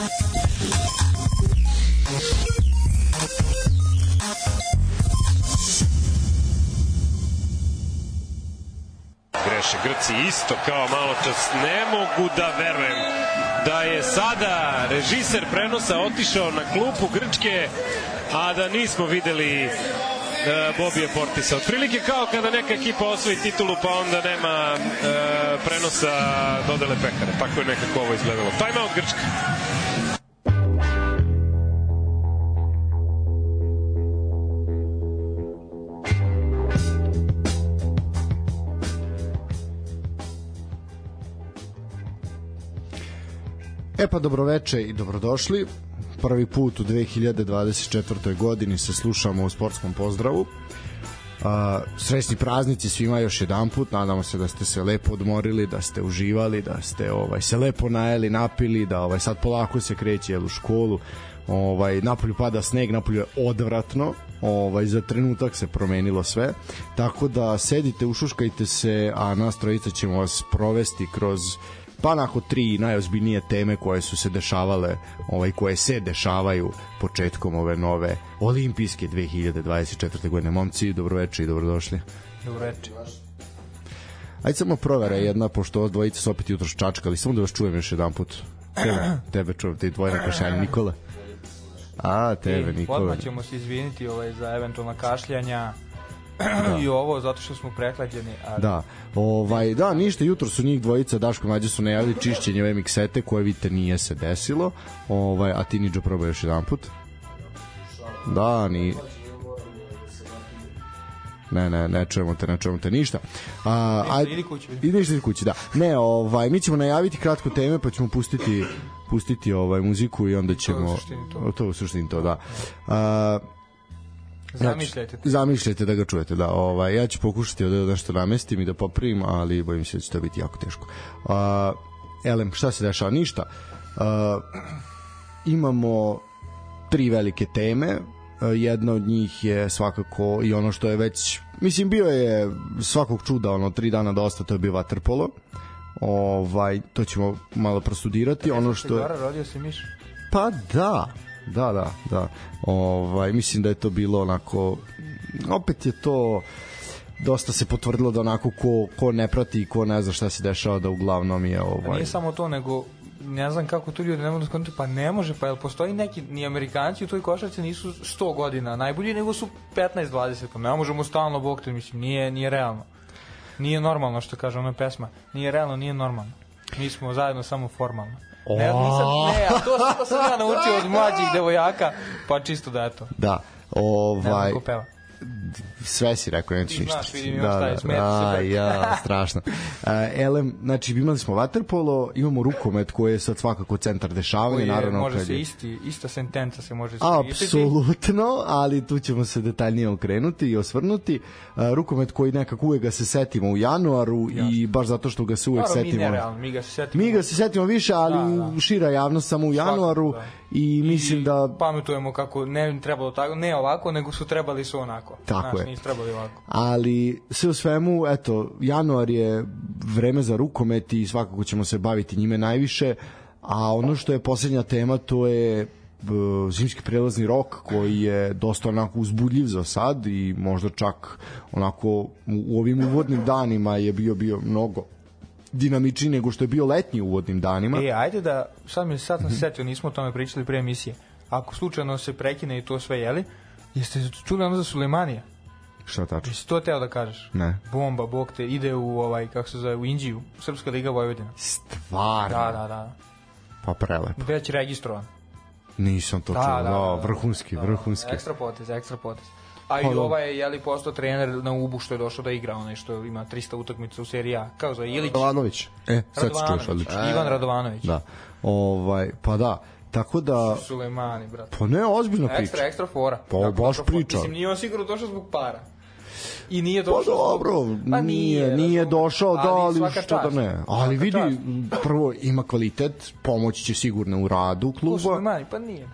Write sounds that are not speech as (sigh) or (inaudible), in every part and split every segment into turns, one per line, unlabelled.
Greše Grci isto kao malo čas. Ne mogu da verujem da je sada režiser prenosa otišao na klupu Grčke, a da nismo videli uh, Bobije Portisa. Otprilike kao kada neka ekipa osvoji titulu pa onda nema uh, prenosa dodele pehare. Tako je nekako ovo izgledalo. Time out Grčka.
E pa dobroveče i dobrodošli. Prvi put u 2024. godini se slušamo u sportskom pozdravu. Uh, srećni praznici svima još jedan put nadamo se da ste se lepo odmorili da ste uživali da ste ovaj se lepo najeli napili da ovaj sad polako se kreće u školu ovaj napolju pada sneg napolju je odvratno ovaj za trenutak se promenilo sve tako da sedite ušuškajte se a nas trojica ćemo vas provesti kroz pa nakon tri najozbiljnije teme koje su se dešavale, ovaj koje se dešavaju početkom ove nove olimpijske 2024. godine. Momci, dobroveče i dobrodošli.
Dobroveče.
Ajde samo provera jedna, pošto ovo dvojice su opet jutro čačkali, samo da vas čujem još jedan put. Tebe, tebe čujem, te dvoje na kašalje. Nikola? A, tebe, Nikola.
Odmah ćemo se izviniti ovaj, za eventualna kašljanja, da. (clears throat) i ovo zato što smo prehlađeni. Ali...
Da, ovaj, da, ništa, jutro su njih dvojica, Daško Mađe su najavili čišćenje ove miksete koje vidite nije se desilo, ovaj, a ti Niđo probaj još jedan put. Da, ni... Ne, ne, ne čujemo te, ne čujemo te ništa.
A, aj, idi kući.
Idi ništa kući, da. Ne, ovaj, mi ćemo najaviti kratko teme, pa ćemo pustiti pustiti ovaj muziku i onda ćemo
to u suštini to.
To u suštini to, da. A,
Zamišljajte.
Znači, zamišljajte da ga čujete, da. Ovaj, ja ću pokušati da nešto namestim i da popravim, ali bojim se da će to biti jako teško. Uh, Elem, šta se dešava? Ništa. Uh, imamo tri velike teme. Uh, jedna od njih je svakako i ono što je već, mislim, bio je svakog čuda, ono, tri dana dosta, to je bio Waterpolo. Ovaj, to ćemo malo prostudirati. Ono što je...
rodio se miš?
Pa da, Da, da, da. Ovaj mislim da je to bilo onako opet je to dosta se potvrdilo da onako ko, ko ne prati i ko ne zna šta se dešava da uglavnom je ovaj
nije samo to nego ne znam kako tu ljudi ne mogu da skonti, pa ne može, pa jel postoji neki, ni Amerikanci u toj košarci nisu 100 godina najbolji, nego su 15-20, pa ne možemo stalno bokti, mislim, nije, nije realno. Nije normalno što kaže ona pesma, nije realno, nije normalno. Mi smo zajedno samo formalno. Ne, nisam, ne, a to, to sam ja naučio od mlađih devojaka, pa čisto da eto.
Da, ovaj...
Ne peva
sve si rekao, nećeš ništa.
Znaš, vidim da, šta je,
da, se. ja, strašno. Uh, elem, znači, imali smo vaterpolo, imamo rukomet koji je sad svakako centar dešavanja, naravno.
Može se
je...
isti, ista sentenca se može
Apsolutno, ali tu ćemo se detaljnije okrenuti i osvrnuti. Uh, rukomet koji nekako uvek ga se setimo u januaru Jasne. i baš zato što ga se uvek
Naravno,
setimo.
Mi, nerealno, mi ga se setimo.
Mi ga se setimo više, ali da, da. šira javnost samo u januaru Svakako, da. i mislim
I
da...
pametujemo kako ne trebalo tako, ne ovako, nego su trebali su onako.
Tako
Znaš,
je
trebali ovako.
Ali sve u svemu, eto, januar je vreme za rukomet i svakako ćemo se baviti njime najviše, a ono što je poslednja tema to je zimski prelazni rok koji je dosta onako uzbudljiv za sad i možda čak onako u ovim uvodnim danima je bio bio mnogo dinamičniji nego što je bio letnji uvodnim danima.
E, ajde da, sad mi sad sam se setio, nismo o tome pričali pre emisije. Ako slučajno se prekine i to sve jeli, jeste čuli ono za Sulemanija?
Šta tačno?
Jesi to teo da kažeš?
Ne.
Bomba, bog te, ide u ovaj, kako se zove, u Indiju, Srpska liga Vojvodina.
Stvarno?
Da, da, da.
Pa prelepo.
Već registrovan.
Nisam to
da,
čuo,
da, da,
da, vrhunski,
da,
vrhunski.
Ekstra potez, ekstra potez. A i ovaj je jeli postao trener na Ubu što je došao da igra, onaj što ima 300 utakmica u seriji A. Kao za Ilić.
Radovanović. E, sad se čuješ
odlično. Ivan Radovanović.
Da. Ovaj, pa da, Tako da...
Sulejmani, brate.
Pa ne, ozbiljna priča.
Ekstra, ekstra fora.
Pa dakle, baš priča.
Mislim, nije on sigurno došao zbog para. I nije
Pa
došao.
dobro,
Pa
nije, nije
razumem.
došao da, ali što da ne. Ali
Svaka
vidi,
čast.
prvo ima kvalitet, pomoći će sigurno u radu kluba.
Lemani? Pa nije.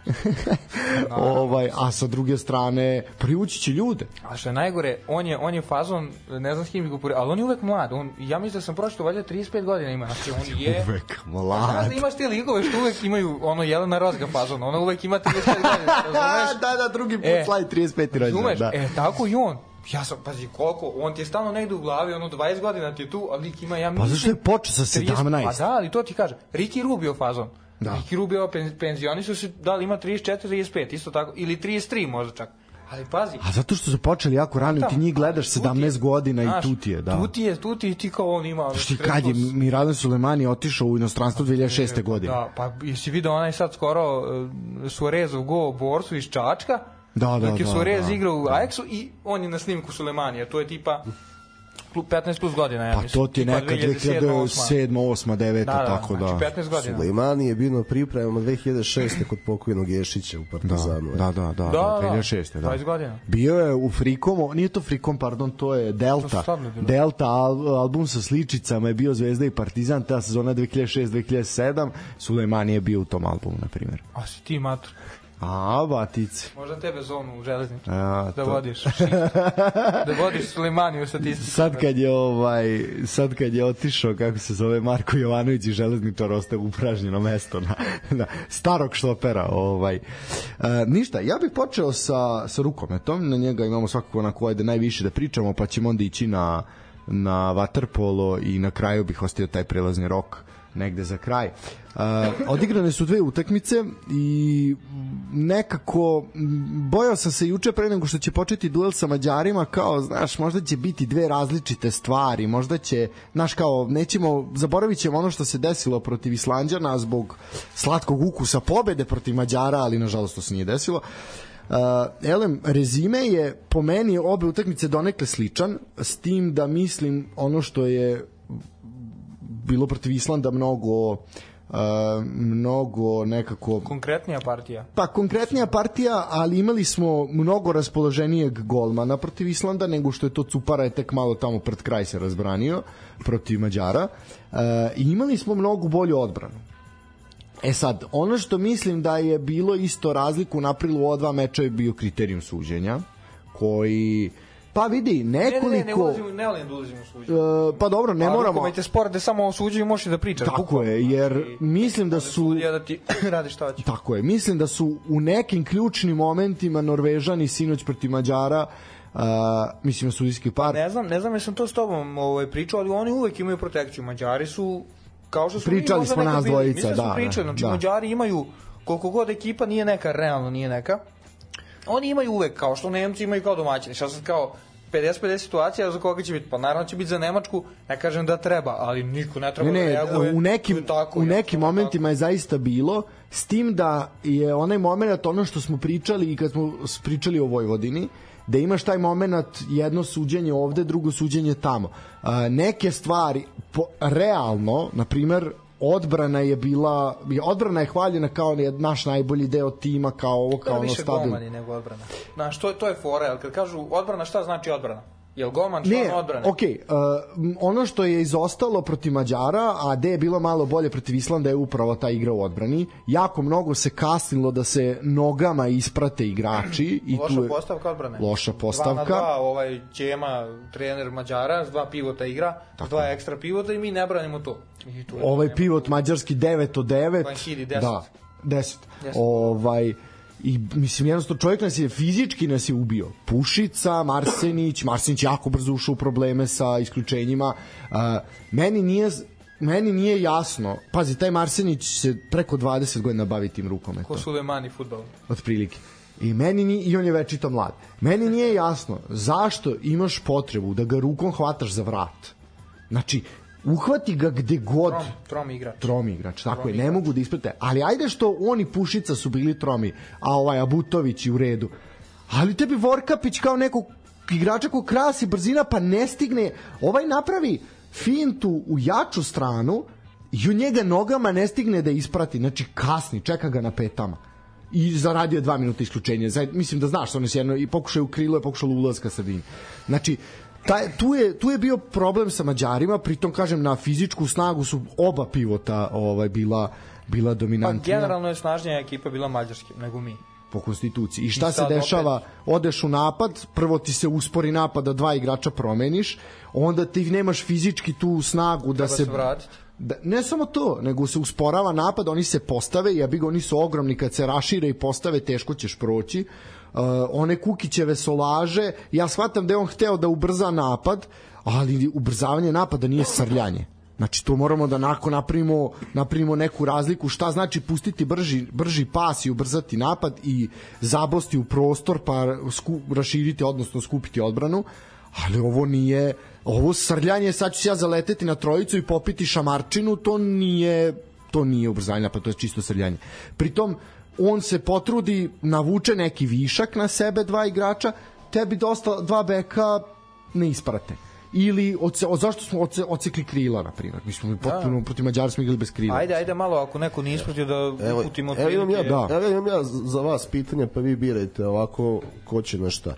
(laughs)
ovaj, a sa druge strane, privući će ljude.
A što je najgore, on je, on je fazon, ne znam s kim ga ali on je uvek mlad. On, ja mislim da sam pročito, valjda 35 godina ima. Znači, on je...
Uvek
Znaš
mlad.
da imaš te ligove što uvek imaju ono Jelena Rozga fazon, ona uvek ima 35 godina,
A, (laughs)
razumeš?
da, da, drugi put
E,
slavi 35. rođendan.
Razumeš?
Da.
E, tako i on. Ja sam, pazi, koliko, on ti je stalno negde u glavi, ono 20 godina ti je tu, a lik ima, ja mislim...
Pa zašto je počeo sa
30
17?
Pa da, ali to ti kažem. Ricky Rubio fazon.
Da.
Ricky Rubio pen, penzioni su se, da li ima 34, 35, isto tako, ili 33 možda čak. Ali pazi,
A zato što su počeli jako rano i ti njih gledaš
Tu ti je,
17 godina i
znaš,
tu ti je, da.
Tu ti je, tu ti je, ti kao on ima... ono,
Što ti kad je Miradan Sulemani otišao u inostranstvo 2006. godine.
Da, pa jesi video onaj sad skoro uh, Suarezov go borsu iz Čačka,
Da, da,
dok je
da,
Suarez
da.
igrao u Ajaxu i on je na snimku Sulemanija, to je tipa klu- 15 plus godina, ja
Pa
mislim.
to ti je neka
2007,
2007, 8, 9,
Da, da,
tako da.
znači 15 godina.
Sulejmani je bio na pripremama 2006. kod pokojnog Ješića u
Da,
Partizanu.
da, da, da, da,
Da, da,
2006. Da.
20 godina.
Bio je u Frikomu, nije to Frikom, pardon, to je
To
Delta.
bilo.
Delta al, album sa sličicama je bio Zvezda i Partizan, ta sezona 2006-2007, Sulejmani je bio u tom albumu, na primjer.
A si ti matur.
A, batici.
Možda tebe zonu u železnicu.
A,
da
to-
vodiš. da vodiš Sulemaniju u statistiku.
Sad kad je ovaj sad kad je otišao kako se zove Marko Jovanović i železničar ostaje upražnjeno mesto na, na starog štopera ovaj e, ništa ja bih počeo sa sa rukometom na njega imamo svakako na koje da najviše da pričamo pa ćemo onda ići na na waterpolo i na kraju bih ostavio taj prelazni rok negde za kraj. Uh, odigrane su dve utakmice i nekako bojao sam se juče pre nego što će početi duel sa Mađarima kao, znaš, možda će biti dve različite stvari, možda će, znaš, kao, nećemo, zaboravit ćemo ono što se desilo protiv Islanđana zbog slatkog ukusa pobede protiv Mađara, ali nažalost to se nije desilo. Uh, elem, rezime je po meni obe utakmice donekle sličan, s tim da mislim ono što je bilo protiv Islanda mnogo uh, mnogo nekako
Konkretnija partija.
pa konkretnija partija, ali imali smo mnogo raspoloženijeg golmana protiv Islanda nego što je to Cupara je tek malo tamo pred kraj se razbranio protiv Mađara uh, i imali smo mnogo bolju odbranu E sad, ono što mislim da je bilo isto razliku u aprilu ova dva meča je bio kriterijum suđenja koji pa vidi
Ne, ne, ne, ne
nekoliko
ulazimo, ne volim da ulazimo u suđenje.
e, pa dobro ne
A
moramo
rukomet je sport da samo o suđenju možeš da pričaš.
tako
bukvalno.
je jer
Znači,
mislim da su
sudija da ti (clears throat) radi šta hoće.
Tako je, mislim da su u nekim ključnim momentima Norvežani sinoć protiv Mađara uh, mislim sudijski par
Ne znam, ne znam jesam to s tobom ovaj, pričao, ali oni uvek imaju protekciju. Mađari su, kao što su
Pričali
mi
smo nas dvojica,
da.
da,
smo pričali, znači
da.
Mađari imaju, koliko god ekipa nije neka, realno nije neka, oni imaju uvek, kao što Nemci imaju kao domaćini. Šta sad kao 50-50 situacija za koga će biti? Pa naravno će biti za Nemačku, ne kažem da treba, ali niko ne treba
Ne,
da reaguje.
u nekim,
tako,
u nekim momentima je zaista bilo, s tim da je onaj moment, ono što smo pričali i kad smo pričali o Vojvodini, da imaš taj moment jedno suđenje ovde, drugo suđenje tamo. A, neke stvari, po, realno, na primer, odbrana je bila odbrana je hvaljena kao naš najbolji deo tima kao ovo kao ono
više
stabilno
golmani nego odbrana. Znaš, to, je- to je fora, jer kad kažu odbrana, šta znači odbrana? Jel golman član
Ne,
odbrane?
ok, uh, ono što je izostalo protiv Mađara, a gde je bilo malo bolje protiv Islanda je upravo ta igra u odbrani. Jako mnogo se kasnilo da se nogama isprate igrači. I
Loša
tu je,
postavka odbrane.
Loša
Dva
postavka.
na dva, ovaj Ćema, trener Mađara, s dva pivota igra, s dva ekstra pivota i mi ne branimo to. I tu
Ovaj pivot mađarski 9 od 9.
Vanhidi 10.
Da, 10.
Deset.
Ovaj, i mislim jednostavno čovjek nas je fizički nas je ubio Pušica, Marsenić Marsenić jako brzo ušao u probleme sa isključenjima uh, meni nije meni nije jasno pazi taj Marsenić se preko 20 godina bavi tim rukometom
Ko Sulemani futbol.
otprilike. I meni ni, i on je večito mlad. Meni nije jasno zašto imaš potrebu da ga rukom hvataš za vrat. Znači, uhvati ga gde god
Trom, trom igrač.
tromi igrač, tako je, ne mogu da isprate. Ali ajde što oni Pušica su bili tromi, a ovaj Abutović i u redu. Ali tebi Vorkapić kao nekog igrača ko krasi brzina pa ne stigne, ovaj napravi fintu u jaču stranu i u njega nogama ne stigne da isprati, znači kasni, čeka ga na petama. i zaradio je dva minuta isključenja. Zaj, mislim da znaš, ono se jedno i pokušao je u krilo, je pokušao ulazka sredini. Znači, taj, tu, je, tu je bio problem sa Mađarima, pritom kažem na fizičku snagu su oba pivota ovaj bila bila
Pa
dominantnija
generalno je snažnija ekipa bila mađarski nego mi.
po konstituciji. I šta
I
se dešava? Odeš u napad, prvo ti se uspori napad da dva igrača promeniš, onda ti nemaš fizički tu snagu da
Treba
se
se vratiti.
da, ne samo to, nego se usporava napad, oni se postave, ja bih oni su ogromni kad se rašire i postave, teško ćeš proći. Uh, one Kukićeve solaže, ja shvatam da je on hteo da ubrza napad, ali ubrzavanje napada nije srljanje. Znači to moramo da nakon napravimo, napravimo neku razliku šta znači pustiti brži, brži pas i ubrzati napad i zabosti u prostor pa sku, raširiti odnosno skupiti odbranu ali ovo nije ovo srljanje sad ću se ja zaleteti na trojicu i popiti šamarčinu to nije to nije ubrzanje napad to je čisto srljanje pritom on se potrudi navuče neki višak na sebe dva igrača tebi dosta dva beka ne isprate ili od, od zašto smo odse, odsekli krila na primjer mi smo potpuno protiv Mađara smo igrali bez krila
Ajde, ajde malo, ako neko nije ispratio da
Evo,
uputimo
evo imam ja,
da.
evo imam ja za vas pitanje, pa vi birajte ovako ko će na šta.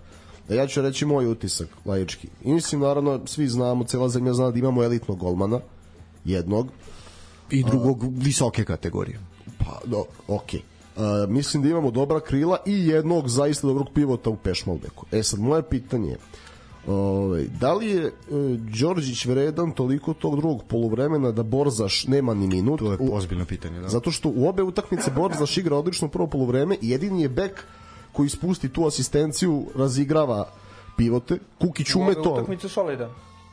E, Ja ću reći moj utisak laički. I mislim, naravno, svi znamo, cela zemlja zna da imamo elitnog golmana, jednog,
i drugog visoke kategorije
pa, do, okej. Uh, mislim da imamo dobra krila i jednog zaista dobrog pivota u Pešmalbeku. E sad, moje pitanje je, ovaj, da li je uh, Đorđić vredan toliko tog drugog poluvremena da Borzaš nema ni minut?
to je ozbiljno pitanje da.
Zato što u obe utakmice Borzaš igra odlično prvo poluvreme i jedini je bek koji ispusti tu asistenciju, razigrava pivote. Kukić ume to.
utakmice solidan.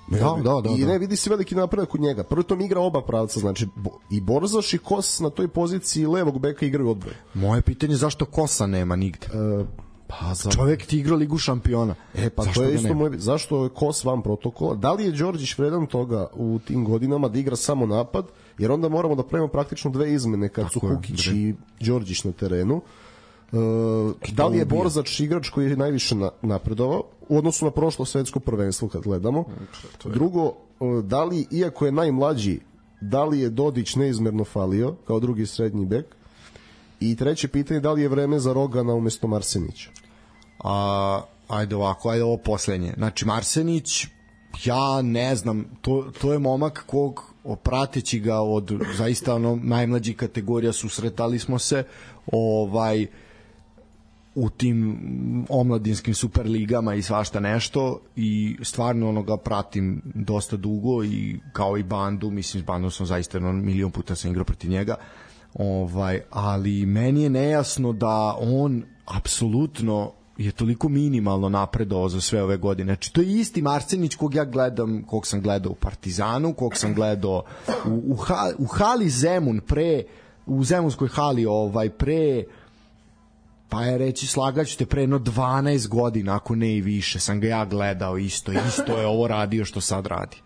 Da, da, da,
I
da.
ne vidi se veliki napredak kod njega. Prvo tom igra oba pravca, znači i Borzaš i Kos na toj poziciji levog beka igraju odbranu.
Moje pitanje je zašto Kosa nema nigde?
E, pa za
Čovek ti igra ligu šampiona.
E pa
Zašto
to je isto moje zašto je Kos van protokola? Da li je Đorđić vredan toga u tim godinama da igra samo napad? Jer onda moramo da pravimo praktično dve izmene kad su
Tako je,
Kukić i Đorđić na terenu. E, da li je. Borzač igrač koji je najviše na, napredovao u odnosu na prošlo svetsko prvenstvo kad gledamo? Drugo, e, da li, iako je najmlađi, da li je Dodić neizmerno falio kao drugi srednji bek? I treće pitanje, da li je vreme za Rogana umesto Marsenića?
A, ajde ovako, ajde ovo poslednje. Znači, Marsenić, ja ne znam, to, to je momak kog prateći ga od zaista ono najmlađih kategorija susretali smo se ovaj u tim omladinskim superligama i svašta nešto i stvarno ono ga pratim dosta dugo i kao i bandu, mislim s bandom sam zaista ono, milion puta sam igrao protiv njega ovaj, ali meni je nejasno da on apsolutno je toliko minimalno napredovao za sve ove godine. Znači, to je isti Marsenić kog ja gledam, kog sam gledao u Partizanu, kog sam gledao u, u, ha, u hali Zemun pre, u Zemunskoj hali ovaj, pre pa je reći slagaću te pre jedno 12 godina, ako ne i više, sam ga ja gledao isto, isto je ovo radio što sad radi.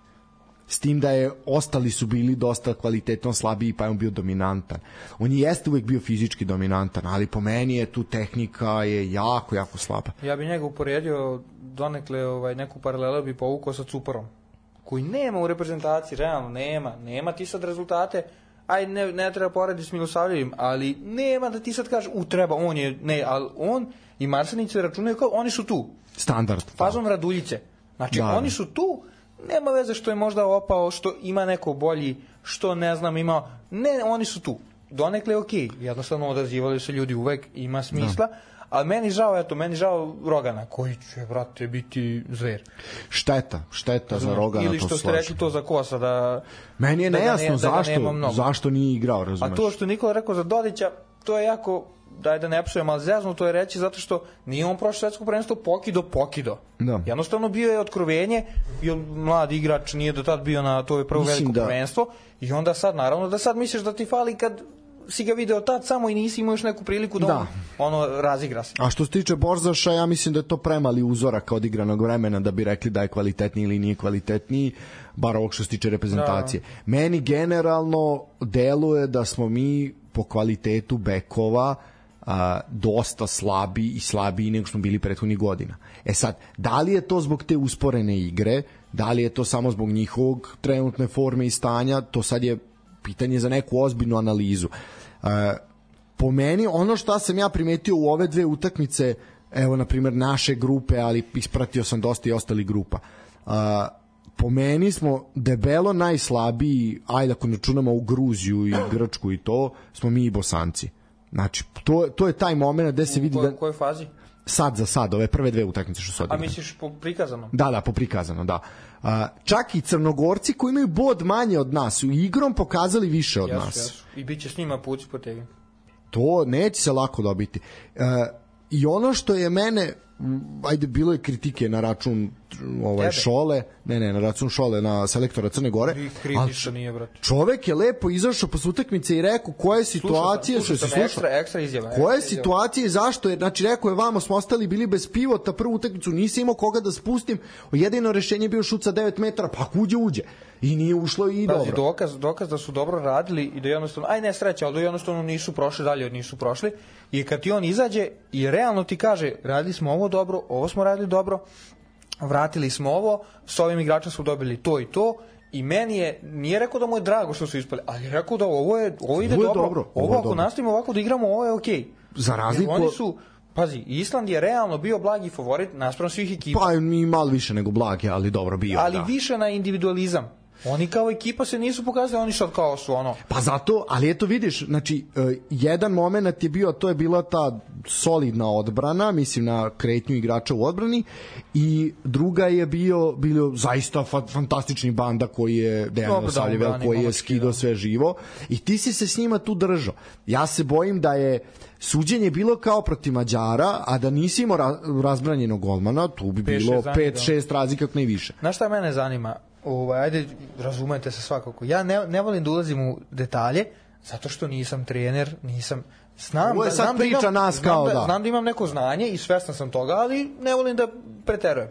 S tim da je ostali su bili dosta kvalitetno slabiji, pa je on bio dominantan. On je jeste uvek bio fizički dominantan, ali po meni je tu tehnika je jako, jako slaba.
Ja bi njega uporedio donekle ovaj, neku paralelu bi povukao sa Cuparom koji nema u reprezentaciji, realno nema, nema ti sad rezultate, aj ne, ne treba porediti s Milosavljevim, ali nema da ti sad kažeš, u treba, on je, ne, ali on i Marsenić se računaju kao, oni su tu,
Standard.
fazom Raduljice. Znači,
Da, da.
oni su tu, nema veze što je možda opao, što ima neko bolji, što ne znam, ima, ne, oni su tu. Donekle je okej, jednostavno odazivali se ljudi uvek, ima smisla, ali meni žao, eto, meni žao Rogana, koji će, brate, biti zver.
Šteta, šteta za Rogana,
Ili
to
što ste rekli to za Kosa, da...
Meni je
da
nejasno
ne- da nema
zašto,
mnogo.
zašto nije igrao, razumeš?
A to što Nikola rekao za Dodića, to je jako, daj da ne psujem, ali zezno to je reći zato što nije on prošlo svetsko prvenstvo pokido, pokido.
Da.
Jednostavno bio je otkrovenje, bio mlad igrač, nije do tad bio na to je prvo
Mislim
veliko
da-
prvenstvo i onda sad naravno da sad misliš da ti fali kad si ga video tad samo i nisi imao još neku priliku da,
Da.
on ono razigra se.
A što se tiče Borzaša, ja mislim da je to premali uzorak odigranog vremena da bi rekli da je kvalitetniji ili nije kvalitetniji, bar ovog što se tiče reprezentacije. Meni generalno deluje da smo mi po kvalitetu bekova a, dosta slabi i slabiji nego smo bili prethodnih godina. E sad, da li je to zbog te usporene igre, da li je to samo zbog njihovog trenutne forme i stanja, to sad je pitanje za neku ozbiljnu analizu. Po meni, ono što sam ja primetio u ove dve utakmice, evo, na primjer, naše grupe, ali ispratio sam dosta i ostali grupa, a, po meni smo debelo najslabiji, ajde ako računamo u Gruziju i Grčku i to, smo mi i Bosanci. Znači, to, to je taj moment gde se vidi
U
da
kojoj, kojoj fazi?
sad za sad, ove prve dve utakmice što su
A
odigrane.
misliš po prikazanom?
Da, da, po prikazano, da. A, čak i crnogorci koji imaju bod manje od nas su igrom pokazali više od
Jesu,
nas.
jesu. I bit će s njima puci potegni.
To neće se lako dobiti. E, I ono što je mene ajde bilo je kritike na račun ovaj
Tebe?
Šole, ne ne, na račun Šole na selektora Crne Gore.
Kritično nije, brate.
Čovek je lepo izašao posle utakmice i rekao koje situacije
Slušao
su
sam
se
ekstra, ekstra izjava.
Koje
ekstra izjava.
situacije i zašto je, znači rekao je vamo smo ostali bili bez pivota prvu utakmicu, nisi imao koga da spustim, jedino rešenje je bio šut sa 9 metara, pa ako uđe, uđe. I nije ušlo i
Pazi,
dobro.
dokaz, dokaz da su dobro radili i da jednostavno, aj ne sreća, ali da jednostavno nisu prošli dalje od nisu prošli. I kad ti on izađe i realno ti kaže, radili smo ovo dobro, ovo smo radili dobro, vratili smo ovo, s ovim igračom smo dobili to i to, I meni je, nije rekao da mu je drago što su ispali, ali je rekao da ovo, je, ovo ide
Ovo je
dobro.
dobro, ovo
Ovo,
je
ako
dobro.
nastavimo ovako da igramo, ovo je okej.
Za razliku-
Jer oni su, pazi, Island je realno bio blagi favorit naspram svih ekipa.
Pa mi malo više nego blage, ali dobro bio.
ali
da.
više na individualizam. Oni kao ekipa se nisu pokazali, oni sad kao su ono,
Pa zato, ali eto vidiš, znači, e, jedan moment je bio, to je bila ta solidna odbrana, mislim na kretnju igrača u odbrani, i druga je bio, bilo zaista fa fantastični banda koji je Dejan
Dobro, da,
koji je skidao
da.
sve živo, i ti si se s njima tu držao. Ja se bojim da je suđenje bilo kao protiv Mađara, a da nisi imao ra razbranjenog golmana, tu bi bilo
šest za njih,
5-6 razlika, ako ne i više.
Znaš šta mene zanima? Ovaj, ajde, razumete se svakako. Ja ne, ne volim da ulazim u detalje, zato što nisam trener, nisam... Znam,
Ovo je
da,
sad
znam
priča
da imam,
nas kao
da,
da.
Znam da imam neko znanje i svestan sam toga, ali ne volim da preterujem.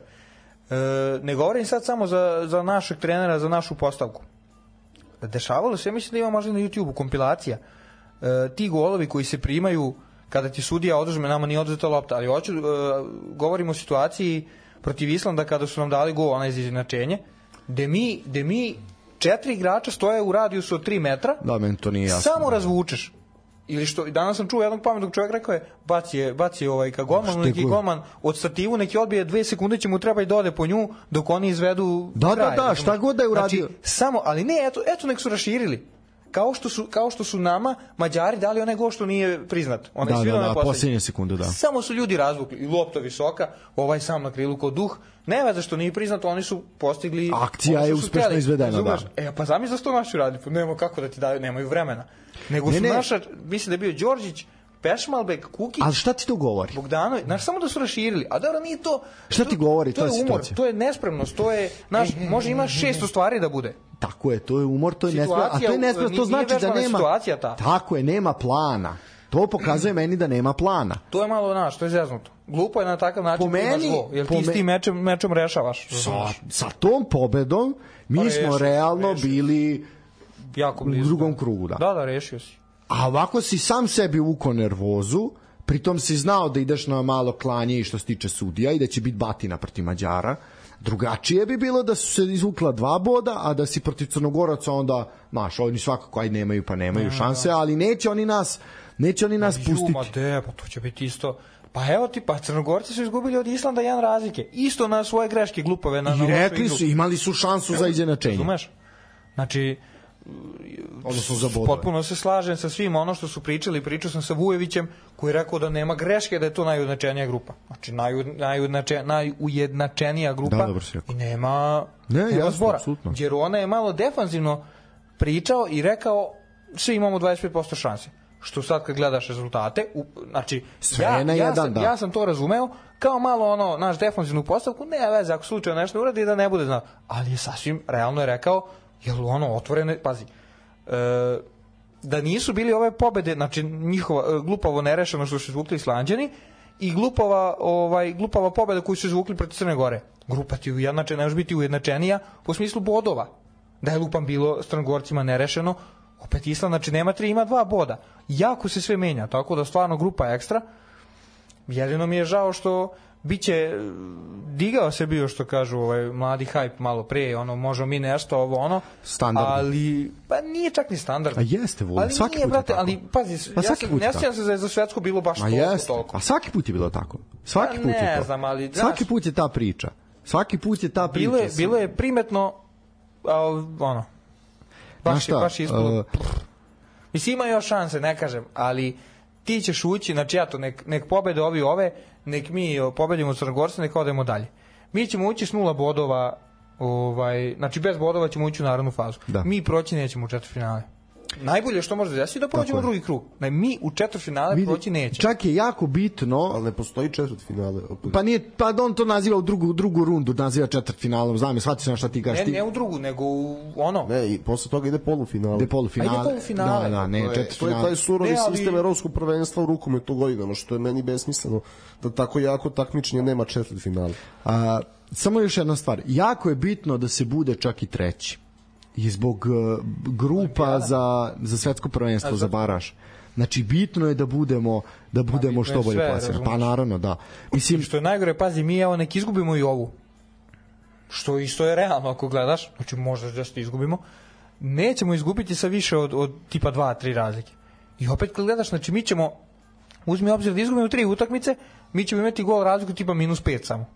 E, ne govorim sad samo za, za našeg trenera, za našu postavku. Dešavalo se, ja mislim da ima možda na YouTube-u kompilacija. E, ti golovi koji se primaju kada ti sudija oduzme, nama nije oduzeta lopta, ali hoću, e, govorimo o situaciji protiv Islanda kada su nam dali gol, onaj za izjednačenje, gde mi, gde mi četiri igrača stoje u radijusu od 3 metra,
Da, meni to nije jasno.
samo razvučeš. Ili što, danas sam čuo jednog pametnog čovjeka rekao je, baci je, baci je ovaj, ka golmanu,
Šta
neki golman od stativu, neki odbije dve sekunde će mu treba i da ode po nju, dok oni izvedu
Da, da,
kraj,
da,
razumeš?
šta god da je uradio.
Znači, samo, ali ne, eto, eto nek su raširili. Kao što su, kao što su nama Mađari dali onaj gol što nije priznat. Onaj
Da, da, da, posljednje sekunde, da.
Samo su ljudi razvukli i lopta visoka, ovaj sam na krilu kod duh. Ne veze što nije priznato, oni su postigli
Akcija je uspešno
hteli.
izvedena,
Razumeš?
da.
E, pa zamisli da su to naši radili, pa nema kako da ti daju, nemaju vremena. Nego
Ne,
su
ne.
naša, mislim da je bio Đorđić, Pešmalbek, Kukić,
Ali šta ti to govori?
Bogdanović, znaš, samo da su raširili. A dobro, nije to...
Šta ti
to-
govori
to
ta
je umor,
situacija?
to je nespremnost, to je, znaš, može ima 600 stvari da bude.
Tako je, to je umor, to je
Situacija,
nespremno, a to je nespremno,
nije
to znači da nema...
situacija ta.
Tako je, nema plana. To pokazuje meni da nema plana.
To je malo, znaš, to je zeznuto. Glupo je na takav način
Po
da
meni-
zlo, jer
po
ti s tim mečem, mečem rešavaš.
Sa, sa tom pobedom mi
Pa
smo
rešio
realno
rešio
bili
jako
u
blizu.
drugom krugu, da.
Da, da, rešio si.
A ovako si sam sebi uko nervozu, pritom si znao da ideš na malo klanje i što se tiče sudija i da će biti batina protiv Mađara. Drugačije bi bilo da su se izvukla dva boda, a da si protiv Crnogoraca onda, znaš, oni svakako aj nemaju pa nemaju šanse, ali neće oni nas neće oni nas pustiti.
de, pa to će biti isto. Pa evo ti, pa Crnogorci su izgubili od Islanda jedan razlike. Isto na svoje greške glupave. Na,
I rekli su, imali su šansu za izjednačenje.
Razumeš? Znači,
Odnosno za bodove.
potpuno se slažem sa svim ono što su pričali, pričao sam sa Vujevićem koji je rekao da nema greške da je to najudnačenija grupa. Znači naju, najudnače, najujednačenija grupa
Da, dobro si rekao.
i nema,
Ne,
nema
jasno,
zbora.
apsolutno.
Jer ona je malo defanzivno pričao i rekao svi imamo 25% šanse. Što sad kad gledaš rezultate, u, znači
Sve
ja,
na
ja,
jedan,
sam,
da.
ja sam to razumeo kao malo ono naš defanzivnu postavku, ne veze ako slučajno nešto uradi da ne bude znao, ali je sasvim realno je rekao jel ono otvorene, pazi. E, da nisu bili ove pobede, znači njihova e, glupavo nerešeno što su izvukli Islanđani i glupava ovaj glupava pobeda koju su izvukli protiv Crne Gore. Grupa ti ujednačena, ne može biti ujednačenija po smislu bodova. Da je lupam bilo Crnogorcima nerešeno, opet Island, znači nema tri, ima dva boda. Jako se sve menja, tako da stvarno grupa je ekstra. Jedino mi je žao što biće e, digao se bio što kažu ovaj mladi hype malo pre ono možemo mi nešto ovo ono
Standardno.
ali pa nije čak ni standard
A jeste, Vulin,
ali
svaki
nije,
put je
brate, ali pazi
Pa
ja
svaki je
ne sjećam
tako.
se da je za svetsko bilo baš toliko
jeste.
toliko
A svaki put je bilo tako. Svaki
Pa
put je
ne
to.
znam, ali, znaš-
svaki put je ta priča. Svaki put je ta priča.
bilo je bilo je primetno al ono baš je baš je ispalo
uh,
Mislim, ima još šanse, ne kažem, ali ti ćeš ući, znači ja to, nek, nek pobede ovi ove, nek mi pobedimo Crnogorce, nek odemo dalje. Mi ćemo ući s nula bodova, ovaj, znači bez bodova ćemo ući u narodnu fazu.
Da.
Mi proći nećemo u četvrtfinale. Najbolje što može da desi da prođemo u drugi krug. Ne, mi u četvrtfinale
vidi,
proći nećemo.
Čak je jako bitno,
Ali ne postoji četvrt finale. opet.
pa nije, pa da on to naziva u drugu, drugu rundu, naziva četvrt finalom, znam je, shvati se na šta ti kažeš.
Ne,
ti,
ne u drugu, nego u ono.
Ne, i posle toga ide polufinale.
Ide polufinale.
A ide polufinale.
Da, da, ne,
To je-
četiri
To je taj surovi
Ne, ali-
sistem evropskog prvenstva u rukometu godinama, što je meni besmisleno da tako jako takmičenje nema četvrt finale.
A, samo još jedna stvar. Jako je bitno da se bude čak i treći. I zbog uh, grupa za, za svetsko prvenstvo, za baraž. Znači, bitno je da budemo da budemo
bitno je
što bolje plasirani. Pa naravno, da. Mislim,
Što je najgore, pazi, mi evo nek izgubimo i ovu. Što isto je realno ako gledaš, znači možda da se izgubimo. Nećemo izgubiti sa više od, od tipa 2-3 razlike. I opet kad gledaš, znači mi ćemo, uzmi obzir da izgubimo tri utakmice, mi ćemo imati gol razliku tipa minus 5 samo.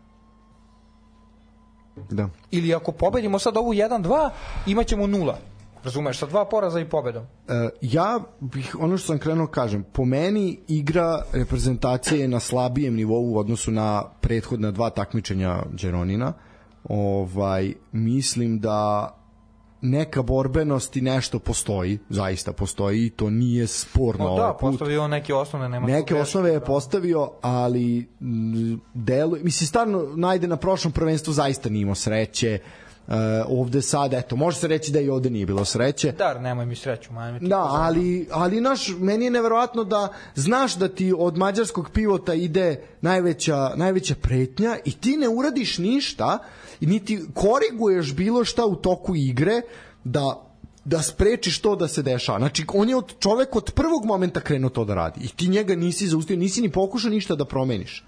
Da.
Ili ako pobedimo sad ovu 1-2, imaćemo nula. Razumeš, sa dva poraza i pobedom.
E, ja bih, ono što sam krenuo kažem, po meni igra reprezentacije je na slabijem nivou u odnosu na prethodna dva takmičenja Đeronina. Ovaj, mislim da neka borbenost i nešto postoji, zaista postoji i to nije sporno
No
ovaj
da,
put.
postavio neke osnovne, nema
Neke osnove je
da.
postavio, ali mm, delu, mislim stvarno najde na prošlom prvenstvu zaista nije imao sreće. Uh, ovde sad, eto, može se reći da i ovde nije bilo sreće.
Dar, nemoj mi sreću, ti
Da, ali, ali naš, meni je neverovatno da znaš da ti od mađarskog pivota ide najveća, najveća pretnja i ti ne uradiš ništa i niti koriguješ bilo šta u toku igre da da sprečiš to da se dešava. Znači, on je od čovek od prvog momenta krenuo to da radi. I ti njega nisi zaustavio, nisi ni pokušao ništa da promeniš.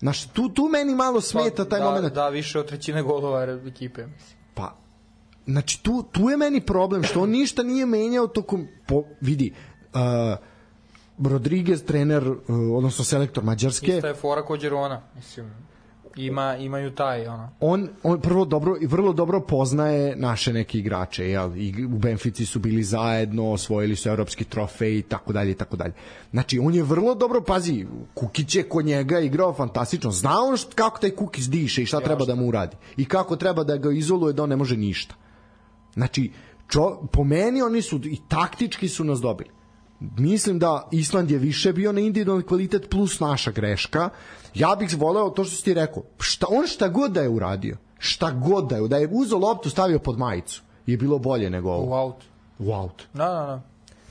Znaš, tu, tu meni malo smeta taj
da,
moment.
Da, više od trećine golova ekipe, mislim.
Pa, znači tu, tu je meni problem što on ništa nije menjao tokom, po, vidi, uh, Rodriguez, trener, uh, odnosno selektor Mađarske,
Ista je fora kod Đerona, mislim. Ima, imaju taj, ono.
on, on prvo dobro i vrlo dobro poznaje naše neke igrače, jel? I u Benfici su bili zajedno, osvojili su evropski trofej i tako dalje i tako dalje. Znači on je vrlo dobro, pazi, Kukić je kod njega igrao fantastično. Zna on št, kako taj Kukić diše i šta treba da mu uradi. I kako treba da ga izoluje da on ne može ništa. Znači, čo, po meni oni su i taktički su nas dobili. Mislim da Island je više bio na individualni kvalitet plus naša greška. Ja bih voleo to što si ti rekao. Šta, on šta god da je uradio, šta god da je, da je uzeo loptu, stavio pod majicu, je bilo bolje nego
U
ovo.
aut.
U auto.
Da, da, da.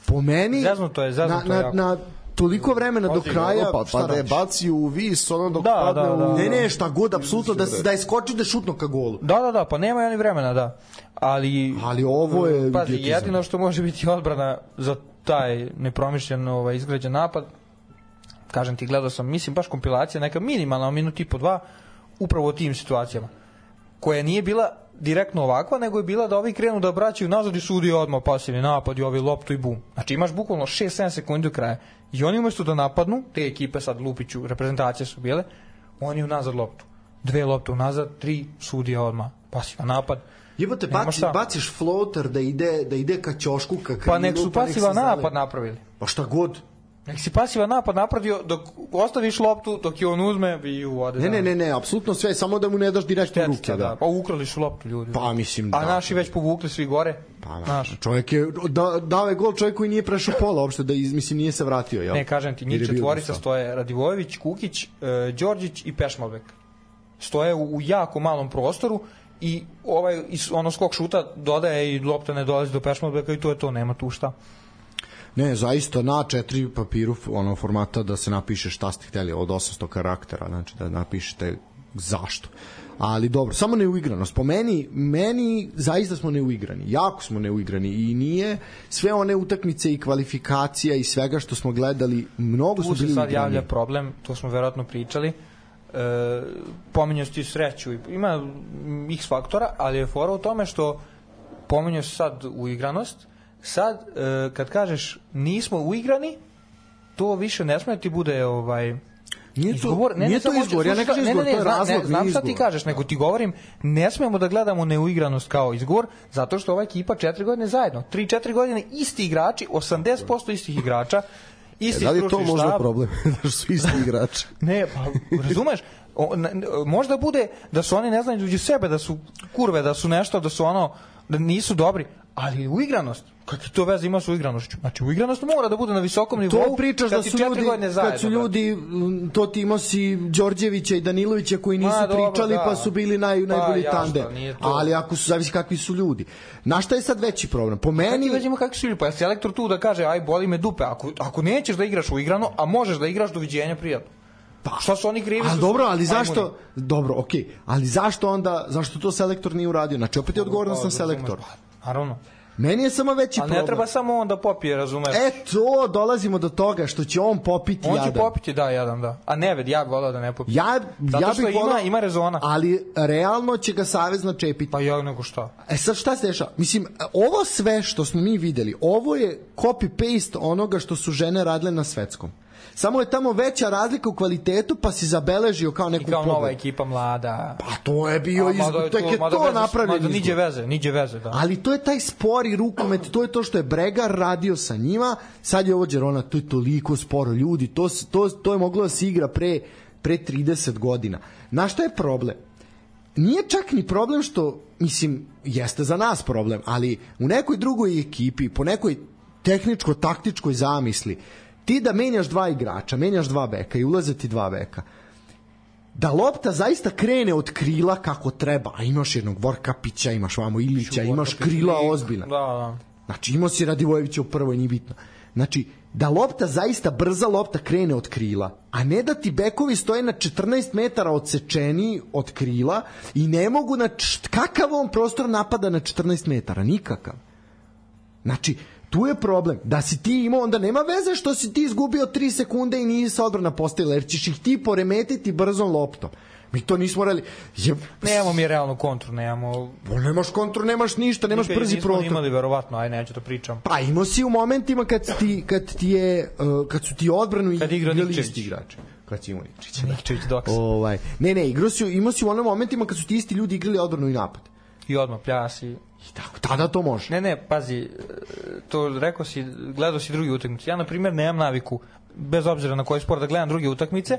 Po meni,
Zeznuto je, zeznuto
na,
je
na,
jako.
na toliko vremena do kraja,
pa, pa da je baci u vis, ono dok
Da,
padne
da, da.
u...
Ne, ne, šta god, apsolutno, da, da je skoči da šutno ka golu.
Da, da, da, pa nema oni vremena, da. Ali,
Ali ovo je
pazi, jedino što može biti odbrana za taj nepromišljen ovaj, izgrađen napad, kažem ti, gledao sam, mislim, baš kompilacija, neka minimalna minut i po dva, upravo u tim situacijama, koja nije bila direktno ovakva, nego je bila da ovi krenu da vraćaju nazad i sudi odmah pasivni napad i ovi loptu i bum. Znači imaš bukvalno 6-7 sekundi do kraja. I oni umesto da napadnu, te ekipe sad Lupiću, reprezentacije su bile, oni unazad loptu. Dve lopte unazad, tri sudija odmah. Pasivan napad.
Jebote, baci, baciš floater da ide, da ide ka ćošku, ka krilu,
Pa nek su
nek
pasivan napad napravili.
Pa šta god.
Nek si pasivan napad napravio dok ostaviš loptu, dok je on uzme i u ode.
Ne, ne, ne, ne, apsolutno sve, samo da mu ne daš direktno u ruke, da.
da. Pa ukrali su loptu ljudi.
Pa mislim da.
A naši već povukli svi gore.
Pa, da.
Znaš.
Čovjek je da, dao je gol čovjek koji nije prešao pola uopšte da iz, mislim nije se vratio, jel?
Ne, kažem ti, njih četvorica stoje Radivojević, Kukić, e, Đorđić i Pešmalbek. Stoje u, u jako malom prostoru i ovaj ono skok šuta dodaje i lopta ne dolazi do Pešmalbeka i to je to, nema tu šta.
Ne, zaista na četiri papiru ono formata da se napiše šta ste hteli od 800 karaktera, znači da napišete zašto. Ali dobro, samo neuigranost. Po meni, meni zaista smo neuigrani. Jako smo neuigrani i nije sve one utakmice i kvalifikacija i svega što smo gledali, mnogo
Tu
su
se
bili
sad javlja problem, to smo verovatno pričali. e, pominjao si ti sreću, i- ima x faktora, ali je fora u tome što pominjao si sad uigranost, sad e, kad kažeš nismo uigrani, to više ne sme da ti bude ovaj
Nije to,
izgovor, ne,
nije
ne,
to izgovor, ja ne kažem izgovor, to je razlog,
ne, znam šta ti kažeš, nego ti govorim, ne smemo da gledamo neuigranost kao izgovor, zato što ova ekipa četiri godine zajedno, 3-4 godine isti igrači, 80% istih igrača, isti
E, da li je to možda
štab.
problem (laughs) da su isti (laughs) igrači?
Ne, pa razumeš, o, ne, ne, možda bude da su oni ne znaju između sebe, da su kurve, da su nešto, da su ono, da nisu dobri, ali uigranost, kakve to veze ima sa uigranošću? Znači, uigranost mora da bude na visokom nivou.
To pričaš
kad
da su ljudi,
zajedno,
kad su ljudi, to ti imao si Đorđevića i Danilovića koji nisu
Ma, dobro,
pričali
da.
pa su bili naj,
Pa,
najbolji
jasno,
tandem. Ali ako su, zavisi kakvi su ljudi. Na šta je sad veći problem? Po
Meni
meni,
već ima kakvi su ljudi, pa je selektor tu da kaže aj boli me dupe, ako, ako nećeš da igraš uigrano, a možeš da igraš doviđenja prijatno. Pa, šta su oni krivi?
Ali dobro, ali zašto? Dobro, okej. Ali zašto onda zašto to selektor nije uradio? Znači opet je odgovornost na
Pa,
selektor.
pa, Naravno.
Meni je samo veći
Ali
problem.
ne treba samo on da popije, razumeš?
E to, dolazimo do toga što će on popiti
on
jadan.
će popiti, da, jedan, da. A ne, ved, ja bi volao da ne popije.
Ja,
Zato
ja
što
bih
ima-
volao-
ima rezona.
Ali realno će ga savez načepiti.
Pa ja nego šta?
E sad šta se dešava? Mislim, ovo sve što smo mi videli, ovo je copy-paste onoga što su žene radile na svetskom. Samo je tamo veća razlika u kvalitetu, pa si zabeležio kao
I
neku
kao nova ekipa mlada.
Pa to je bio
A,
iz...
mada je
tek je to
veze-
napravljen
mada Niđe
izbor.
veze, niđe veze, da.
Ali to je taj spori rukomet, to je to što je Bregar radio sa njima, sad je ovo Đerona, to je toliko sporo ljudi, to, to, to je moglo da se igra pre, pre 30 godina. Na šta je problem? Nije čak ni problem što, mislim, jeste za nas problem, ali u nekoj drugoj ekipi, po nekoj tehničko-taktičkoj zamisli, ti da menjaš dva igrača, menjaš dva beka i ulaze ti dva beka, da lopta zaista krene od krila kako treba, a imaš jednog Vorkapića, imaš vamo Ilića, imaš krila ozbiljna.
Da, da.
Znači imao si Radivojevića u prvoj, nije bitno. Znači, da lopta zaista brza lopta krene od krila, a ne da ti bekovi stoje na 14 metara odsečeni od krila i ne mogu na... Kakav on prostor napada na 14 metara? Nikakav. Znači, tu je problem. Da si ti imao, onda nema veze što si ti izgubio 3 sekunde i nije se odbrana postavila, jer ćeš ih ti poremetiti brzom loptom. Mi to nismo morali... Je,
Nemamo mi realnu kontru, nemamo...
Bo, nemaš kontru, nemaš ništa, nemaš
Nikad
brzi
nismo
protok.
imali, verovatno, aj neću da pričam.
Pa imao si u momentima kad ti, kad ti je uh, kad su ti odbranu
Kad igra
isti igrači. Kad si imao Nikčić.
Nikčević doks.
Ovaj, ne, ne, igrao si, imao si u onim momentima kad su ti isti ljudi igrali odbranu i napad.
I odmah pljasi.
I tako, tada to može.
Ne, ne, pazi, e, to rekao si, gledao si drugi utakmice. Ja, na primjer, nemam naviku, bez obzira na koji sport, da gledam druge utakmice,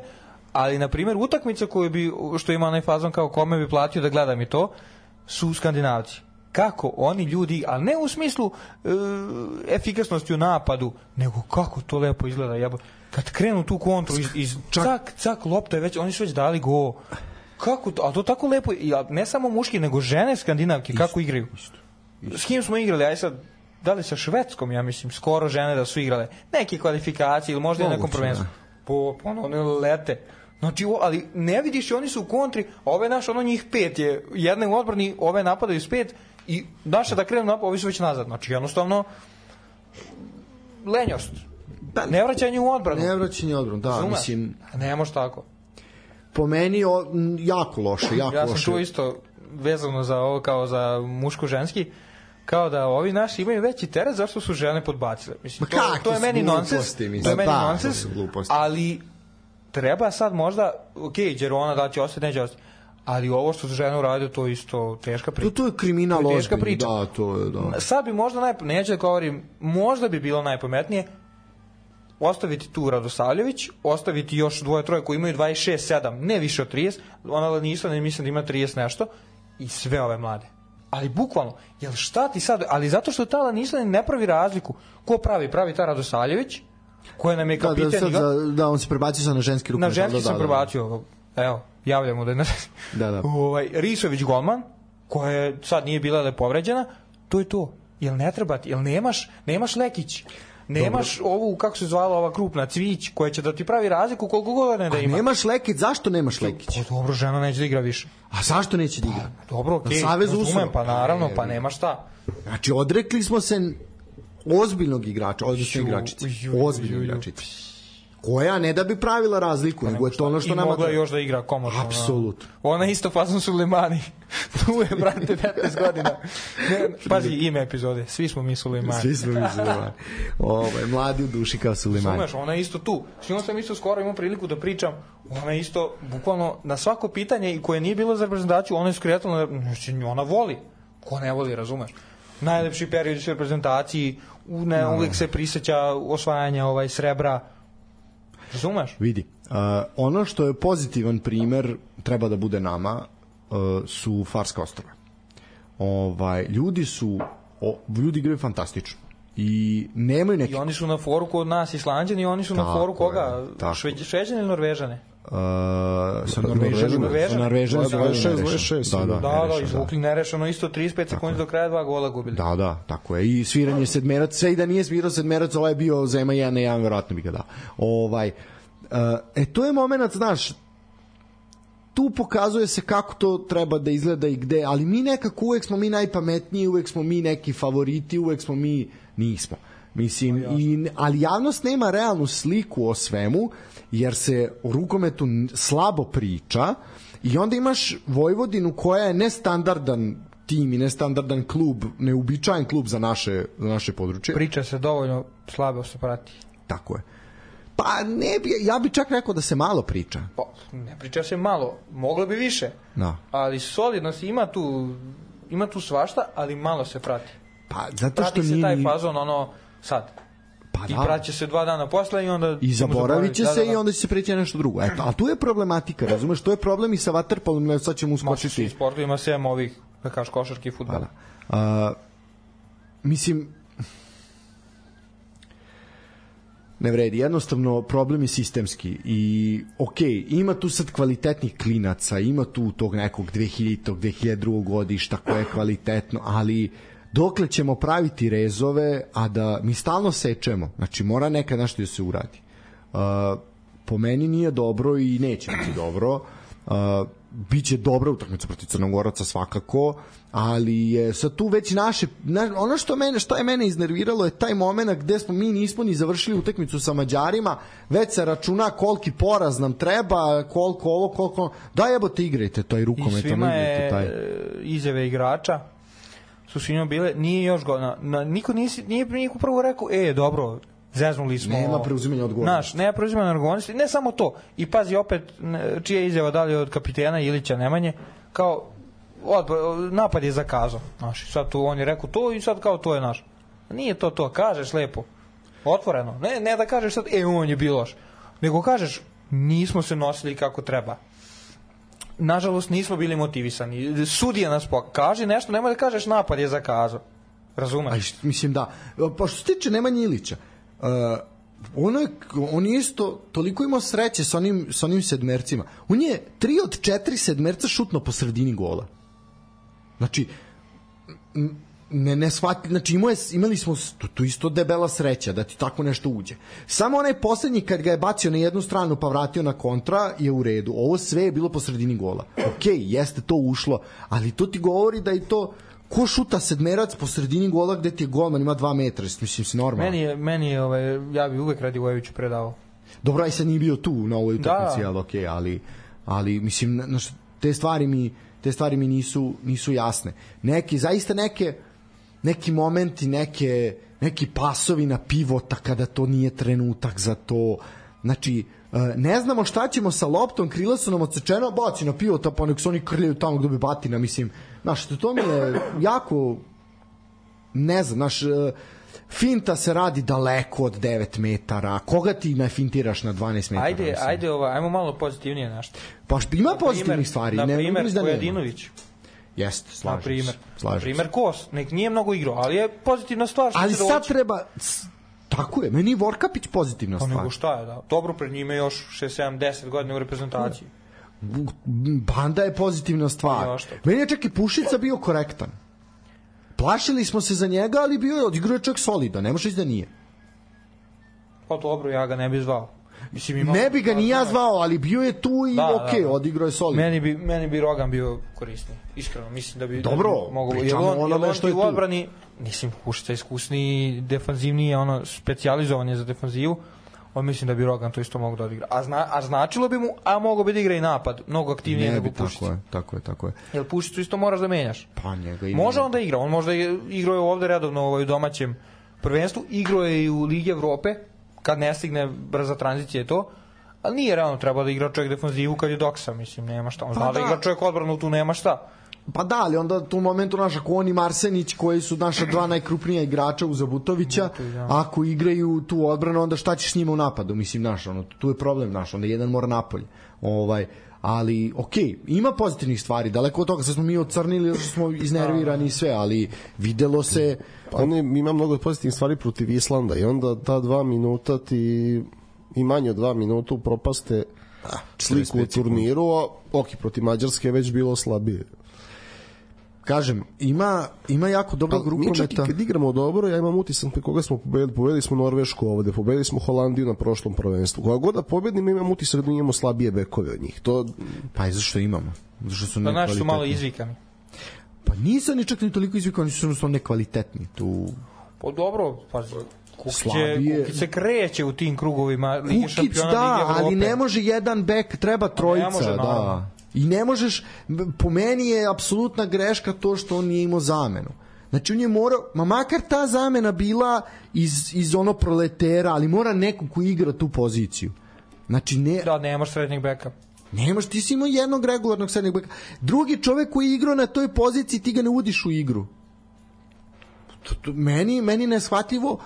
ali, na primjer, utakmica koju bi, što ima onaj fazon kao kome bi platio da gledam i to, su skandinavci. Kako oni ljudi, ali ne u smislu e, efikasnosti u napadu, nego kako to lepo izgleda. Jebo. Kad krenu tu kontru iz, iz cak, cak, lopta je već, oni su već dali go. Kako to, a to tako lepo, i, a ne samo muški, nego žene skandinavke, kako igraju. S kim smo igrali, aj sad, da li sa Švedskom, ja mislim, skoro žene da su igrale. Neke kvalifikacije ili možda na nekom
Moguće,
prvenstvu. Po, po ono, one lete. Znači, o, ali ne vidiš oni su u kontri, a ove naš, ono njih pet je, jedna je u odbrani, ove napadaju s pet i naše da krenu napad, ovi su već nazad. Znači, jednostavno, lenjost. Ne vraćanje u odbranu.
Ne vraćanje odbranu, da,
Razumeš?
mislim,
Ne može tako.
Po meni o, jako loše, jako
Ja sam
loše.
čuo isto vezano za ovo kao za muško-ženski kao da ovi naši imaju veći teret zašto su žene podbacile. Mislim, to, to je meni nonsens. To je meni
Da,
nonsens, ali treba sad možda, ok, Đerona da će ostati, neće ostati, ali ovo što su žene uradile, to je isto teška priča.
To, to je kriminal
To je teška
ozbiljni,
priča.
Da, to je, da.
Sad bi možda, najp... neću da govorim, možda bi bilo najpametnije ostaviti tu Radosavljević, ostaviti još dvoje, troje koji imaju 26-7, ne više od 30, ona Lanisa ne mislim da ima 30 nešto, i sve ove mlade. Ali bukvalno, jel šta ti sad, ali zato što ta Lanisa ne pravi razliku. Ko pravi? Pravi ta Radosavljević, koja nam je
Da, da,
kapitan
sad, za, da, on se prebacio sad na ženski rukomet.
Na ženski
da,
sam
da,
prebacio, evo, javljamo da je na...
Da, da. (laughs)
Ovaj, Risović golman, koja je sad nije bila da je povređena, to je to. Jel ne treba ti, jel nemaš, nemaš Lekić, nemaš ovu, kako se zvala ova krupna, Cvić, koja će da ti pravi razliku koliko god ne da ima.
Nemaš Lekić, zašto nemaš Lekić?
Pa dobro, žena neće da igra više.
A zašto neće da igra?
Dobro, okej,
Na Savezu
razumem, pa naravno, pa nema šta.
Znači, odrekli smo se ozbiljnog igrača, odnosno
Ju,
igračice. Ozbiljnog igračice. Koja ne da bi pravila razliku, nego je to ono što
I
nama...
mogla
treba.
još da igra komotno.
Apsolutno.
Ona, ona isto fazon Sulemani. (laughs) tu je, brate, 15 godina. Ne, pazi ime epizode. Svi smo mi Sulemani.
Svi smo mi Sulemani. (laughs) Ovaj, mladi u duši kao Sulemani.
Sumeš, ona je isto tu. S njom sam isto skoro imao priliku da pričam. Ona je isto, bukvalno, na svako pitanje i koje nije bilo za reprezentaciju, ona je skretala, znači, ona voli. Ko ne voli, razumeš? Najlepši period u reprezentaciji, u, ne,
Da.
uvijek se priseća osvajanja ovaj srebra. Razumeš?
Vidi, uh, ono što je pozitivan primer treba da bude nama uh, su Farska ostrava. Ovaj, ljudi su, o, ljudi igraju fantastično i nemaju neki
I oni su na foru kod nas Islanđani, i oni su na
Tako
foru
je,
koga?
tako.
Šveđ, Šveđani ili Norvežane?
Uh, sa Norvežanima.
Norvežani.
Sa Norvežanima su
26,
nerešeno.
26,
Da, da,
Da, da,
nerešeno,
izvukli nerešeno isto 35 sekundi do kraja dva gola gubili.
Da, da, tako je. I sviranje sedmerac, sve i da nije svirao sedmerac, ovaj je bio zema 1 na 1, verovatno bi ga dao. Ovaj, uh, e, to je moment, znaš, tu pokazuje se kako to treba da izgleda i gde, ali mi nekako uvek smo mi najpametniji, uvek smo mi neki favoriti, uvek smo mi, nismo. Mislim, i, ali javnost nema realnu sliku o svemu, jer se o rukometu slabo priča i onda imaš Vojvodinu koja je nestandardan tim i nestandardan klub, neuobičajen klub za naše, za naše područje.
Priča se dovoljno slabo se prati.
Tako je. Pa ne bi, ja bi čak rekao da se malo priča.
Pa, ne priča se malo, moglo bi više.
Da.
Ali solidnost ima tu ima tu svašta, ali malo se prati.
Pa zato što
Prati se
nije...
taj fazon ono sad.
Pa
I
da.
praće se dva dana posle i onda
I zaboravit će
Da,
se
da, da.
i onda će se preći na nešto drugo. Eto, ali tu je problematika, razumeš? To je problem i sa vaterpolom, ne, sad ćemo
Ma,
uskočiti.
svi sportu ima sem ovih, da kažeš, košarki i futbala.
Pa da. A, mislim, ne vredi, jednostavno problem je sistemski i ok, ima tu sad kvalitetnih klinaca, ima tu tog nekog 2000. 2002. godišta koje je kvalitetno, ali dokle ćemo praviti rezove, a da mi stalno sečemo, znači mora nekad nešto da se uradi. Uh, po meni nije dobro i neće biti dobro. Uh, biće dobra utakmica protiv Crnogoraca svakako, ali je sad tu već naše na, ono što mene što je mene iznerviralo je taj momenat gde smo mi nismo ni završili utakmicu sa Mađarima, već se računa koliki poraz nam treba, koliko ovo, koliko da jebote igrajte taj
I
rukomet,
svima
ono igrajte
je
taj.
e, izjave igrača su svima bile, nije još godina, na, niko nisi, nije niko prvo rekao, e, dobro, zeznuli smo.
Nema preuzimanja odgovornosti.
Znaš, nema preuzimanja odgovornosti, ne samo to. I pazi opet, čija je izjava da li od kapitena Ilića Nemanje, kao, odbor, napad je zakazao. Znaš, i sad tu on je rekao to i sad kao to je naš. Nije to to, kažeš lepo. Otvoreno. Ne, ne da kažeš sad, e, on je bio loš. Nego kažeš, nismo se nosili kako treba nažalost nismo bili motivisani. Sudija nas poka. Kaže nešto, nemoj da kažeš napad je zakazao. Razumeš?
Aj, mislim da. Pa što se tiče Nemanje Ilića, uh, ono je, on je isto toliko imao sreće sa onim, sa onim sedmercima. On je tri od četiri sedmerca šutno po sredini gola. Znači, ne, ne shvati, znači imao je, imali smo tu, tu isto debela sreća da ti tako nešto uđe. Samo onaj poslednji kad ga je bacio na jednu stranu pa vratio na kontra je u redu. Ovo sve je bilo po sredini gola. Ok, jeste to ušlo, ali to ti govori da i to ko šuta sedmerac po sredini gola gde ti je golman ima 2 metra, mislim si normalno.
Meni je, meni je ovaj, ja bi uvek radi Vojeviću predavao.
Dobro, aj sad nije bio tu na ovoj utakmici,
Da.
ali okej, ali ali mislim na, na, te stvari mi te stvari mi nisu nisu jasne. Neki zaista neke neki momenti, neke neki pasovi na pivota kada to nije trenutak za to. Znači, e, ne znamo šta ćemo sa loptom, krila su nam odsečeno, baci na pivota, pa nek se oni krljaju tamo gde bi batina, mislim, znaš, to mi je jako ne znam, znaš, e, finta se radi daleko od 9 metara, koga ti nafintiraš na 12 metara?
Ajde,
mislim?
ajde, ova, ajmo malo pozitivnije nešto.
Pa ima
Na
pozitivnih
primer-
stvari,
Na
ne,
primer,
da.
Pojedinović.
Jeste, slažem
primer.
se.
Na
Slažem
primer,
se.
Kos. Nek nije mnogo igrao, ali je pozitivna stvar. što
Ali sad
doći.
treba... Tako je, meni je Vorkapić pozitivna
Pa
stvar.
nego šta je, da. Dobro, pred njime još 6, 7, 10 godina u reprezentaciji.
Banda je pozitivna stvar.
Ja?
Meni je čak i Pušica bio korektan. Plašili smo se za njega, ali bio je odigrao čak solidan, ne može reći da nije.
Pa dobro, ja ga ne bi zvao. Mislim, ima,
Ne bi ga ni ja zvao, ali bio je tu i
Da,
okej,
da, da.
odigrao je solidan.
Meni bi, meni bi Rogan bio korisniji. Iskreno, mislim da bi...
Dobro,
da bi mogo,
pričamo
jer on,
o onome
jer on
što je
u
tu.
odbrani, mislim, Kušica je iskusniji, defanzivniji, je ono, specijalizovan je za defanzivu. on mislim da bi Rogan to isto mogao da odigra. A, zna, a značilo bi mu, a mogo bi da igra i napad, mnogo aktivnije
Ne
nego
bi, tako je, tako je, tako je.
Jer Pušicu isto moraš da menjaš.
Pa njega ima.
Može on da igra, on možda igrao je ovde redovno ovaj, u domaćem prvenstvu, igrao je i u Ligi Evrope, kad ne stigne brza tranzicija je to, ali nije realno treba da igra čovjek defanzivu kad je doksa, mislim, nema šta. On zna
Pa
da.
da.
igra čovjek odbranu, tu nema šta.
Pa da, ali onda tu momentu naš, ako on i Marsenić, koji su naša dva najkrupnija igrača uz Zabutovića,
da.
ako igraju tu odbranu, onda šta ćeš s njima u napadu? Mislim, naš, ono, tu je problem naš, onda jedan mora napolje. Ovaj, ali, okej, ima pozitivnih stvari, daleko od toga, sad smo mi ocrnili, zato što smo iznervirani i sve, ali videlo se,
Pa ne, ima mnogo pozitivnih stvari protiv Islanda i onda ta dva minuta ti i manje od dva minuta propaste sliku u
45 sekundi.
turniru, a ok, protiv Mađarske je već bilo slabije.
Kažem, ima, ima jako dobrog
Ali mi čak i
rukometa.
kad igramo dobro, ja imam utisak na koga smo pobedili. Pobedili smo Norvešku ovde, pobedili smo Holandiju na prošlom prvenstvu. Koja god da pobedimo, imam utisak da imamo slabije bekove od njih. To,
Pa i zašto imamo? Zato što su
Da naši su malo
nekvalitetni.
izvikani.
Pa nisam ni čak ni toliko izvikao, oni su jednostavno nekvalitetni. Tu
Pa dobro, pazi, Kukić,
Slabije.
je, Kukić se kreće u tim krugovima Lige
Kukić
šampiona
da,
Lige Evrope.
ali ne može jedan bek, treba trojica,
može,
da. I ne možeš, po meni je apsolutna greška to što on nije imao zamenu. Znači on je morao, ma makar ta zamena bila iz, iz ono proletera, ali mora neko ko igra tu poziciju. Znači ne,
Da, nemaš srednjeg beka.
nemaš, ti si imao jednog regularnog srednjeg beka. Drugi čovek koji je igrao na toj poziciji, ti ga ne udiš u igru. To, to, meni, meni neshvatljivo,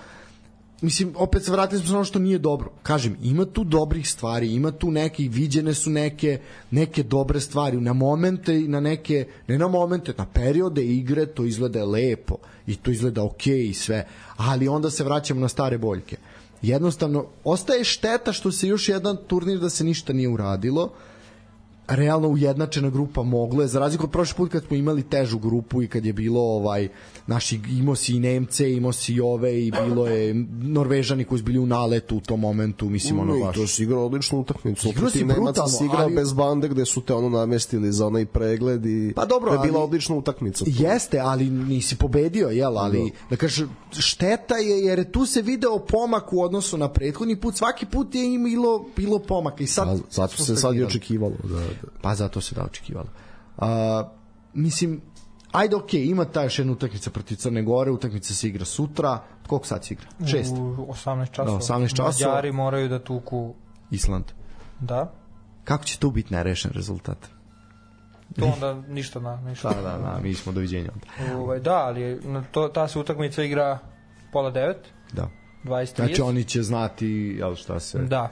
mislim, opet se vratili smo na ono što nije dobro. Kažem, ima tu dobrih stvari, ima tu neki, viđene su neke, neke dobre stvari, na momente i na neke, ne na momente, na periode igre to izgleda lepo i to izgleda okej i sve, ali onda se vraćamo na stare boljke. Jednostavno, ostaje šteta što se još jedan turnir da se ništa nije uradilo, realno ujednačena grupa moglo je, za razliku od prošli put kad smo imali težu grupu i kad je bilo ovaj, naši, imao si i Nemce, imao si i ove i bilo je Norvežani koji su bili u naletu u tom momentu, mislim ono
no, i
baš.
to si igrao odličnu utakmicu.
Igrao si brutalno,
si igrao
ali-
bez bande gde su te ono namestili za onaj pregled i
Pa dobro,
to je bila
ali-
odlična utakmica.
Jeste, ali nisi pobedio, jel, ali da kažeš, šteta je jer tu se video pomak u odnosu na prethodni put, svaki put je imalo bilo pomaka i sad
A, zato
smo
se sad i očekivalo. Da, da.
Pa zato se da očekivalo. A, mislim, ajde okej, ima ta još jedna utakmica protiv Crne Gore, utakmica se igra sutra, koliko sad se igra? Šest.
U 18 časova.
Da, 18 časova.
Mađari moraju da tuku,
Island.
da.
Kako će tu biti nerešen rezultat?
To onda ništa na ništa. (laughs)
Da, da, da, mi smo doviđenja onda.
Ovaj, da, ali to, ta se utakmica igra pola devet,
Da.
20
Znači oni će znati, jel šta se...
Da,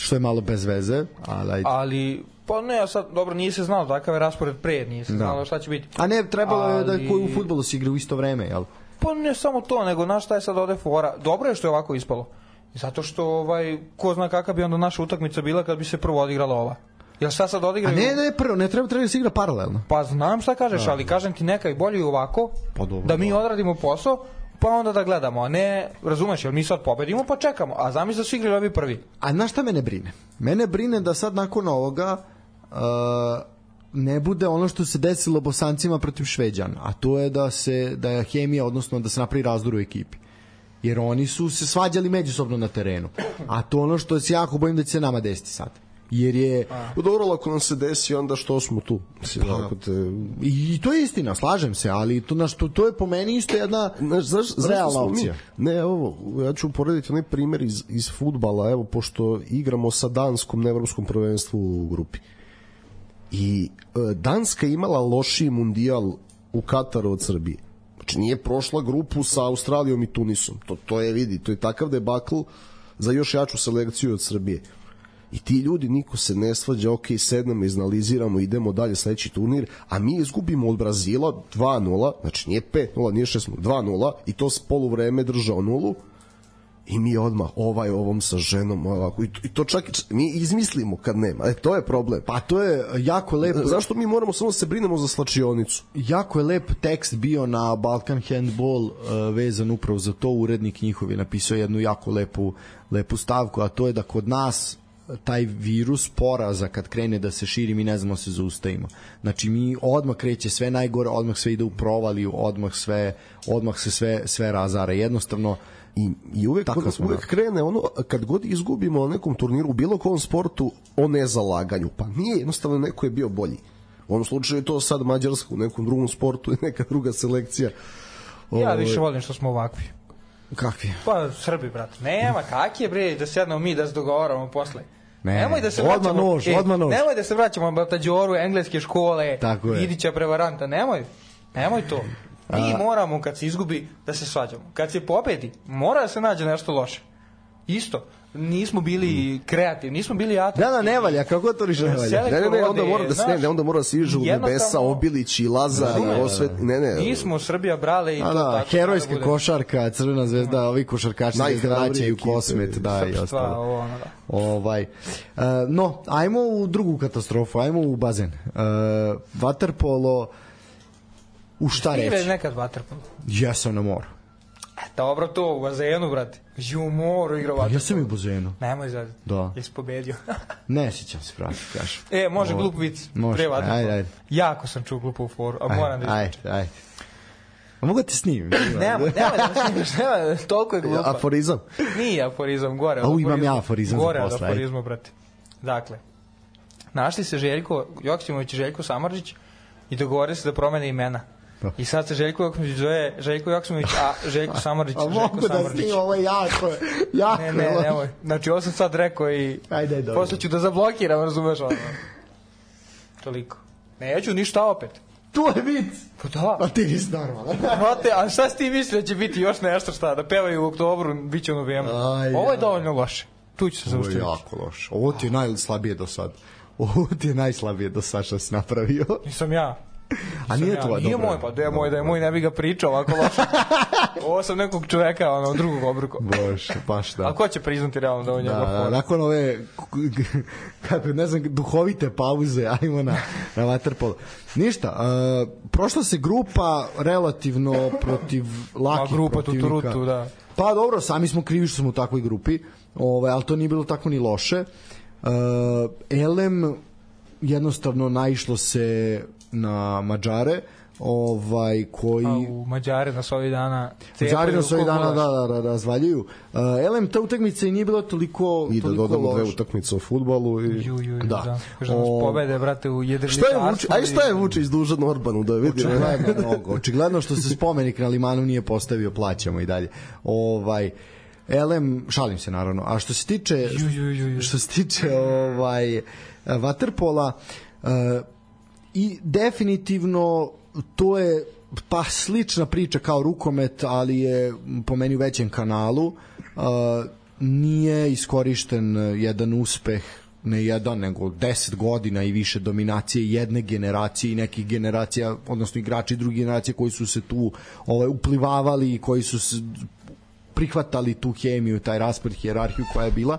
Što je malo bez veze, ali ajde.
ali pa ne, a sad dobro nije se znalo takav je raspored pre, nije se
Da.
znalo šta će biti.
A ne, trebalo je da
Ali-
koji u futbolu se igra u isto vreme, jel?
Pa ne samo to, nego znaš šta je sad ovde fora. Dobro je što je ovako ispalo. Zato što ovaj ko zna kakva bi onda naša utakmica bila kad bi se prvo odigrala ova. Jel šta sad
A
odigraju?
ne, ne, prvo, ne treba, treba da se igra paralelno.
Pa znam šta kažeš, ali kažem ti neka i bolje i ovako,
Pa dobro,
da mi odradimo posao, pa onda da gledamo, a ne, razumeš, jel mi sad pobedimo pa čekamo, a zamisli da su igrali ovi prvi.
A znaš šta mene brine? Mene brine da sad nakon ovoga uh, ne bude ono što se desilo bosancima protiv Šveđana, a to je da se da je hemija, odnosno da se napravi razdor u ekipi. Jer oni su se svađali međusobno na terenu. A to ono što se jako bojim da će se nama desiti sad. Jer je...
Pa dobro, ako nam se desi, onda što smo tu? Mislim,
Pa,
ako te...
I to je istina, slažem se, ali to, naš, to, to je po meni isto jedna
Znaš, znaš,
realna
mi-
opcija.
Ne, evo, ja ću uporediti onaj primjer iz, iz futbala, evo, pošto igramo sa Danskom na evropskom prvenstvu u grupi. I e, Danska je imala lošiji mundijal u Kataru od Srbije. Znači nije prošla grupu sa Australijom i Tunisom. To, to je, vidi, to je takav debakl za još jaču selekciju od Srbije. I ti ljudi, niko se ne svađa, ok, sednemo, iznaliziramo, idemo dalje sledeći turnir, a mi izgubimo od Brazila 2-0, znači nije 5-0, nije 6-0, 2-0, i to s poluvreme držao nulu, i mi odmah ovaj ovom sa ženom ovako, i to, čak mi izmislimo kad nema. E to je problem.
Pa to je jako lep
zašto mi moramo samo da se brinemo za slačionicu?
Jako je lep tekst bio na Balkan Handball uh, vezan upravo za to. Urednik njihov je napisao jednu jako lepu lepu stavku a to je da kod nas taj virus poraza kad krene da se širi mi ne znamo se zaustavimo. Znači mi odmah kreće sve najgore, odmah sve ide u provaliju, odmah sve odmah se sve sve razara. Jednostavno
I, i uvek,
Tako
uvek,
smo,
uvek
da.
krene ono, kad god izgubimo na nekom turniru, u bilo kom sportu, o nezalaganju. Pa nije, jednostavno neko je bio bolji. U ovom slučaju je to sad Mađarska, u nekom drugom sportu i neka druga selekcija.
Ja
Ovaj,
više volim što smo ovakvi.
kakvi?
Pa Srbi, brate. Nema, kak je bre, da sednemo mi da se dogovaramo posle.
Ne,
nemoj da se
odmah
vraćamo,
nož, odmah nož.
Nemoj da se vraćamo Batađoru, engleske škole,
Tako je.
Idića prevaranta, nemoj. Nemoj to. Mi moramo kad se izgubi da se svađamo. Kad se pobedi, mora da se nađe nešto loše. Isto. Nismo bili kreativni, nismo bili atraktivni.
Da, da, ne valja, kako to ništa ne valja.
Ne, ne, ne, onda mora da se, ne, onda mora da se ižu u nebesa, Obilić i Lazar
Da, da,
i
da.
osvet, ne, ne.
Mi smo Srbija brale i to
da,
tako
herojska
da
košarka, Crvena zvezda, ovi košarkaši se
Najhrabrije
vraćaju
ekipe.
kosmet, da i ostalo.
da.
Ovaj, uh, no, ajmo u drugu katastrofu, ajmo u bazen. Uh, Waterpolo, u šta
Ti
reći?
nekad vaterpolo.
Ja sam na moru.
E, dobro to, u bazenu, brate. Ju u moru igrao
Pa Ja
vaterpolo.
sam i u bazenu.
Nemoj zadati.
Da.
Jesi pobedio. (laughs)
Ne sjećam se, prati, kažem.
e, može glup vic.
Može,
Pre vaterpola.
ajde, ajde.
Jako sam čuo glupu foru, a moram da ispričam.
ajde, ajde. A mogu da te snimim? (laughs)
Nemoj, nemoj (laughs) da me snimaš, nemoj, toliko je glupa.
Aforizam.
Nije aforizam, gore. od
Au, imam ja aforizam za
Gore od
posle, ajde.
aforizma, brate. Dakle, našli se Željko Joksimović i Željko Samarđić i dogovore se da promene imena.
Da.
I sad se Željko Joksimović zove Željko Joksimović, a Željko (laughs) Samarđić
A
Željko
mogu da
Samarđić.
snimam, ovo je jako, jako.
Ne, ne, nemoj. Znači, ovo sam sad rekao i
Ajde, ajde,
posle ću da zablokiram, razumeš ono. Toliko. Neću ništa opet.
To je vic.
Pa da.
Pa ti nisi normalan. (laughs)
Brate, a šta si ti mislio da će biti još nešto šta, da pevaju u oktobru, bit će u novembru. Ovo je dovoljno loše. Tu ću se
Ovo je
zaustaviti.
jako loše. Ovo ti je najslabije do sad. Ovo ti je najslabije do sad što si napravio.
Nisam ja.
A nije
ja.
tvoje,
Nije
dobro.
moj, pa da je moj, da je moj, ne bi ga pričao ovako loše. (laughs) Ovo sam nekog čoveka, ono, drugog obruka.
Bože, baš da.
A ko će priznati realno da on je
Da,
njegov
da,
fon?
nakon ove kako ne znam duhovite pauze ajmo na na waterpolo. Ništa, uh, prošla se grupa relativno protiv lakih
A grupa
protivnika.
Tuturutu, da.
Pa dobro, sami smo krivi što smo u takvoj grupi. Ovaj, ali to nije bilo tako ni loše. Uh, Elem jednostavno naišlo se na Mađare ovaj koji
A u Mađare nas ovih dana
Mađari nas ovih dana
da.
da, da, da, razvaljuju. Uh, Elem, ta utakmica i nije bila toliko,
I da
toliko
dodamo dve
loša.
utakmice o futbalu. I...
Ju, ju, ju,
Da.
da. da. Nas
O-
pobede, brate, u jedrničarstvu.
Šta je Vučić? Aj šta je Vučić dužan Orbanu da vidi?
Očigledno mnogo. Očigledno što se spomenik na limanu nije postavio, plaćamo i dalje. Ovaj Elem, šalim se naravno. A što se tiče
Ju, ju, ju, ju.
što se tiče ovaj Waterpola uh, i definitivno to je pa slična priča kao rukomet, ali je po meni u većem kanalu. Uh, nije iskorišten jedan uspeh ne jedan, nego 10 godina i više dominacije jedne generacije i nekih generacija, odnosno igrači druge generacije koji su se tu ovaj, uplivavali i koji su se prihvatali tu hemiju, taj raspad, hijerarhiju koja je bila.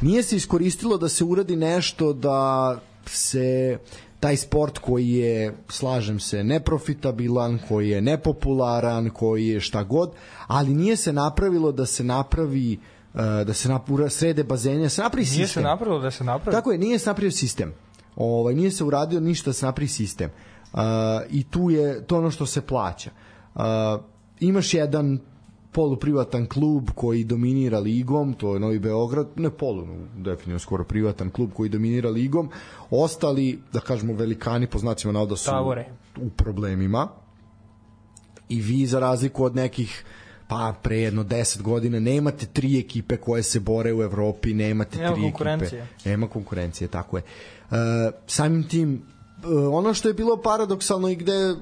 Nije se iskoristilo da se uradi nešto da se taj sport koji je, slažem se, neprofitabilan, koji je nepopularan, koji je šta god, ali nije se napravilo da se napravi uh, da se napravi srede bazenja, da se napravi
Nije se
sistem.
napravilo da se napravi.
Tako je, nije se napravio sistem. Ovaj nije se uradio ništa da se napravi sistem. Uh, I tu je to ono što se plaća. Uh, imaš jedan poluprivatan klub koji dominira ligom, to je Novi Beograd, ne polu, no, definitivno skoro privatan klub koji dominira ligom. Ostali, da kažemo, velikani po znacima navoda su
Tavore.
u problemima i vi za razliku od nekih pa pre jedno 10 godina nemate tri ekipe koje se bore u Evropi, nemate
Nema
tri ekipe. Nema konkurencije, tako je. E, samim tim, e, ono što je bilo paradoksalno i gde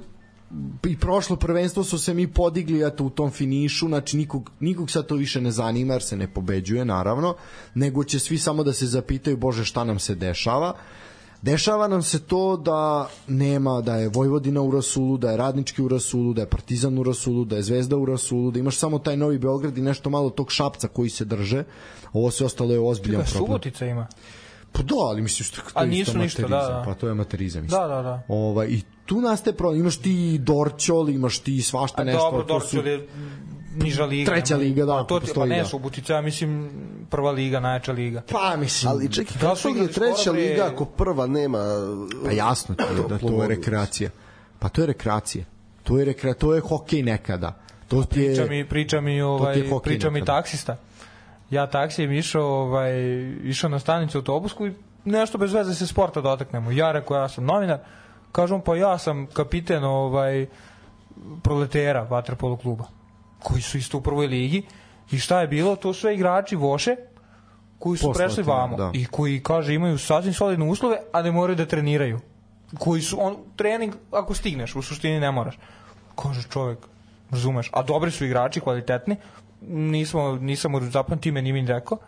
i prošlo prvenstvo su se mi podigli eto u tom finišu, znači nikog, nikog sad to više ne zanima jer se ne pobeđuje naravno, nego će svi samo da se zapitaju bože šta nam se dešava. Dešava nam se to da nema, da je Vojvodina u Rasulu, da je Radnički u Rasulu, da je Partizan u Rasulu, da je Zvezda u Rasulu, da imaš samo taj Novi Beograd i nešto malo tog šapca koji se drže. Ovo sve ostalo je ozbiljan
Čekaj,
problem.
Subotica ima.
Pa da, ali mislim što to je isto
ništa, da,
amaterizam.
da.
Pa to je amaterizam. isto.
Da, da, da.
Ovaj, I tu nastaje problem. Imaš ti Dorćol, imaš ti svašta
A
nešto.
dobro,
to su-
Dorčel je niža liga.
Treća liga, da,
Pa to ti, pa ne,
da.
Subotica, ja mislim, prva liga, najjača liga.
Pa, mislim...
Ali čekaj,
Da
kako je treća liga ako prva nema...
Pa jasno ti je da to je rekreacija. Pa to je rekreacija. To je rekre, to je hokej nekada. To ti je
Priča mi, priča mi, ovaj, priča mi taksista. Ja taksijem išao, ovaj, išao na stanicu autobusku i nešto bez veze se sporta dotaknemo. Ja rekao, ja sam novinar. Kažem, pa ja sam kapiten ovaj, proletera vaterpolo kluba koji su isto u prvoj ligi i šta je bilo, to sve igrači Voše koji su
Poslati,
prešli vamo
da.
i koji, kaže, imaju sasvim solidne uslove, a ne moraju da treniraju. Koji su, on, trening, ako stigneš, u suštini ne moraš. Kaže čovek, razumeš, a dobri su igrači, kvalitetni, nismo, nisam mu zapamtio ime, nije mi rekao,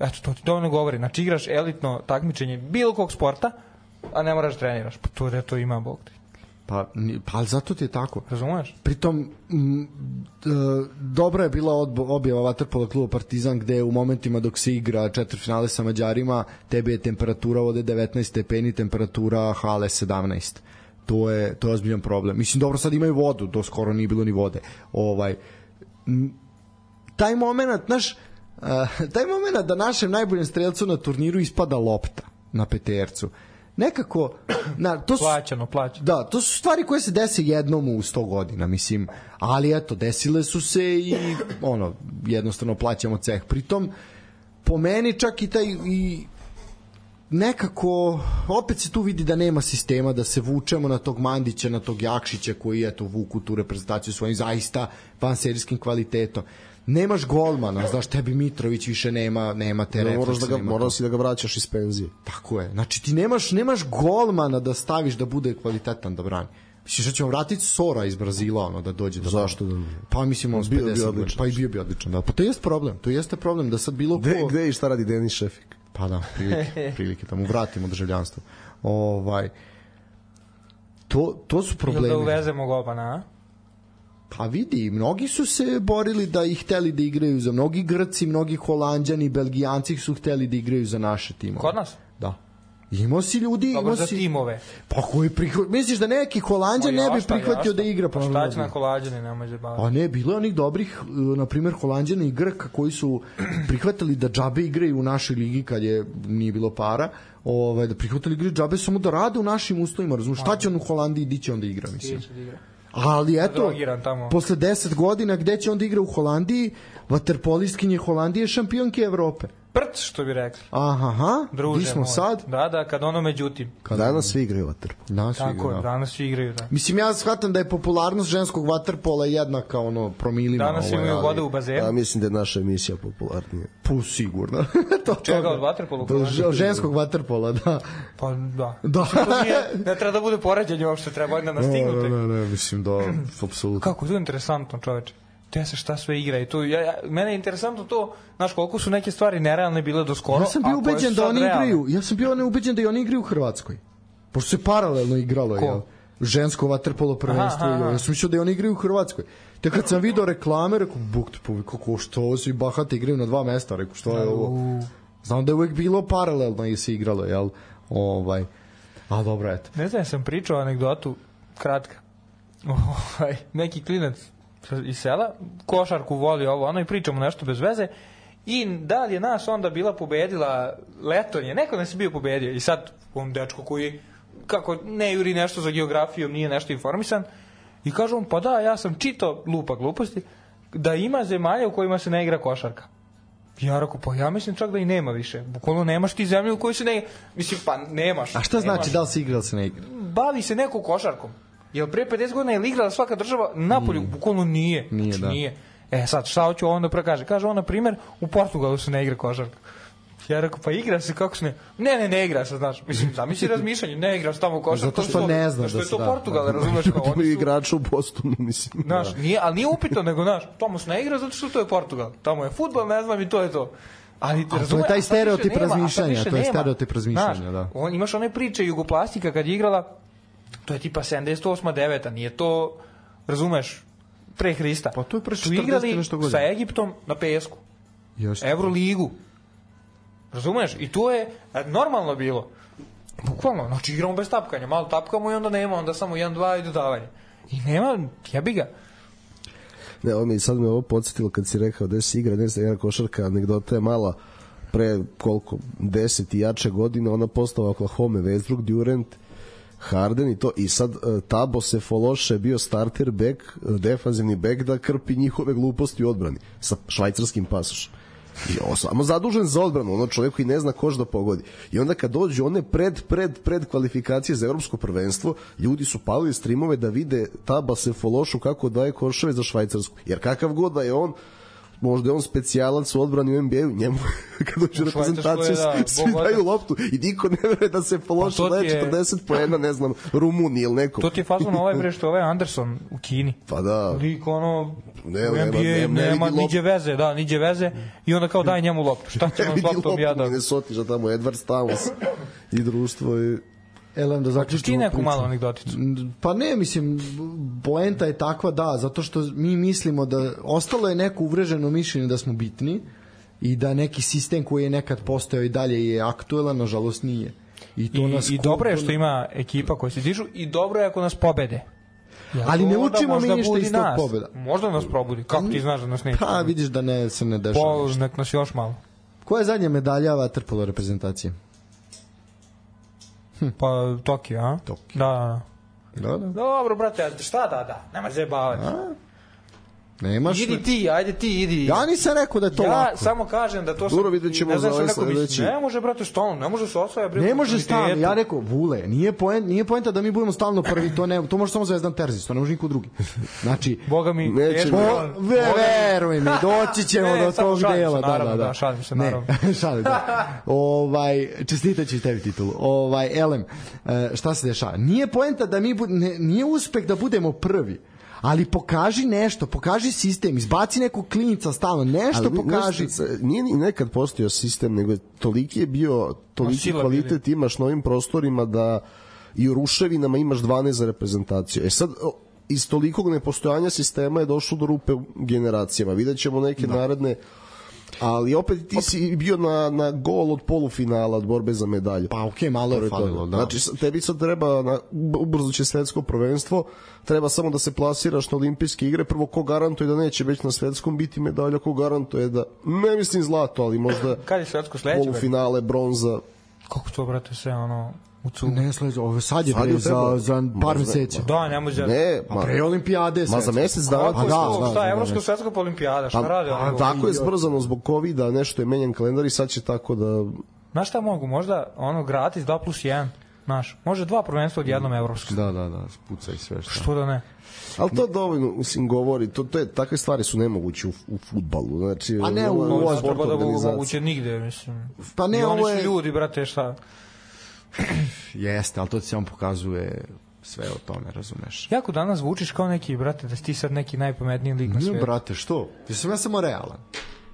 Eto, to ti dovoljno govori. Znači, igraš elitno takmičenje bilo kog sporta, a ne moraš da treniraš. Pa to je to ima, Bog ti.
Pa, pa ali zato ti je tako.
Razumeš?
Pritom, m, d- dobra je bila odbo- objava Vaterpola kluba Partizan gde u momentima dok se igra četvrtfinale sa Mađarima, tebi je temperatura vode 19 stepeni, temperatura hale 17. To je, to je ozbiljan problem. Mislim, dobro, sad imaju vodu, do skoro nije bilo ni vode. Ovaj, m, taj moment, znaš, uh, (laughs) taj moment da našem najboljem strelcu na turniru ispada lopta na petercu. Nekako, na, to su,
Plaćano, plaćano.
Da, to su stvari koje se dese jednom u 100 godina, mislim. Ali eto, desile su se i ono, jednostavno plaćamo ceh. Pritom, po meni čak i taj i nekako opet se tu vidi da nema sistema da se vučemo na tog Mandića, na tog Jakšića koji eto vuku tu reprezentaciju svojim zaista vanserijskim kvalitetom. Nemaš golmana, znaš, tebi Mitrović više nema, nema te
Ne, moraš da ga,
to.
si da ga vraćaš iz penzije.
Tako je. Znači ti nemaš nemaš golmana da staviš da bude kvalitetan da brani. Mislim što ćemo vratiti Sora iz Brazila ono da dođe da
Zašto da ne?
Pa mislim on
Bio bi
50 godina.
odličan.
Pa i bio bi odličan. Da. Pa to jeste problem. To jeste problem da sad bilo ko
Gde, gde i šta radi Denis Šefik?
Pa da, prilike, (laughs) prilike da mu vratimo državljanstvo. Ovaj to to su
Ili
problemi.
da uvezemo golmana, a?
Pa vidi, mnogi su se borili da ih hteli da igraju za mnogi Grci, mnogi Holanđani, Belgijanci su hteli da igraju za naše timove.
Kod nas?
Da. Imao si ljudi,
Dobro,
imao
za
si...
timove.
Pa koji prihvat... Misliš da neki Holanđan ne bi prihvatio da igra?
Pa šta će na kolađane, nemoj se baviti.
Pa ne, bilo je onih dobrih, e, na primjer, Holandjana i Grka koji su (clears throat) prihvatili da džabe igraju u našoj ligi kad je nije bilo para, ovaj, da prihvatili igraju džabe samo da rade u našim uslovima, razumiješ? Šta će on u Holandiji, di će onda igra, mislim?
Neće da igra.
Ali eto,
tamo.
posle 10 godina gde će onda igra u Holandiji, vaterpolistkinje Holandije šampionke Evrope.
Prc, što bi rekli.
Aha, aha,
Druže
smo
moj.
sad?
Da, da, kad ono međutim.
Kada danas svi igraju vaterpolo.
Da, svi
Tako
igra,
je,
da.
danas svi igraju, da.
Mislim, ja shvatam da je popularnost ženskog vaterpola jednaka ono promilima.
Danas
ovaj,
imaju vode u
Ja
bazenu.
mislim da je naša emisija popularnija.
Pu, sigurno. (laughs) to,
Čega
to-
od vaterpola?
Ž- ženskog vaterpola, da.
Pa da.
Da.
To nije, ne treba da bude poređenje uopšte, treba da (laughs)
Ne,
nastignuti.
ne, ne, mislim da, apsolutno.
Kako je to interesantno, čoveče. Te se šta sve igra i to ja, ja mene je interesantno to, znaš koliko su neke stvari nerealne bile do skoro.
Ja sam bio ubeđen
su
da oni
realne.
igraju, ja sam bio neubeđen da i oni igraju u Hrvatskoj. Pošto se paralelno igralo,
Ko?
jel? Žensko vaterpolo prvenstvo.
Aha, aha.
Ja sam mislio da i oni igraju u Hrvatskoj. Te kad sam video reklame, rekao, buk te povi, kako što ovo svi bahati igraju na dva mesta, rekao, što je ovo? Znam da je uvek bilo paralelno i se igralo, jel? Ovaj, a dobro, eto.
Ne znam, sam pričao anegdotu, kratka. (laughs) Ovaj, neki klinac iz sela, košarku voli ovo, ono i pričamo nešto bez veze. I da li je nas onda bila pobedila Letonje, neko nas je bio pobedio i sad on dečko koji kako ne juri nešto za geografiju, nije nešto informisan i kaže on pa da, ja sam čito lupa gluposti da ima zemalja u kojima se ne igra košarka. Ja rekao, pa ja mislim čak da i nema više. Bukvalno nemaš ti zemlju u kojoj se ne... Mislim, pa nemaš.
A šta znači
nemaš
da li se igra ili se ne igra?
bavi se neko košarkom. Jel pre 50 godina je igrala svaka država napolju? Bukvalno nije.
Nije,
znači,
da.
nije. E sad, šta hoću onda prekaže? Kaže on, na primjer, u Portugalu se ne igra košarka. Ja rekao, pa igra se, kako se ne... Ne, ne, ne igra se, znaš. Mislim, zamisli (laughs) razmišljanje, ne igra se tamo košarka.
Zato što ne zna
Što
da
je
se
to
da.
Portugal, razumeš kao (laughs) oni su...
igrača u Bostonu, mislim.
Znaš, nije, ali nije upito, nego, znaš, tamo se ne igra zato što to je Portugal. Tamo je futbol, ne znam i to je to. Ali,
to je taj stereotip
nema,
razmišljanja, to je stereotip razmišljanja,
Znaš,
da.
On, imaš one priče Jugoplastika kad je igrala, to je tipa 78 9 nije to, razumeš, pre Hrista.
Pa to je pre
Su
40
igrali sa Egiptom na pesku.
Jeste.
Euroligu. Razumeš? I to je normalno bilo. Bukvalno, znači igramo bez tapkanja, malo tapkamo i onda nema, onda samo 1-2 i dodavanje. I nema, jebi ga.
Ne, ovo mi sad me ovo podsjetilo kad si rekao da se igra, ne znam, jedna košarka, anegdota je mala, pre koliko, 10 i jače godine, ona postala Oklahoma, Westbrook, Durant, Harden i to i sad uh, Tabo se Fološe bio starter back, uh, defanzivni back da krpi njihove gluposti u odbrani sa švajcarskim pasošem. I ovo samo zadužen za odbranu, ono čovjek koji ne zna koš da pogodi. I onda kad dođu one pred, pred, pred kvalifikacije za evropsko prvenstvo, ljudi su palili streamove da vide Taba se Fološu kako daje koševe za Švajcarsku. Jer kakav god da je on, možda je on specijalac u odbrani u NBA-u, njemu (laughs) kad dođe
U
reprezentaciju
da, (laughs)
svi
bog
daju loptu i niko ne veruje da se Fološa
Pa je-
40 poena, ne znam, Rumuni ili nekom.
To ti je fazon ovaj bre što ovaj Anderson u Kini.
Pa da.
Lik ono
Ne,
u
nema-
NBA
nema- ne
nema,
loptu.
niđe veze, da, niđe veze i onda kao daj njemu loptu. Šta (laughs) će
Ne
on s
vidi
loptom
loptu,
ja da...
Minnesota, tamo Edward Stamos i društvo i
Elem da
Ti
zaključimo
neku
priču.
malu anegdoticu.
Pa ne, mislim, poenta je takva da, zato što mi mislimo da ostalo je neko uvreženo mišljenje da smo bitni i da neki sistem koji je nekad postojao i dalje je aktuelan, nažalost nije. I, to
I,
nas
I dobro je što ima ekipa koja se dižu i dobro je ako nas pobede. Jer
Ali ne učimo mi ništa iz tog pobeda.
Možda nas probudi. Kako ti znaš da nas neće?
Pa vidiš da ne, se ne dešava.
Pol, nek nas još malo.
Koja je zadnja medalja vaterpolo reprezentacije?
Pa Tokio, a?
Tokio.
Da, da, da.
Da, da.
Dobro, brate, šta da, da? Nema zajebavati.
Nemaš...
Idi ti, ajde ti, idi.
Ja nisam rekao da je to
ja
lako.
samo kažem da to sam...
Dobro, vidjet ćemo
ne
za ovaj sledeći.
Ne može, brate, stalno, ne može se osvaja, bre.
Ne može stalno, ja rekao, Vule, nije poen, nije poenta da mi budemo stalno prvi, to ne, to može samo Zvezdan Terzić, to ne može niko drugi. Znači, (laughs)
Boga mi,
Neće
on.
ve, veruj mi, doći (laughs) ćemo
Ne,
do tog dela. Da, da, da.
da, šalim se,
Ne,
naravno. (laughs)
šalim, da. ovaj, čestitat ću tebi titulu. Ovaj, Elem, e, šta se dešava? Nije poenta da mi, bu, ne, nije uspeh da budemo prvi, ali pokaži nešto, pokaži sistem, izbaci nekog klinca stalno, nešto
Ali,
pokaži.
znaš, nije ni nekad postojao sistem, nego je toliki je bio, toliki kvalitet imaš na ovim prostorima da i u ruševinama imaš 12 za reprezentaciju. E sad, iz tolikog nepostojanja sistema je došlo do rupe u generacijama. Vidjet ćemo neke da. naredne ali opet ti si bio na, na gol od polufinala od borbe za medalju.
Pa okej, malo je falilo, da.
Znači, tebi sad treba, na, ubrzo će svetsko prvenstvo, treba samo da se plasiraš na olimpijske igre, prvo ko garantuje da neće već na svetskom biti medalja, ko garantuje da, ne mislim zlato, ali možda
Kad je svetsko sledeće?
polufinale, bronza,
Kako to, brate, sve ono u cugu?
Ne, sledeće, ovo sad je
Sad je
za, za par meseci.
Da, ne može.
ne, ma,
Pre olimpijade.
ma za mesec dana,
Kako
Pa
da,
da, da,
šta,
da,
Evropsko
da.
svetsko pa olimpijada, šta
pa,
rade?
a, tako je zbrzano zbog COVID-a, nešto je menjan kalendar i sad će tako da
Znaš šta mogu, možda ono gratis 2 plus 1, znaš, može dva prvenstva od jednom evropskog.
Da, da, da, spucaj sve šta.
Što da ne?
Ali to dovoljno, mislim, govori, to, to je, takve stvari su nemoguće u, u futbalu. Znači,
A ne, u-
ovo je
ovo
Ovo
je
ne
sport
treba da mogu
organizacija.
moguće nigde, mislim.
Pa ne,
I oni
ovo
su
je-
ljudi, brate, šta? (clears throat)
Jeste, ali to ti samo pokazuje sve o tome, razumeš?
Jako danas zvučiš kao neki, brate, da si ti sad neki najpametniji lik na
Ne,
svijetu.
brate, što? Ja sam ja samo realan.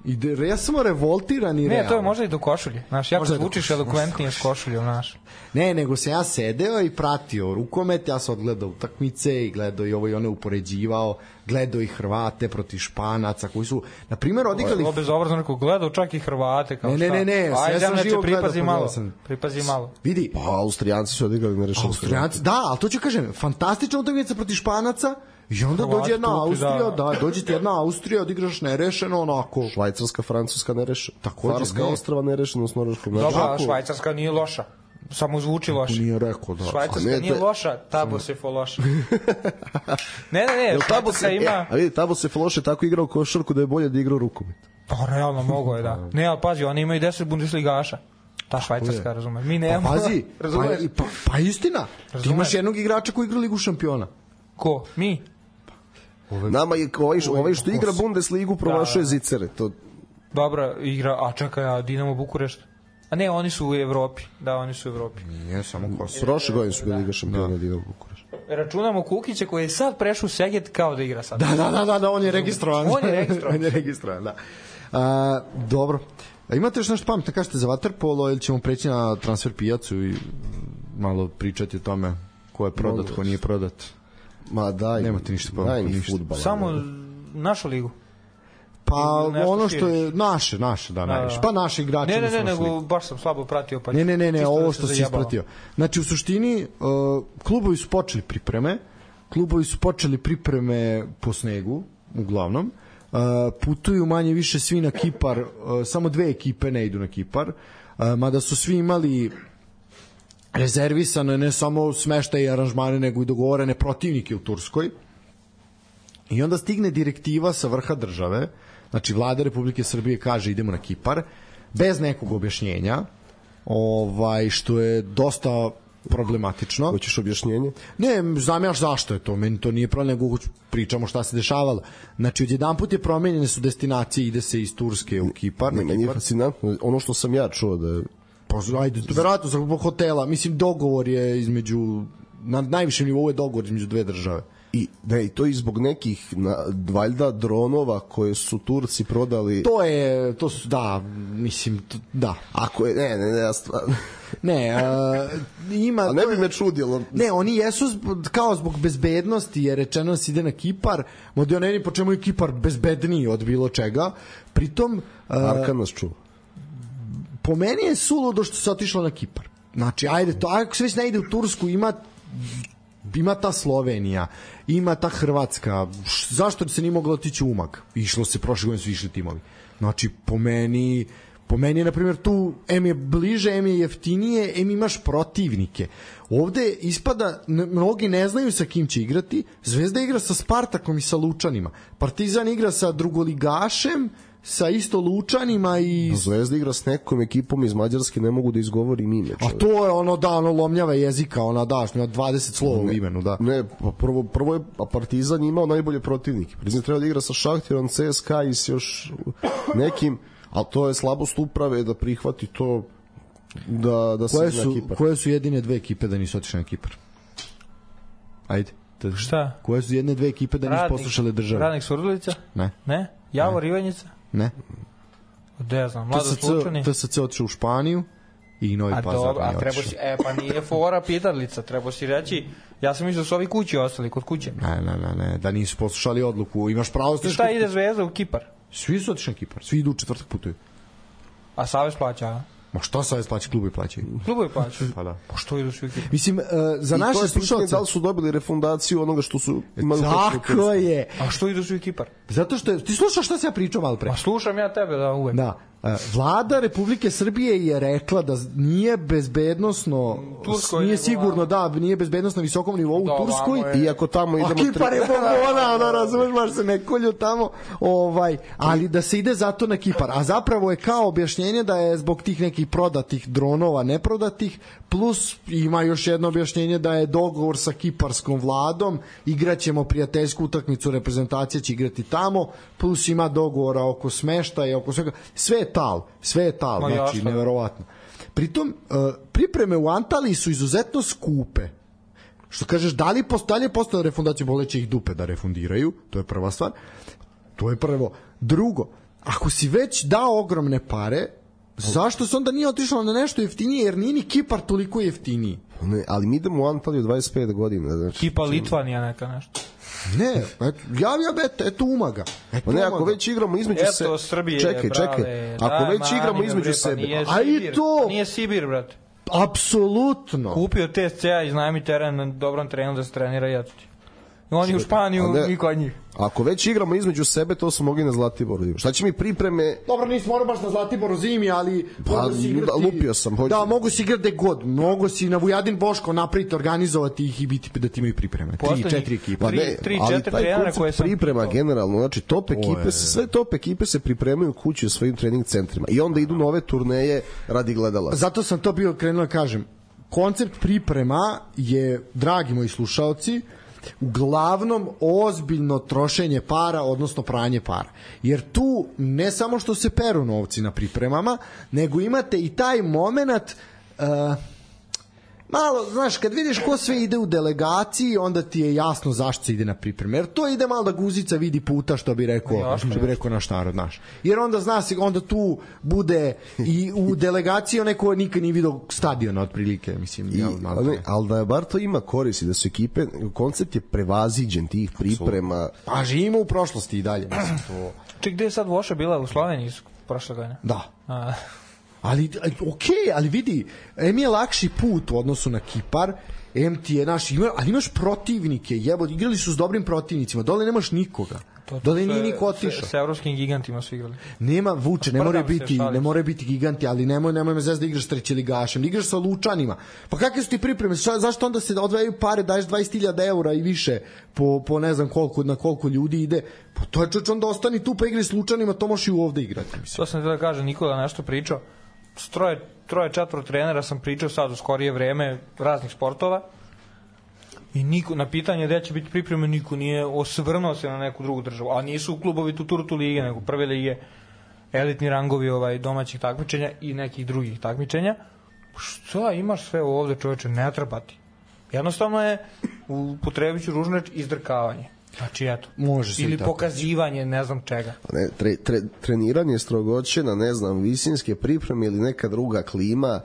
I de, ja sam revoltiran i
Ne,
realan.
to je možda i do košulje. Znaš, jako
Možda je
zvučiš elokventnije s košuljom, znaš.
Ne, nego se ja sedeo i pratio rukomet, ja sam odgledao utakmice i gledao i ovo i one upoređivao, gledao i Hrvate protiv Španaca koji su, na primjer, odigrali...
Ovo bezobrazno neko gledao čak i Hrvate kao
Ne, ne,
šta.
ne, ne, sve
Ajde,
sam
zemljače,
živo gledao,
pripazi
pa
malo.
sam.
Pripazi malo.
Vidi,
Pa, Austrijanci su odigrali nerešeno.
Austrijanci, da, ali to ću kažem, fantastična utakmica protiv Španaca i onda dođe jedna
tukli,
Austrija,
da.
da. dođe ti jedna Austrija, odigraš nerešeno onako.
Švajcarska, Francuska nerešeno.
Takođe,
Farska,
ne.
Ostrava nerešeno s Norveškom.
Dobro. Švajcarska nije loša. Samo zvuči loše.
Nije rekao, da.
Švajcarska
Ne,
nije loša, tabo se fo loša. (laughs) ne, ne, ne,
Jel Tabo se,
ima...
e, a vidi, Tabo se Faloše tako igrao košarku da je bolje da igrao rukomet.
Pa realno mogo je, da. (laughs) Ne, ali pazi, oni imaju 10 bundesligaša. Ta švajcarska, razumeš. Mi
Pa
nemamo.
pazi, (laughs)
razumeš?
pa, pa, pa istina. Ti imaš jednog igrača koji igra ligu šampiona.
Ko? Mi?
Nama je ovaj, što- ovaj što igra. Bundesligu promašuje zicere. To,
Dobra igra, a čekaj, a Dinamo Bukurešt? A ne, oni su u Evropi. Da, oni su u Evropi.
Nije samo Kosovo.
prošle godine su bili Liga šampiona Dinamo Bukurešt.
Računamo Kukića koji je sad prešao u Seget kao da igra sad.
Da, da, da, da, da, on je registrovan.
On je registrovan. (laughs)
on je registrovan, da. A, dobro. A imate još nešto pametno kažete za Waterpolo ili ćemo preći na transfer pijacu i malo pričati o tome ko je prodat, ko nije prodat.
Ma daj.
Nema ti ništa
Daj
pametno,
mi
ništa.
fudbala.
Samo našu ligu.
Pa ono što je naše, naše, da, najviše.
da.
Pa naši igrači.
Ne, ne, ne, nego
lige.
baš sam slabo pratio. Pa
Ne, ne, ne, ne,
da
ovo što si ispratio. Znači, u suštini, uh, klubovi su počeli pripreme, klubovi su počeli pripreme po snegu, uglavnom. Uh, putuju manje više svi na Kipar, uh, samo dve ekipe ne idu na Kipar, uh, mada su svi imali rezervisane ne samo smeštaje i aranžmane, nego i dogovorene protivnike u Turskoj. I onda stigne direktiva sa vrha države, znači vlada Republike Srbije kaže idemo na Kipar, bez nekog objašnjenja, ovaj, što je dosta problematično.
Hoćeš objašnjenje?
Ne, znam ja zašto je to, meni to nije problem, nego pričamo šta se dešavalo. Znači, odjedan put je promenjene su destinacije, ide se iz Turske u Kipar.
Ne, meni je fascinantno. Ono što sam ja čuo da
Pa, ajde, verovatno zbog hotela, mislim, dogovor je između, na najvišem nivou je dogovor između dve države.
I, ne, i to i zbog nekih na, valjda dronova koje su Turci prodali.
To je, to su, da, mislim, to, da.
Ako je, ne, ne, ne, ja stvarno. (laughs)
Ne, uh, ima...
A ne bi
je-
me čudilo.
Ne, oni jesu zb- kao zbog bezbednosti, je rečeno da se ide na Kipar, mada ja ne vidim po čemu je Kipar bezbedniji od bilo čega. Pritom, uh,
Arkan nas čuo.
Po meni je suludo što se otišlo na Kipar. Znači, ajde, to, ako se već ne ide u Tursku, ima ima ta Slovenija, ima ta Hrvatska, zašto se nije moglo otići u Umag? Išlo se, prošle godine su išli timovi. Znači, po meni, po meni je, na primjer, tu M je bliže, M je jeftinije, M imaš protivnike. Ovde ispada, mnogi ne znaju sa kim će igrati, Zvezda igra sa Spartakom i sa Lučanima, Partizan igra sa drugoligašem, sa isto Lučanima i
Zvezda igra s nekom ekipom iz Mađarske, ne mogu da izgovorim ime.
A
čoveče.
to je ono da ono lomljava jezika, ona daš, ima 20 slova u imenu, da.
Ne, pa prvo, prvo je a Partizan imao najbolje protivnike. Partizan treba da igra sa Šahtirom, CSKA i s još nekim, ali to je slabost uprave da prihvati to da, da se
Koje
na
su,
Kipar.
koje su jedine dve ekipe da nisu otišle na Kipar? Ajde. Da,
Šta?
Koje su jedne dve ekipe da nisu poslušale države?
Radnik Surdulica?
Ne,
Ne? Javor Ivanjica?
Ne.
Gde ja znam, Mladost
TSC,
Lučani?
TSC otišao u Španiju i Novi
A
Pazar
dobro, a
nije
treba si, e pa nije fora pitalica, treba si reći, ja sam mislio da su ovi kući ostali, kod kuće.
Ne, ne, ne, ne, da nisu poslušali odluku. Imaš pravo
I
ste
šta ide Zvezda u Kipar?
Svi su otišli na Kipar, svi idu u četvrtak putuju.
A Savez plaća, a?
Ma šta sad plaća klubovi plaćaju?
Klubovi plaćaju.
Pa da.
Pa što idu svi u Kipar?
Mislim, uh, za
I
naše slušalce...
da li su dobili refundaciju onoga što su imali
Tako je.
A što idu svi u Kipar?
Zato što je, ti slušaš šta sam ja pričao malo pre?
Pa slušam ja tebe da uvek.
Da. E, Vlada Republike Srbije je rekla da nije bezbednosno
Turskoj
nije sigurno da nije bezbednosno na visokom nivou u
Da,
Turskoj
ovamo je-
Iako tamo idemo...
Kipar je bombona, ono, razumeš, baš se ne kolju tamo, ovaj, ali da se ide zato na Kipar. A zapravo je kao objašnjenje da je zbog tih nekih prodatih dronova neprodatih, plus ima još jedno objašnjenje da je dogovor sa kiparskom vladom, igraćemo prijateljsku utakmicu, reprezentacija će igrati tamo, plus ima dogovora oko smeštaja, oko svega. Sve tal, sve je tal,
Ma
znači,
jasno.
neverovatno. Pritom, e, pripreme u Antaliji su izuzetno skupe. Što kažeš, da li post, da li je postala refundacija, boleće ih dupe da refundiraju, to je prva stvar. To je prvo. Drugo, ako si već dao ogromne pare, zašto se onda nije otišlo na nešto jeftinije, jer nije ni Kipar toliko jeftiniji.
Ne, ali mi idemo u Antaliju 25 godina. Znači,
Kipa Litvanija neka nešto.
Ne, eto, ja, ja, eto, eto umaga. Eto
Pa ne, ako
umaga.
već igramo između se...
Eto, Srbije,
čekaj,
brale.
čekaj. Ako
Daj,
već
mani
igramo
me,
između
bre, pa
sebe...
Nije
A i
Sibir,
to-
pa Nije Sibir, brate.
Apsolutno.
Kupio TSC-a i znajmi teren na dobrom terenu da se trenira i eto ti. I oni u Španiju,
ne-
niko od njih.
Ako već igramo između sebe, to smo mogli na Zlatiboru. Šta će mi pripreme...
Dobro, nismo morao baš na Zlatiboru zimi, ali
Pa,
si igrati...
da, lupio sam, hoću-
Da, mogu si igrati god. Mogu si na Vujadin Boško napraviti, organizovati ih i biti da ti imaju pripreme. Tri,
Poslednjih
četiri ekipe.
Pa
Tri-
ne,
tri,
ali
četiri trenera
koncept
koje sam
priprema generalno, znači top ekipe
je-
se, sve top ekipe se pripremaju kući u svojim trening centrima i onda idu nove turneje radi gledala.
Zato sam to bio krenuo da kažem. Koncept priprema je, dragi moji slušalci, uglavnom ozbiljno trošenje para, odnosno pranje para. Jer tu ne samo što se peru novci na pripremama, nego imate i taj moment uh, malo, znaš, kad vidiš ko sve ide u delegaciji, onda ti je jasno zašto se ide na pripreme. Jer to ide malo da guzica vidi puta, što bi rekao,
Jasno,
što bi rekao naš narod, naš. Jer onda zna se, onda tu bude i u (laughs) delegaciji onaj ko nikad nije video stadiona otprilike, mislim.
I,
jel, malo
ali, ali da bar to ima koristi, da su ekipe, koncept je prevaziđen tih priprema.
Pa živimo u prošlosti i dalje, mislim, to... (clears throat)
Ček, gde je sad Voša bila u Sloveniji prošle godine?
Da.
A,
Ali, okej, ali vidi, em je lakši put u odnosu na Kipar, em ti je naš, ima, ali imaš protivnike, jebo, igrali su s dobrim protivnicima, dole nemaš nikoga.
To, su
nije niko otišao.
Sa evropskim gigantima su igrali.
Nema Vuče, ne more biti, ne more biti giganti, ali nemoj nemoj me zez da igraš s trećeligašem, da igraš sa Lučanima. Pa kakve su ti pripreme? Šta, zašto onda se odvajaju pare, daješ 20.000 eura i više po, po ne znam koliko, na koliko ljudi ide? Pa to je čoč, onda ostani tu pa igri s Lučanima, to možeš i ovde igrati. Mislim.
To sam da kažem, Nikola nešto pričao. S troje, četvro trenera sam pričao sad u skorije vreme raznih sportova. I niko, na pitanje gde će biti pripreme, niko nije osvrnuo se na neku drugu državu. A nisu klubovi tu turtu lige, nego prve lige, elitni rangovi ovaj domaćih takmičenja i nekih drugih takmičenja. Šta imaš sve ovde čoveče, ne treba ti. Jednostavno je u potrebiću reč izdrkavanje. Znači eto.
Može se
Ili pokazivanje ne znam čega.
ne, tre, tre, treniranje strogoće na ne znam visinske pripreme ili neka druga klima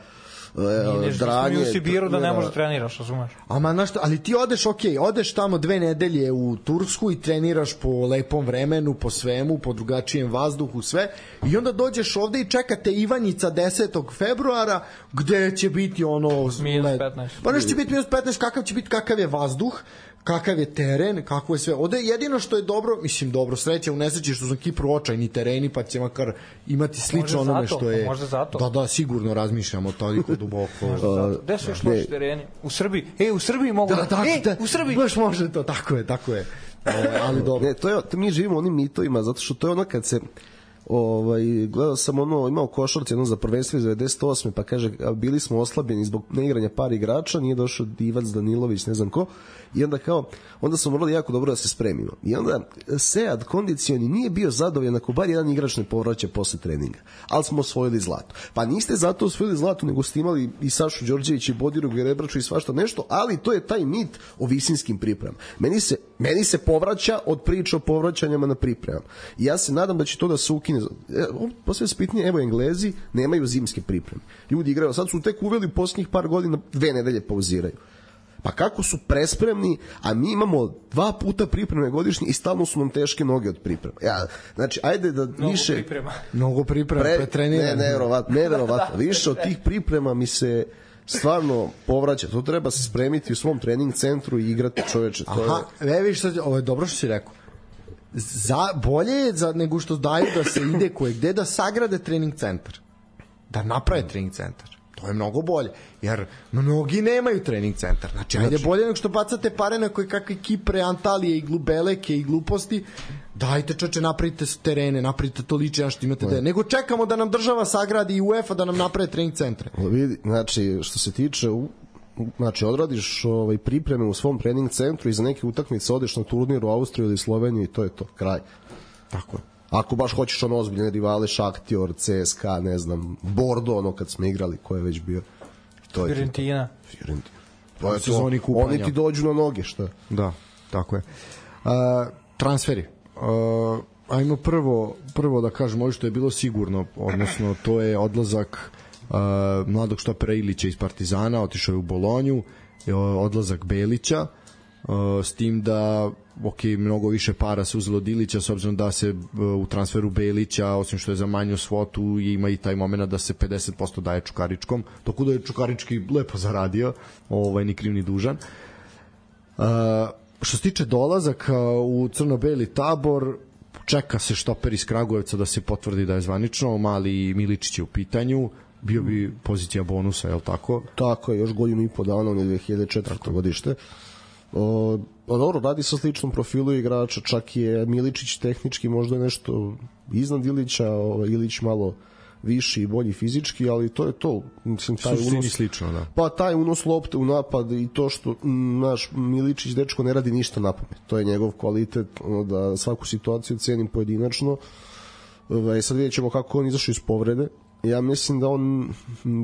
e,
Nije nešto
dranje
mi u Sibiru da ne
trenira-
može treniraš, razumeš?
Ama znaš šta, ali ti odeš, ok, odeš tamo dve nedelje u Tursku i treniraš po lepom vremenu, po svemu, po drugačijem vazduhu, sve, i onda dođeš ovde i čekate Ivanjica 10. februara, gde će biti ono...
Minus
led-
15.
Pa nešto će biti minus 15, kakav će biti, kakav je vazduh, kakav je teren, kako je sve. Ovde jedino što je dobro, mislim dobro, sreća u nesreći što su na Kipru očajni tereni, pa će makar imati slično
Možda
onome
zato,
što je...
možda zato.
Da, da, sigurno razmišljamo toliko duboko. (laughs)
Zato. Gde su još loši tereni? U Srbiji. E, u Srbiji mogu da...
Da,
e,
da,
u Srbiji.
Baš može to, tako je, tako je. E, (laughs) ali dobro.
Ne, to je, to mi živimo onim mitovima, zato što to je ono kad se ovaj, gledao sam ono, imao košarci jedno za prvenstvo iz 98. pa kaže, bili smo oslabljeni zbog neigranja par igrača, nije došao Divac, Danilović, ne znam ko, i onda kao, onda smo morali jako dobro da se spremimo. I onda Sead kondicioni nije bio zadovoljan ako bar jedan igrač ne povraća posle treninga, ali smo osvojili zlato. Pa niste zato osvojili zlato, nego ste imali i Sašu Đorđević i Bodiru Gerebraču i svašta nešto, ali to je taj mit o visinskim pripremama. Meni se, meni se povraća od priča o povraćanjama na pripremama. Ja se nadam da će to da se ukine. E, posle se pitanje, evo Englezi nemaju zimske pripreme. Ljudi igraju, sad su tek uveli u posljednjih par godina dve nedelje pauziraju. Pa kako su prespremni, a mi imamo dva puta pripreme godišnje i stalno su nam teške noge od priprema. Ja, znači, ajde da
Mnogo
više...
priprema.
Mnogo priprema,
Pre,
pretrenirano.
ne, neverovatno, neverovatno. Više od tih priprema mi se stvarno povraća. To treba se spremiti u svom trening centru i igrati čoveče. To
Aha,
je,
e, viš sad, ovo je dobro što si rekao. Za, bolje je za, nego što daju da se ide koje gde da sagrade trening centar. Da naprave trening centar. To je mnogo bolje. Jer mnogi nemaju trening centar. Znači, ajde bolje nego što bacate pare na koje kakve Kipre, Antalije i glubeleke i gluposti. Dajte čoče, napravite terene, napravite to liče što imate da. Nego čekamo da nam država sagradi i UEFA da nam naprave trening centre.
vidi, znači, što se tiče znači odradiš ovaj pripreme u svom trening centru i za neke utakmice odeš na turnir u Austriju ili Sloveniju i to je to, kraj.
Tako je.
Ako baš hoćeš ono ozbiljne rivale, Šaktior, CSKA, ne znam, Bordo, ono kad smo igrali, ko je već bio. To je.
Fiorentina.
Fiorentina. To je
Sezoni
to.
kupanja.
Oni ti dođu na noge, šta?
Da, tako je. Uh, transferi. Uh, ajmo prvo, prvo da kažemo ovo što je bilo sigurno, odnosno to je odlazak uh, mladog štopera Ilića iz Partizana, otišao je u Bolonju, uh, odlazak Belića, uh, s tim da ok, mnogo više para se uzelo od Ilića s obzirom da se uh, u transferu Belića, osim što je za manju svotu, ima i taj moment da se 50% daje Čukaričkom, dok da je Čukarički lepo zaradio, ovaj, ni kriv ni dužan. Uh, što se tiče dolazaka u crno-beli tabor, čeka se štoper iz Kragujevca da se potvrdi da je zvanično, mali Miličić je u pitanju, bio bi pozicija bonusa, je li tako?
Tako je, još godinu i po dana, on je 2004. godište. O, pa dobro, radi sa sličnom profilu igrača, čak je Miličić tehnički možda nešto iznad Ilića, o, Ilić malo viši i bolji fizički, ali to je to. Mislim, taj
Suštini
unos,
slično, da.
Pa taj unos lopte u napad i to što naš Miličić dečko ne radi ništa na pamet. To je njegov kvalitet, ono, da svaku situaciju cenim pojedinačno. Ovaj, sad vidjet ćemo kako on izašao iz povrede. Ja mislim da on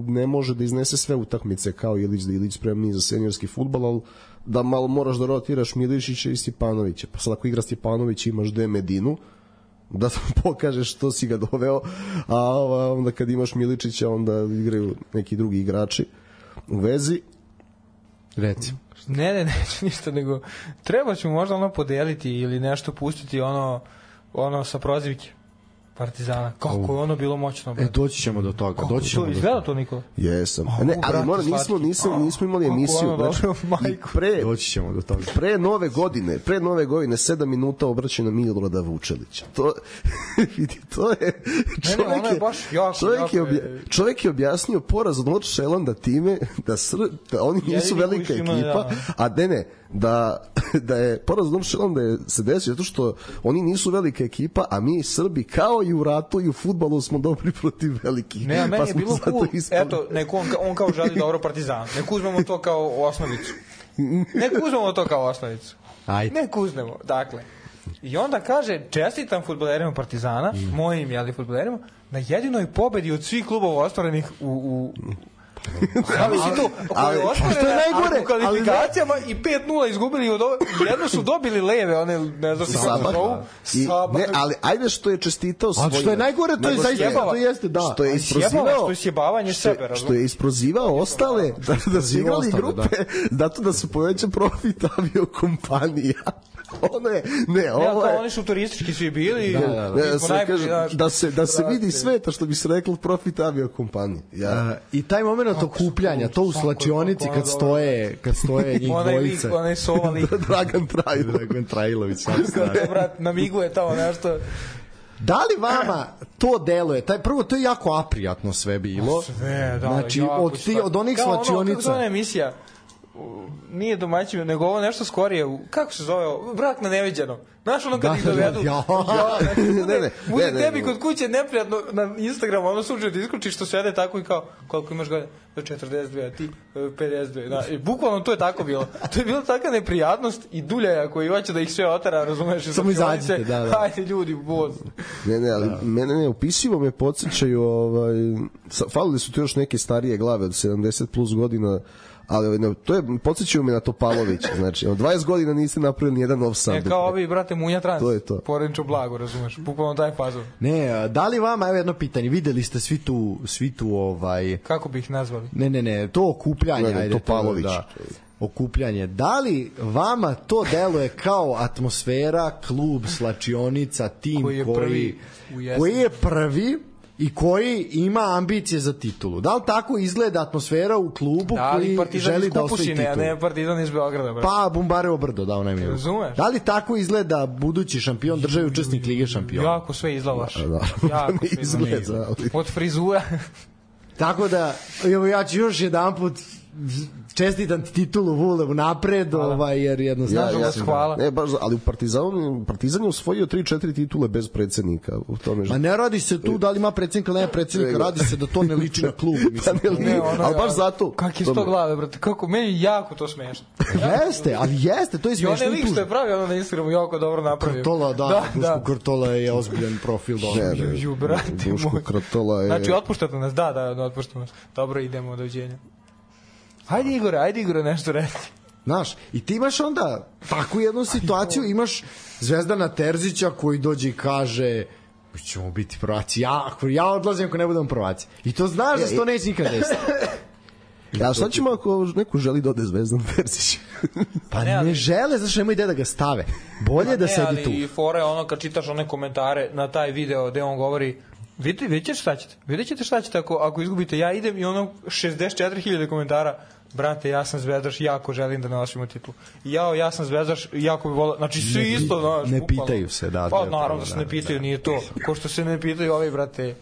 ne može da iznese sve utakmice kao Ilić, da Ilić spremni za seniorski futbal, ali da malo moraš da rotiraš Miličića i Stjepanovića. Pa sad ako igra Stjepanović imaš De Medinu, da (laughs) pokažeš što si ga doveo, a onda kad imaš Miličića onda igraju neki drugi igrači u vezi.
Reci.
Ne, ne, neću ništa, nego treba ću možda ono podeliti ili nešto pustiti ono, ono sa prozivke. Partizana. Kako je ono bilo moćno.
E,
brate.
doći ćemo do toga.
Kako
doći ćemo
to,
do
izgleda to Nikola?
Jesam.
A,
Ne, ali mora, nismo, nismo, nismo imali
Kako
emisiju.
ono
Znači, (laughs) pre,
Doći ćemo do toga.
pre nove godine, pre nove godine, 7 minuta obraćaju na Milorada Vučelića. To, (laughs) vidi, to je...
Ne, ne, ono je baš jako,
čovjek,
jako
je obja,
je-
čovjek je objasnio poraz od North Shellanda time da, sr, da oni nisu velika ekipa,
da.
a ne, ne, da, (laughs) da je poraz North Shellanda je se desio zato što oni nisu velika ekipa, a mi Srbi kao i u ratu i u futbalu smo dobri protiv velikih.
Ne, a meni
pa
je bilo cool,
ispali.
eto, neko on, on kao želi dobro partizan. Nek uzmemo to kao osnovicu. Nek uzmemo to kao osnovicu.
Ajde.
Nek uzmemo, dakle. I onda kaže, čestitam futbolerima Partizana, mojim, jeli, futbolerima, na jedinoj pobedi od svih klubova ostvarenih u, u Ali si to,
ali-
što je najgore?
u kvalifikacijama i 5-0 izgubili od ove, jedno su dobili leve, one, ne znam se se
Sabah.
zovu,
I,
Sabah.
ne, ali ajde što je čestitao.
Ali što je najgore, to je zaista, to jeste, da.
Što je isprozivao
što je sjebavanje
što,
sebe,
što je isprozivao ostale da, da su igrali grupe zato da se poveća profit aviokompanija (laughs) ono je ne
Ne,
ovo
kao
je
oni su turistički svi bili.
Da, da, da.
kažem,
znaš,
da se da se vidi sveta što bi se reklo profit aviokompanije ja
Uh, I taj moment okupljanja, to u slačionici kad
ono
stoje, kad stoje (laughs) njih
Onaj lik, onaj. (laughs)
Dragan Trajlo
Dragan Trajlović.
Brat, namiguje tamo nešto.
Da li vama to deluje? Taj prvo to je jako aprijatno sve bilo.
Sve, da,
Znači od ti od onih
Kao ono, Kako
slačionica.
emisija? Nije domaćin, nego ovo nešto skorije. Kako se zove ovo? Brak na neviđeno. Znaš ono kad
Da,
ih
da,
dovedu?
ja. (laughs)
znači, bude,
Ne, ne,
bude
ne, ne,
tebi
ne.
kod kuće neprijatno na Instagramu, ono suđe da isključiš što sede tako i kao, koliko imaš godina? 42, a ti e, 52. Da, i bukvalno to je tako bilo. To je bila taka neprijatnost i duljaja koji hoće da ih sve otera, razumeš?
Samo izađite, da, da.
Hajde ljudi, boz.
Ne, ne, ali mene ne, upisivo me podsjećaju, ovaj, falili su tu još neke starije glave od 70 plus godina, ali ne, to je, podsjećaju me na Topalovića, znači, od 20 godina niste napravili nijedan offside.
E, kao ovi, brate, Munja Trans.
To je to.
Poredničo blago, razumeš? Bukvalno taj fazon.
Ne, a, da li vama, evo jedno pitanje, videli ste svi tu, svi tu ovaj,
Kako bi ih nazvali?
ne, ne, ne, to okupljanje,
Ne, ne,
ajde,
Topalović.
da, okupljanje. Da li vama to deluje kao atmosfera, klub, slačionica, tim
Koji je
koji,
prvi
koji je prvi i koji ima ambicije za titulu. Da li tako izgleda atmosfera u klubu
Da,
koji želi da osvoji titulu?
ne partizan iz Beograda, brate.
Pa Bumbarevo brdo, da onaj mi.
Razumeš?
Da li tako izgleda budući šampion države učesnik Lige šampiona?
Jako sve izlavaš.
Da,
jako sve
izgleda, ali-
Od frizura.
Tako da, evo ja ću još jedan put čestitam ti titulu Vule napred, ovaj, jer jednostavno...
Nažalost, hvala.
Ne, baš, ali u Partizanu, Partizan je osvojio 3-4 titule bez predsednika. U tome,
Ma ne radi se tu da li ima predsednika ili nema predsednika, radi se da to ne liči na klub.
pa (laughs)
Mislim.
ne, li,
Ne, ono
ali baš zato.
Kak je sto glave, brate? Kako, meni jako to smešno. (laughs)
Jeste, ali jeste, to je
I onaj
smešno i
lik što je pravio ono na Instagramu jako dobro napravio.
Krtola, da,
da,
Duško
da.
Krtola je ozbiljan profil. Da,
Ne, ne,
Ju, brate
Duško
moj.
Krtola je...
Znači, otpuštate nas, da, da, otpuštamo nas. Dobro, idemo, doviđenja. Ajde Igore, ajde Igore nešto reći.
Znaš, i ti imaš onda takvu jednu situaciju, imaš Zvezdana Terzića koji dođe i kaže mi ćemo biti prvaci. Ja, ako ja odlazim ako ne budemo prvaci. I to znaš da se to neće nikad desiti. (laughs)
A šta ćemo ako neko želi da ode Zvezdan Persić? (laughs)
Pa
ne,
ne,
ali-
žele, zašto nemoj gde da ga stave. Bolje da
ne,
sedi
ali
tu.
i fora je ono kad čitaš one komentare na taj video gde on govori Vidite, vidite šta ćete. Vidite ćete šta ćete ako, ako izgubite. Ja idem i ono 64.000 komentara. Brate, ja sam zvezdaš, jako želim da nosimo titulu. Jao, ja sam zvezdaš, jako bi volao. Znači, svi
Ne-
isto, znaš.
ne
bukvalno.
pitaju se, da,
Pa, naravno da se
da,
ne pitaju, nije to. Ko što se ne pitaju ovi, brate,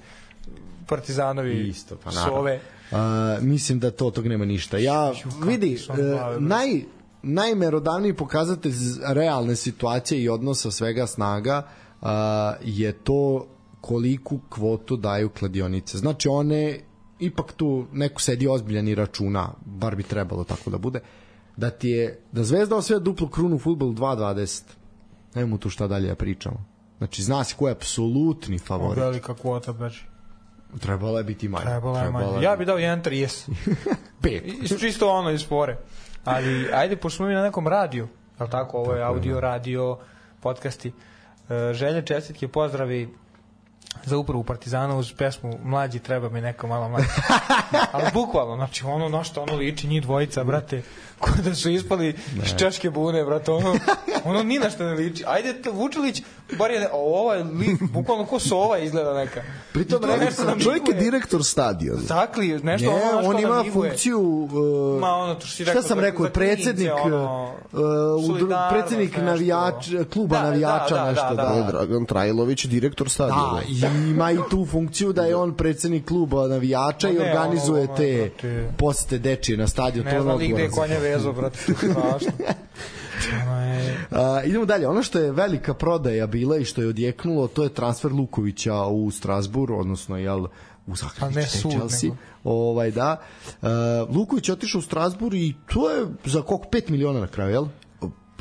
partizanovi.
Isto, pa naravno.
Sove.
A, mislim da to tog nema ništa. Ja, vidi, e,
glave, bre.
naj, najmerodavniji pokazatelj realne situacije i odnosa svega snaga a, je to koliku kvotu daju kladionice. Znači one ipak tu neko sedi ozbiljan i računa, bar bi trebalo tako da bude, da ti je, da Zvezda osvaja duplu krunu u futbolu 2.20. Nemamo tu šta dalje da pričamo. Znači, zna se ko je apsolutni favorit.
Velika kvota, beži.
Trebala je biti manje.
Trebalo je
Trebala
manje. Ja bi dao 1.30. (laughs)
Pet.
Iz čisto ono iz fore. Ali ajde, pošto smo mi na nekom radiju, je tako, ovo je audio, radio, podcasti. E, želje, čestitke, pozdravi za upravu Partizana uz pesmu Mlađi treba mi neko malo mlađi. (laughs) Ali bukvalno, znači ono na što ono liči njih dvojica, brate, da su ispali iz češke bune, brate, ono Ono ni na što ne liči. Ajde, te Vučilić, bar je, ne, o, ovaj lik, bukvalno ko sova izgleda neka.
Pritom rekao
nešto nam
Čovjek je direktor stadiona.
Zakli, nešto
Ne,
ono
on ima
namiguje.
funkciju uh,
Ma, ono, to što si
šta
rekao,
sam rekao predsednik
ono,
uh, predsednik navijač kluba
Da, da,
navijača
da, da,
nešto
da,
da,
je Dragan Trajlović, direktor
Da,
stadiona.
i ima i tu funkciju da je on predsednik kluba navijača i
ne,
organizuje
ono,
te posete dečije na stadion.
Ne znam
ono
li gde je
odgovoran
vezo, brate, to je strašno. Ono je... (laughs)
A, idemo dalje. Ono što je velika prodaja bila i što je odjeknulo, to je transfer Lukovića u Strasbur, odnosno jel u Zagreb,
Pa
Chelsea.
nego.
Ovaj da. Uh, Luković je otišao u Strasbur i to je za koliko 5 miliona na kraju, jel?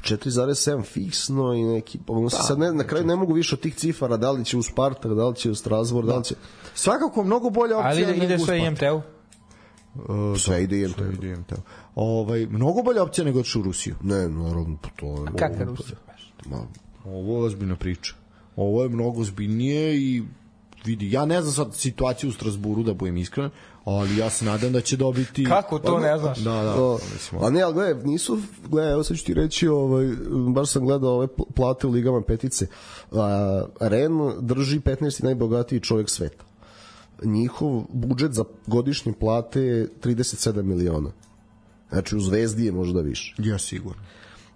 4,7 fiksno i neki pa se sad ne, na kraju ne mogu više od tih cifara da li će u Spartak, da li će u Strasbourg, da li će
Svakako mnogo bolja opcija.
Ali ide, sve
Spartak.
IMT-u.
Uh,
sve ide
sve
IMT.
ide IMT. Ovaj mnogo bolja opcija nego otišao u Rusiju.
Ne, naravno, pa to je...
Kakav Rusija?
Ma,
Ovo je ozbiljna priča. Ovo je mnogo ozbiljnije i vidi, ja ne znam sad situaciju u Strasburu da budem iskren, ali ja se nadam da će dobiti
Kako to ne znaš?
Da, da.
To, a ne, ali gledaj, nisu, gledaj, evo sad ću ti reći, ovaj, baš sam gledao ove pl- plate u ligama petice. A, Ren drži 15. najbogatiji čovjek sveta. Njihov budžet za godišnje plate je 37 miliona. Znači u Zvezdi je možda više.
Ja sigurno.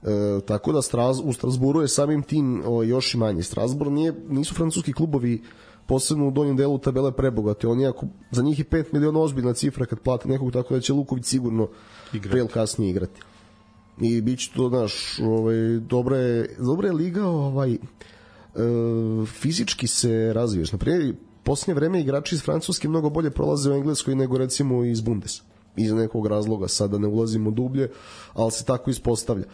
E, tako da Straz, u Strasburu je samim tim o, još i manje. Strasbur nije, nisu francuski klubovi posebno u donjem delu tabele prebogati. Oni ako, za njih je 5 miliona ozbiljna cifra kad plate nekog, tako da će Luković sigurno ili kasnije igrati. I bit će to, znaš, ovaj, dobra je, dobra je liga, ovaj, e, fizički se razviješ. Naprimjer, posljednje vreme igrači iz Francuske mnogo bolje prolaze u Engleskoj nego recimo iz Bundesa. Iz nekog razloga, sada ne ulazimo dublje, ali se tako ispostavlja.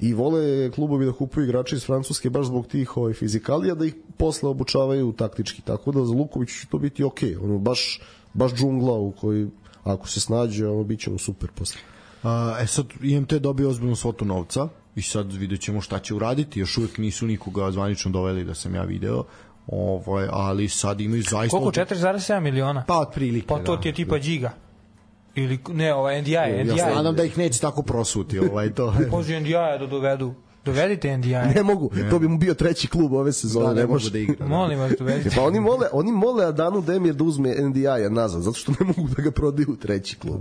I vole klubovi da kupuju igrače iz Francuske baš zbog tih ovaj, fizikalija da ih posle obučavaju taktički. Tako da za Luković će to biti okej. Ono, baš, baš džungla u kojoj ako se snađe, ono, bit će mu super posle.
A, e sad, IMT dobio ozbiljnu svotu novca i sad vidjet ćemo šta će uraditi. Još uvijek nisu nikoga zvanično doveli da sam ja video, ovaj, ali sad imaju zaista...
Koliko? 4,7 miliona?
Pa otprilike,
Pa to
da.
ti je tipa Giga. Ili, ne, ovaj NDI,
Ja
NDI.
se nadam da ih neće tako prosuti, ovaj, to. (laughs)
Pođu NDI da dovedu. Dovedite NDI.
Ne mogu, to bi mu bio treći klub ove sezone.
da, ne mogu
može.
da igra. Da.
Molim vas, dovedite.
Pa oni mole, oni mole Adanu Demir da uzme NDI-a nazad, zato što ne mogu da ga prodaju u treći klub.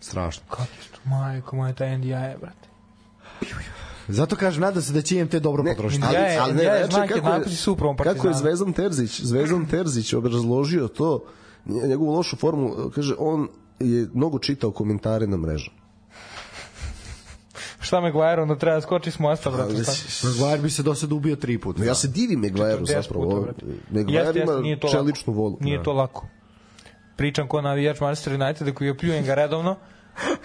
Strašno.
Kako što, majko moja, taj NDI, brate.
Zato kažem, nadam se da će IMT dobro potrošiti.
ali- Ja je- ja je znak
kako
upravom
Kako je. Zvezdan Terzić, Zvezdan Terzić obrazložio to, nje- njegovu lošu formu, kaže, on je mnogo čitao komentare na mrežu.
Šta me Guajero, onda treba da skoči s mosta, brate. šta?
Maguire bi se do sada ubio tri puta.
Ja se divim
40
zapravo. Maguire ima
to
čeličnu volu.
Nije to lako. Pričam ko navijač Manchester United koji je pljujem ga redovno,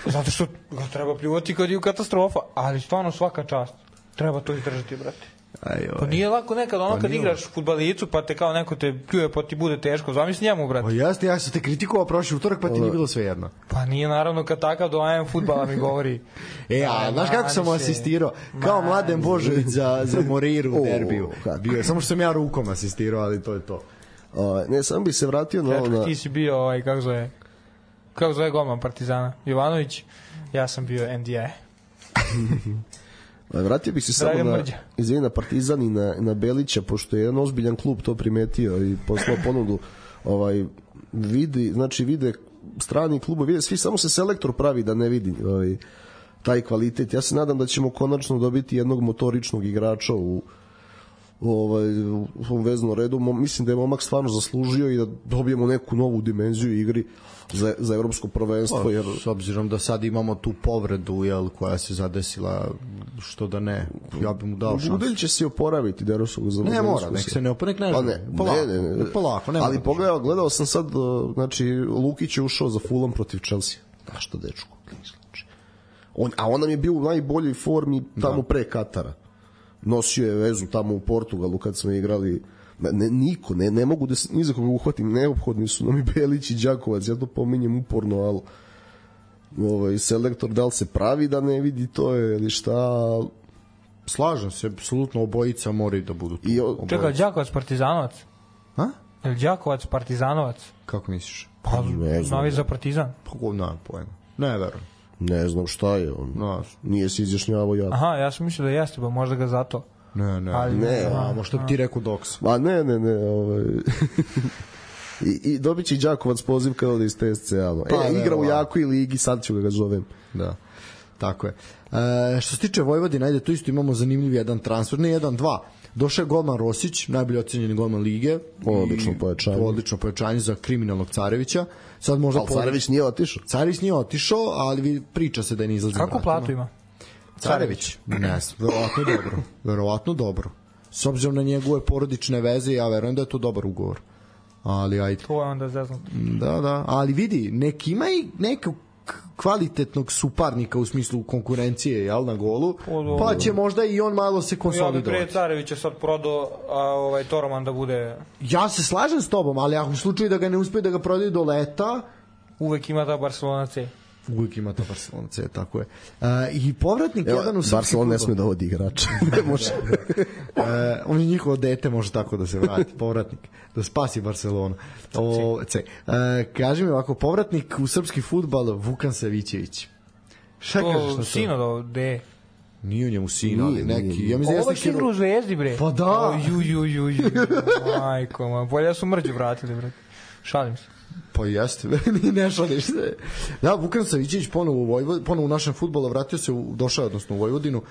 zato što ga treba pljuvati kad je u katastrofa, ali stvarno svaka čast. Treba to izdržati, brate.
Aj,
Pa nije lako nekad, ono
Pa
kad igraš futbalicu, pa te kao neko te pljuje, pa ti bude teško. Zamisli njemu,
Pa
brate.
jeste, ja sam te kritikovao prošli utorak, pa ti nije bilo sve jedno.
Pa nije naravno kad takav doajem futbala mi govori. (laughs)
E, a znaš kako sam
se.
asistirao? Kao Mladen Božović za, za Moriru u (laughs)
O,
derbiju. Bio, je, samo što sam ja rukom asistirao, ali to je to.
A, ne, sam bi se vratio na na...
ti si bio, ovaj, kako zove, kako zove golman Partizana? Jovanović, ja sam bio NDI. (laughs)
Vratio bih se samo na, izvini, na Partizan i na, na Belića, pošto je jedan ozbiljan klub to primetio i poslao ponudu. Ovaj, vidi, znači vide strani klubovi, vide, svi samo se selektor pravi da ne vidi ovaj, taj kvalitet. Ja se nadam da ćemo konačno dobiti jednog motoričnog igrača u ovaj, u ovom veznom redu. Mislim da je momak stvarno zaslužio i da dobijemo neku novu dimenziju igri za, za evropsko prvenstvo. Jer,
S obzirom da sad imamo tu povredu jel, koja se zadesila, što da ne, ja bih mu dao šansu.
Budelj će se oporaviti Derosog za
Ne mora, nek se ne oponek ne
Pa ne,
polako,
ne, ne, ne.
polako, ne
Ali pogledao, gledao sam sad, znači, Lukić je ušao za Fulham protiv Chelsea. Znaš što, dečko? Znači, on, a on nam je bio u najboljoj formi tamo da. pre Katara. Nosio je vezu tamo u Portugalu kad smo igrali Ne, ne, niko, ne, ne mogu da se ni za koga uhvatim, neophodni su nam i Belić i Đakovac, ja to pominjem uporno, ali ovaj, selektor da li se pravi da ne vidi to je ili šta
Slažem se, apsolutno obojica moraju da budu tu.
I o-
Obojica.
Čekaj, Đakovac Partizanovac?
A?
Je li Đakovac Partizanovac?
Kako misliš?
Pa,
Ne znam.
novi za Partizan.
Pa ko, nemam pojma. Ne, verujem.
Ne znam šta je on.
No.
Nije se izjašnjavao ja.
Aha, ja sam mislio da jeste, pa možda ga zato.
Ne, ne.
Ali-
Ne,
A, možda bi ti rekao doks.
Ma ne, ne, ne, ovaj... I, I dobit će i Đakovac poziv kao da iz TSC-a.
Pa,
e, igra u
verovatno.
jakoj ligi, sad ću ga ga zovem.
Da. Tako je. E, što se tiče Vojvodine, ajde, tu isto imamo zanimljiv jedan transfer, ne jedan, dva. Došao je golman Rosić, najbolji ocenjeni golman lige.
Odlično pojačanje.
Odlično pojačanje za kriminalnog Carevića. Sad možda
Ali Carević nije otišao.
Carević nije otišao, ali priča se da je ne izlazi.
Kako platu ima?
Carević? Ne, verovatno dobro. Verovatno dobro. S obzirom na njegove porodične veze, ja verujem da je to dobar ugovor. Ali ajde.
To je onda zeznuto.
Da, da, ali vidi, nek ima i nekog kvalitetnog suparnika u smislu konkurencije jel, na golu,
O, dobro.
pa će možda i on malo se
Ja bi pre
konsolidovati.
Carevića sad prodao, a ovaj Toroman da bude
Ja se slažem s tobom, ali ako u slučaju da ga ne uspe da ga prodaju do leta,
uvek ima ta Barcelona C.
uvijek ima to Barcelona C, tako je. Uh, I povratnik
Evo,
jedan u srpski
Barcelona ne
fudbal.
sme da vodi igrača. (laughs) ne može.
E, on je njihovo dete, može tako da se vrati, povratnik, da spasi Barcelona. O, C. E, kaži mi ovako, povratnik u srpski futbal, Vukan Savićević. Šta kažeš na
To
to?
sino da de.
Nije u njemu sin, ali neki. Ja mislim da
Ovo je igra u Zvezdi, bre.
Pa da.
O, ju, ju, ju, ju. Majko, ma. Bolje da su mrđu vratili, bre. Šalim se.
Pa jeste, (laughs) ne šališ se. Da, Vukan Savićević ponovo u, Vojvod, ponovo u našem futbolu, vratio se, u, došao je, odnosno u Vojvodinu.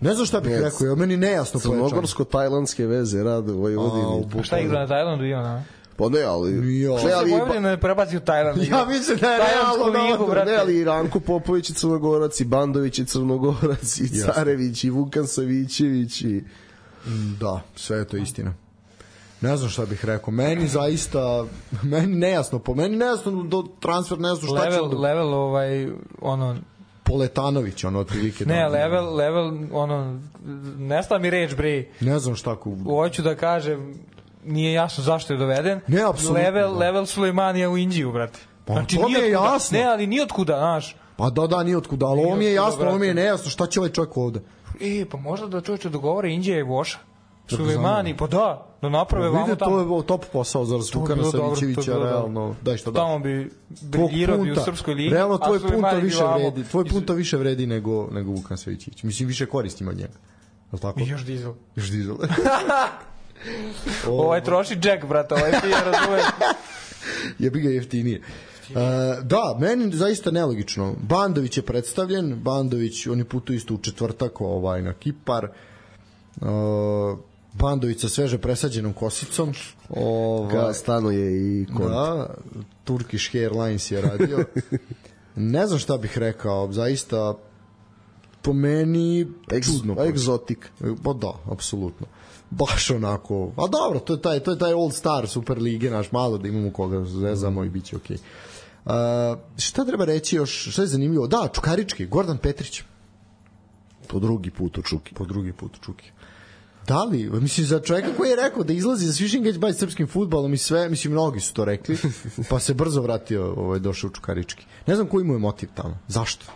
Ne znam šta bih
Ne,
rekao, je meni nejasno pojačanje.
Crnogorsko-tajlandske veze rade u
A,
Vojvodini.
u
A šta igra na Tajlandu i ona?
Pa ne, ali...
Ali-
Ne, ali,
Se Vojvodina ne prebaci u Tajland.
Ja mislim da je realno
ligu,
dobro.
brate.
ne, ali i Ranko Popović je Crnogorac, i Bandović je Crnogorac, i Carević, i Vukan Savićević, i...
Da, sve je to istina. Ne znam šta bih rekao. Meni zaista, meni nejasno, po meni nejasno do transfer, ne znam šta će
Level,
onda.
level, ovaj, ono,
Poletanović, ono otprilike.
ne,
da,
level, level, ono, nesta mi reč, bre.
Ne znam šta ko...
Hoću da kažem, nije jasno zašto je doveden.
Ne, apsolutno,
Level,
da.
level Sulejmanija u Indiju, brate. Znači,
Pa to mi je
nijotkuda.
jasno.
Ne, ali ni otkuda, znaš.
Pa da, da, nije otkuda, ali ovo mi je
otkuda,
jasno, ovo mi je nejasno, šta će ovaj čovjek ovde?
E, pa možda da čovječe dogovore Indija i Voša. Sulejmani, pa da, da naprave vamo
Vidi, to
tamo.
je top posao za Vukana
to
Savićevića, realno. Daj šta da.
Tamo bi briljirao bi u srpskoj ligi.
Realno tvoj punta više vredi, tvoj punta više vredi nego nego Vukan Savićević. Mislim više koristi ima od njega. Jel tako?
I još dizel.
Još dizel. (laughs)
Ovaj troši Jack, brate, ovaj ti je (laughs)
je bi ga jeftinije. Uh, da, meni zaista nelogično. Bandović je predstavljen, Bandović, oni putuju isto u četvrtak ovaj, na Kipar. Uh, Bandović sa sveže presađenom kosicom. Ovaj,
Ka stanuje i kod...
Da, Turkish Airlines je radio. ne znam šta bih rekao, zaista po meni
Egz,
čudno.
egzotik.
Pa da, apsolutno. Baš onako, a dobro, to je taj, to je taj All Star Super Lige, naš malo da imamo koga zezamo i bit će okej. Uh, šta treba reći još, šta je zanimljivo? Da, Čukarički, Gordan Petrić,
Po drugi put u Čuki.
po drugi put u Čuki. Da li, mislim, za čovjeka koji je rekao da izlazi za Svišin Geć bavi srpskim futbalom i sve, mislim, mnogi su to rekli, (laughs) pa se brzo vratio, ovaj, došao u Čukarički. Ne znam koji mu je motiv tamo, zašto?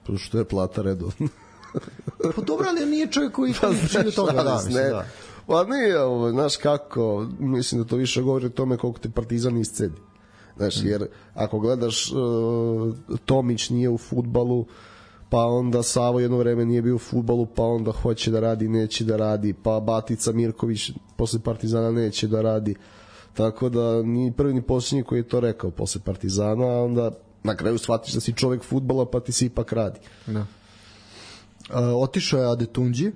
Zato što je plata redovna. (laughs)
Pa dobro, ali nije čovjek koji pa, do toga, da, mislim,
ne.
da.
Pa nije, ovo, znaš kako, mislim da to više govori o tome koliko te Partizan iscedi. Znaš, jer ako gledaš, uh, Tomić nije u futbalu, pa onda Savo jedno vreme nije bio u futbalu, pa onda hoće da radi, neće da radi, pa Batica Mirković posle Partizana neće da radi. Tako da ni prvi ni posljednji koji je to rekao posle Partizana, a onda na kraju shvatiš da si čovek futbala, pa ti se ipak radi.
Da. Uh, otišao je Adetunđi,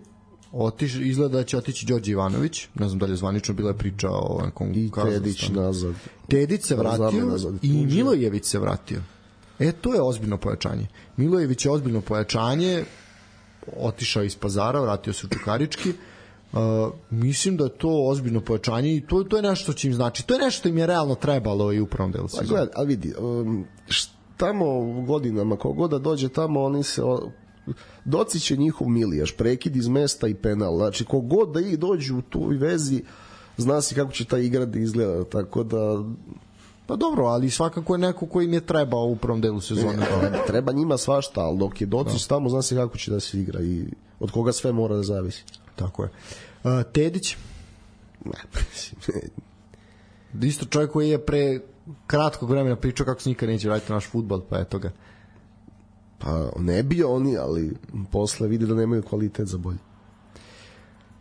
otiš, izgleda da će otići Đorđe Ivanović, ne znam da li je zvanično bila priča o nekom
I. Tedić nazad.
Tedić se vratio i Milojević se vratio. E, to je ozbiljno pojačanje. Milojević je ozbiljno pojačanje, otišao iz pazara, vratio se u Čukarički. Uh, mislim da je to ozbiljno pojačanje i to, to je nešto što će im znači. To je nešto što im je realno trebalo i u prvom delu
Pa
sezone.
gled, ali vidi, um, š- tamo godinama, kogod da dođe tamo, oni se o, doci će njihov milijaš, prekid iz mesta i penal. Znači, kogod da ih dođu u tu vezi, zna se kako će ta igra da izgleda. Tako da,
Pa dobro, ali svakako je neko koji im je trebao u prvom delu sezone. da-
treba, treba njima svašta, ali dok je docić tamo, zna se kako će da se igra i od koga sve mora da zavisi.
Tako je. Uh, Tedić,
Ne, (laughs)
isto čovjek koji je pre kratkog vremena pričao kako se nikad neće vratiti naš futbol, pa eto ga.
Pa ne bi oni, ali posle vide da nemaju kvalitet za bolje.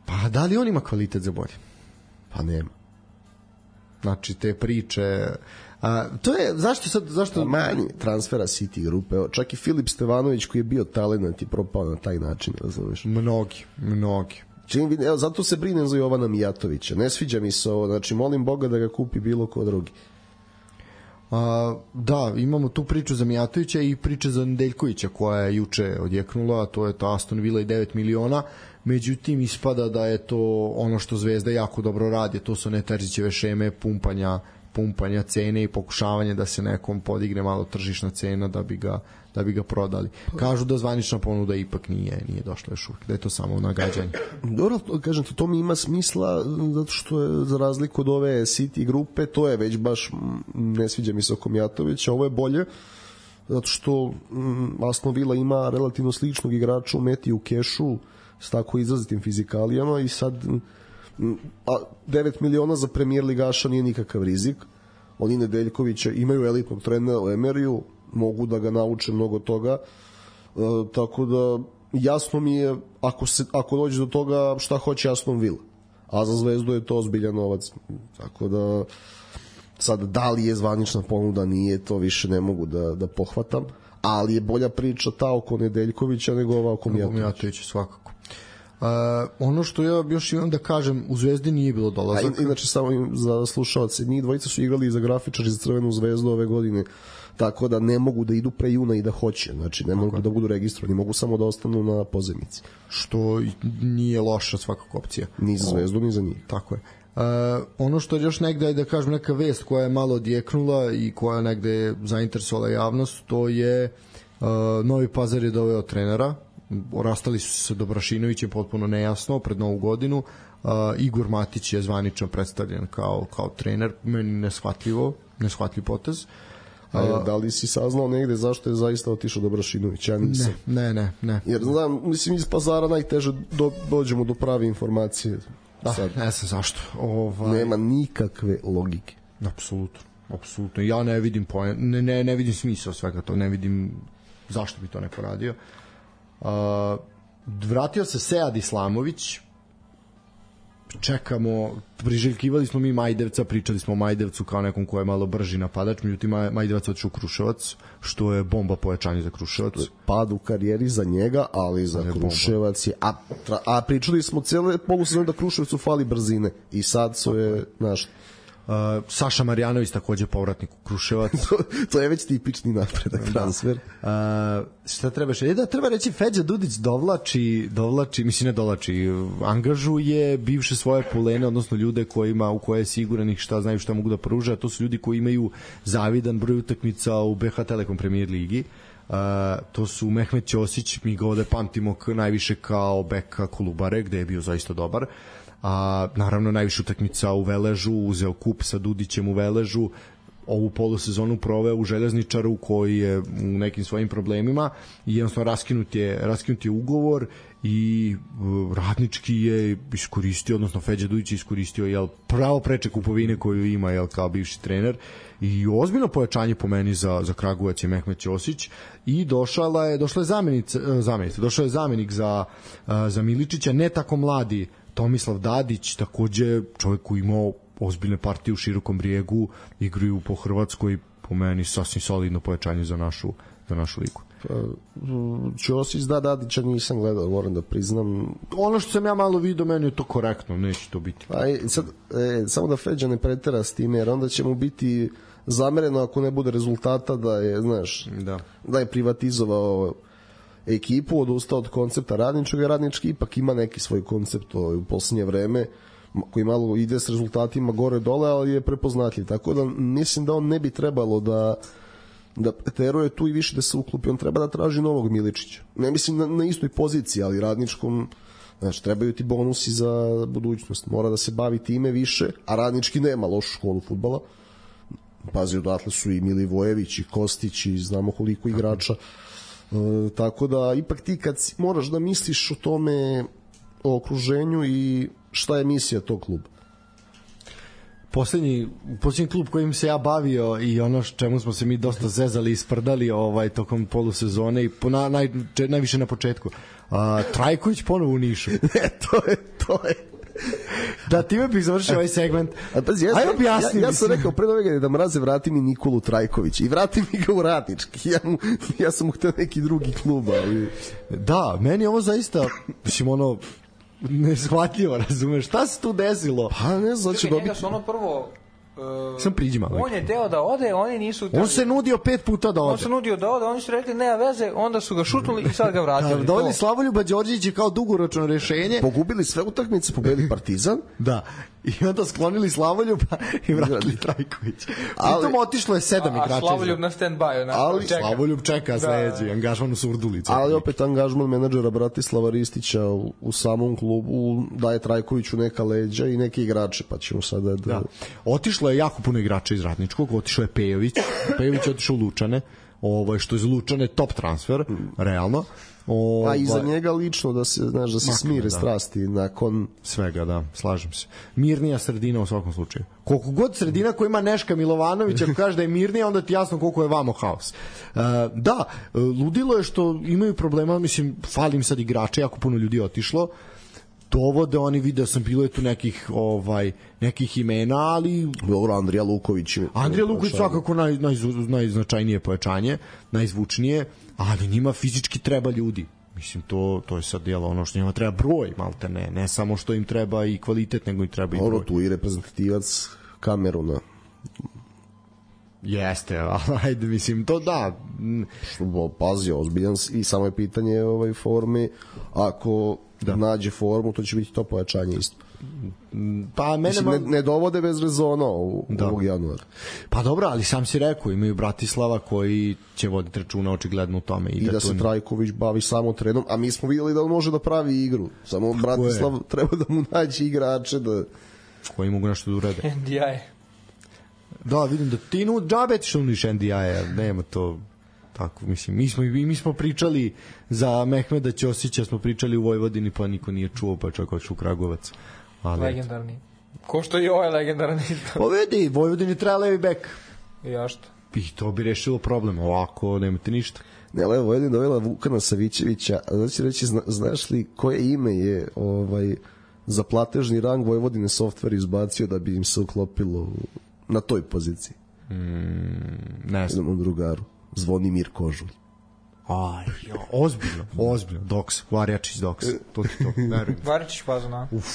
Pa da li on ima kvalitet za bolje?
Pa nema.
Znači te priče A, to je, zašto sad, zašto...
Manje transfera City grupe, evo, čak i Filip Stevanović koji je bio talent i propao na taj način, razumeš?
Mnogi, mnogi.
Čim vidim, evo, zato se brinem za Jovana Mijatovića. Ne sviđa mi se ovo, znači molim Boga da ga kupi bilo ko drugi.
A, da, imamo tu priču za Mijatovića i priče za Nedeljkovića koja je juče odjeknula, to je ta Aston Villa i 9 miliona, međutim ispada da je to ono što Zvezda jako dobro radi, to su Neterzićeve šeme pumpanja pumpanja cene i pokušavanje da se nekom podigne malo tržišna cena da bi ga da bi ga prodali. Kažu da zvanična ponuda ipak nije nije došla još uvijek, da je to samo nagađanje. (clears throat)
Dobro, kažem ti, to mi ima smisla zato što je za razliku od ove City grupe, to je već baš ne sviđa mi se oko Mijatovića, ovo je bolje zato što mm, Aston Villa ima relativno sličnog igrača u Meti u kešu s tako izrazitim fizikalijama i sad a 9 miliona za premijer ligaša nije nikakav rizik. Oni Nedeljkovića imaju elitnog trenera u Emeriju, mogu da ga nauče mnogo toga. E, tako da jasno mi je ako se ako dođe do toga šta hoće Aston Villa. A za Zvezdu je to ozbiljan novac. Tako da sad da li je zvanična ponuda nije to više ne mogu da da pohvatam ali je bolja priča ta oko Nedeljkovića nego ova oko Mijatovića.
Mijatovića svakako. Uh, ono što ja još imam da kažem, u Zvezdi nije bilo dolazak.
A, inače, samo za slušalce, njih dvojica su igrali za grafičar za Crvenu zvezdu ove godine, tako da ne mogu da idu pre juna i da hoće, znači ne mogu da budu registrovani, mogu samo da ostanu na pozemici.
Što nije loša svakako opcija.
Ni za zvezdu, ni za njih.
Tako je. Uh, ono što još negde je da kažem neka vest koja je malo odjeknula i koja negde je zainteresovala javnost, to je uh, Novi Pazar je doveo trenera rastali su se sa Dobrašinovićem potpuno nejasno pred novu godinu uh, Igor Matić je zvanično predstavljen kao, kao trener meni neshvatljivo neshvatljiv potez
A, da li si saznao negde zašto je zaista otišao Dobrašinović? Ja nisam.
Ne, ne, ne. ne.
Jer znam, mislim, iz pazara najteže do, dođemo do prave informacije.
Da, Sad, ne znam zašto.
Ovaj... Nema nikakve logike.
Apsolutno. Apsolutno. Ja ne vidim poen, ne, ne, ne vidim smisao svega to, ne vidim zašto bi to neko radio. Uh, Uh, vratio se Sead Islamović, čekamo, priželjkivali smo mi Majdevca, pričali smo o Majdevcu kao nekom ko je malo brži napadač, međutim Majdevac odšao u Kruševac, što je bomba pojačanje za Kruševac.
Pad u karijeri za njega, ali za je Kruševac je... A, a pričali smo cijele polusezone da Kruševcu fali brzine. I sad su je, znaš,
Uh, Saša Marjanović takođe povratnik u Kruševac. (laughs)
to, to je već tipični napredak da. transfer.
Uh, šta treba še? E da, treba reći Feđa Dudić dovlači, dovlači, mislim ne dovlači, angažuje bivše svoje polene, odnosno ljude kojima, u koje je siguran ih šta znaju šta mogu da pruže, a to su ljudi koji imaju zavidan broj utakmica u BH Telekom Premier Ligi. Uh, to su Mehmet Ćosić, mi ga ovde pamtimo najviše kao beka Kolubare, gde je bio zaista dobar. Uh, a naravno najviše utakmica u Veležu, uzeo kup sa Dudićem u Veležu, ovu polusezonu proveo u Željezničaru koji je u nekim svojim problemima i jednostavno raskinut je, raskinut je ugovor i uh, radnički je iskoristio, odnosno Feđa Dujić je iskoristio jel, pravo preče kupovine koju ima jel, kao bivši trener i ozbiljno pojačanje po meni za, za Kragujevac je Mehmet Ćosić i došla je, došla je zamenica, uh, zamenica, došao je zamenik za, uh, za Miličića, ne tako mladi Tomislav Dadić, takođe čovjek koji imao ozbiljne partije u širokom brijegu, igraju po Hrvatskoj, po meni sasvim solidno pojačanje za našu, za našu ligu. Pa,
Ćosić da Dadića nisam gledao, moram da priznam.
Ono što sam ja malo vidio, meni je to korektno, neće to biti.
Pa, sad, e, samo da Feđa ne pretera s time, jer onda će mu biti zamereno ako ne bude rezultata da je, znaš, da, da je privatizovao ekipu, odustao od koncepta radničkog, radnički ipak ima neki svoj koncept ovaj, u poslednje vreme koji malo ide s rezultatima gore dole, ali je prepoznatljiv. Tako da mislim da on ne bi trebalo da da teruje tu i više da se uklopi. On treba da traži novog Miličića. Ne mislim na, na istoj poziciji, ali radničkom Znači, trebaju ti bonusi za budućnost. Mora da se bavi time više, a radnički nema lošu školu futbala. Pazi, odatle su i Milivojević i Kostić i znamo koliko igrača. E, tako da ipak ti kad moraš da misliš o tome o okruženju i šta je misija tog kluba
poslednji, poslednji klub kojim se ja bavio i ono čemu smo se mi dosta zezali i sprdali ovaj, tokom polusezone i po, na, naj, če, najviše na početku. A, Trajković ponovo u Nišu. (laughs)
E, to je, to je.
Da, time bih završio ovaj segment.
A pazi, ja, sam-
Ajde objasni.
ja, ja sam rekao pre novega da mraze vrati mi Nikolu Trajković i vrati mi ga u radnički. Ja, mu, ja sam mu hteo neki drugi klub, ali...
Da, meni ovo zaista, mislim, ono, neshvatljivo, razumeš? Šta se tu desilo?
Pa ne znam, će
Čekaj, njega
dobiti...
su ono prvo... Uh,
Sam priđi malo.
on je teo da ode, oni nisu...
On se nudio pet puta da
on
ode.
se nudio da ode, oni su rekli nema veze, onda su ga šutnuli i sad ga
Da,
vratili.
doveli
To.
Slavoljuba Đorđevića kao dugoročno rešenje.
Pogubili sve utakmice, pobedili Partizan,
Da. I onda sklonili Slavoljuba (laughs) i vratili Trajković.
Ali-
Pritom otišlo je sedam
A
igrača.
Slavoljub na stand-by, onako,
Ali
čeka.
Slavoljub čeka
Da,
sledeći, angažman u Surdulicu.
ali opet angažman menadžera Bratislava Ristića u, u samom klubu daje Trajkoviću neka leđa i neke igrače, pa ćemo sada da...
Da. Otišlo je jako puno igrača iz Ratničkog, otišao je Pejović, Pejović je otišao u Lučane, ovaj, što je za Lučane top transfer, realno. Ovaj,
A i za njega lično da se, znaš, da se
Makne,
smire
da.
strasti nakon
Svega, da, slažem se. Mirnija sredina u svakom slučaju. Koliko god sredina koja ima Neška Milovanović, ako kaže da je mirnija, onda ti jasno koliko je vamo haos. Uh, da, ludilo je što imaju problema, mislim, fali im sad igrača, jako puno ljudi je otišlo, dovode oni video sam bilo je tu nekih ovaj nekih imena ali
dobro Andrija Luković
Andrija Luković svakako naj, naj, najznačajnije pojačanje, najzvučnije, ali njima fizički treba ljudi. Mislim, to, to je sad djelo ono što njima treba broj, malte ne, ne samo što im treba i kvalitet, nego im treba i broj.
tu i reprezentativac Kameruna.
Jeste, (laughs) ali ajde, mislim, to da,
Što, pazi, ozbiljan i samo je pitanje ovaj forme. Ako da. nađe formu, to će biti to pojačanje isto.
Pa mene...
Mislim, ne, ne dovode bez rezona u, da.
Da.
ovog januara.
Pa dobro, ali sam si rekao, imaju Bratislava koji će voditi računa očigledno u tome. I,
I da,
tu
se
ne-
Trajković bavi samo trenom, a mi smo videli da on može da pravi igru. Samo Bratislav (laughs) treba da mu nađe igrače da...
koji mogu nešto da urade.
NDI.
Da, vidim da ti nu džabe što uniš NDI-a, nema to tako, mislim, mi smo, mi smo pričali za Mehmeda Ćosića, smo pričali u Vojvodini, pa niko nije čuo, pa čak otišao u Kragovac. Ali,
Legendarni. Ko što i ovaj legendarni (laughs)
pa vidi, Vojvodini treba levi bek.
I ja što?
I to bi rešilo problem, ovako nemate ništa.
Ne, levo, jedin dovela Vukana Savićevića, da ću reći, zna, znaš li koje ime je ovaj za platežni rang Vojvodine softver izbacio da bi im se uklopilo na toj poziciji,
Ne znam.
jednom drugaru. Zvonimir Kožulj.
Aj, jo, ozbiljno, ozbiljno. Doks, Varjačić Doks, to ti to, verujem.
Varičić Pazona.
Uf,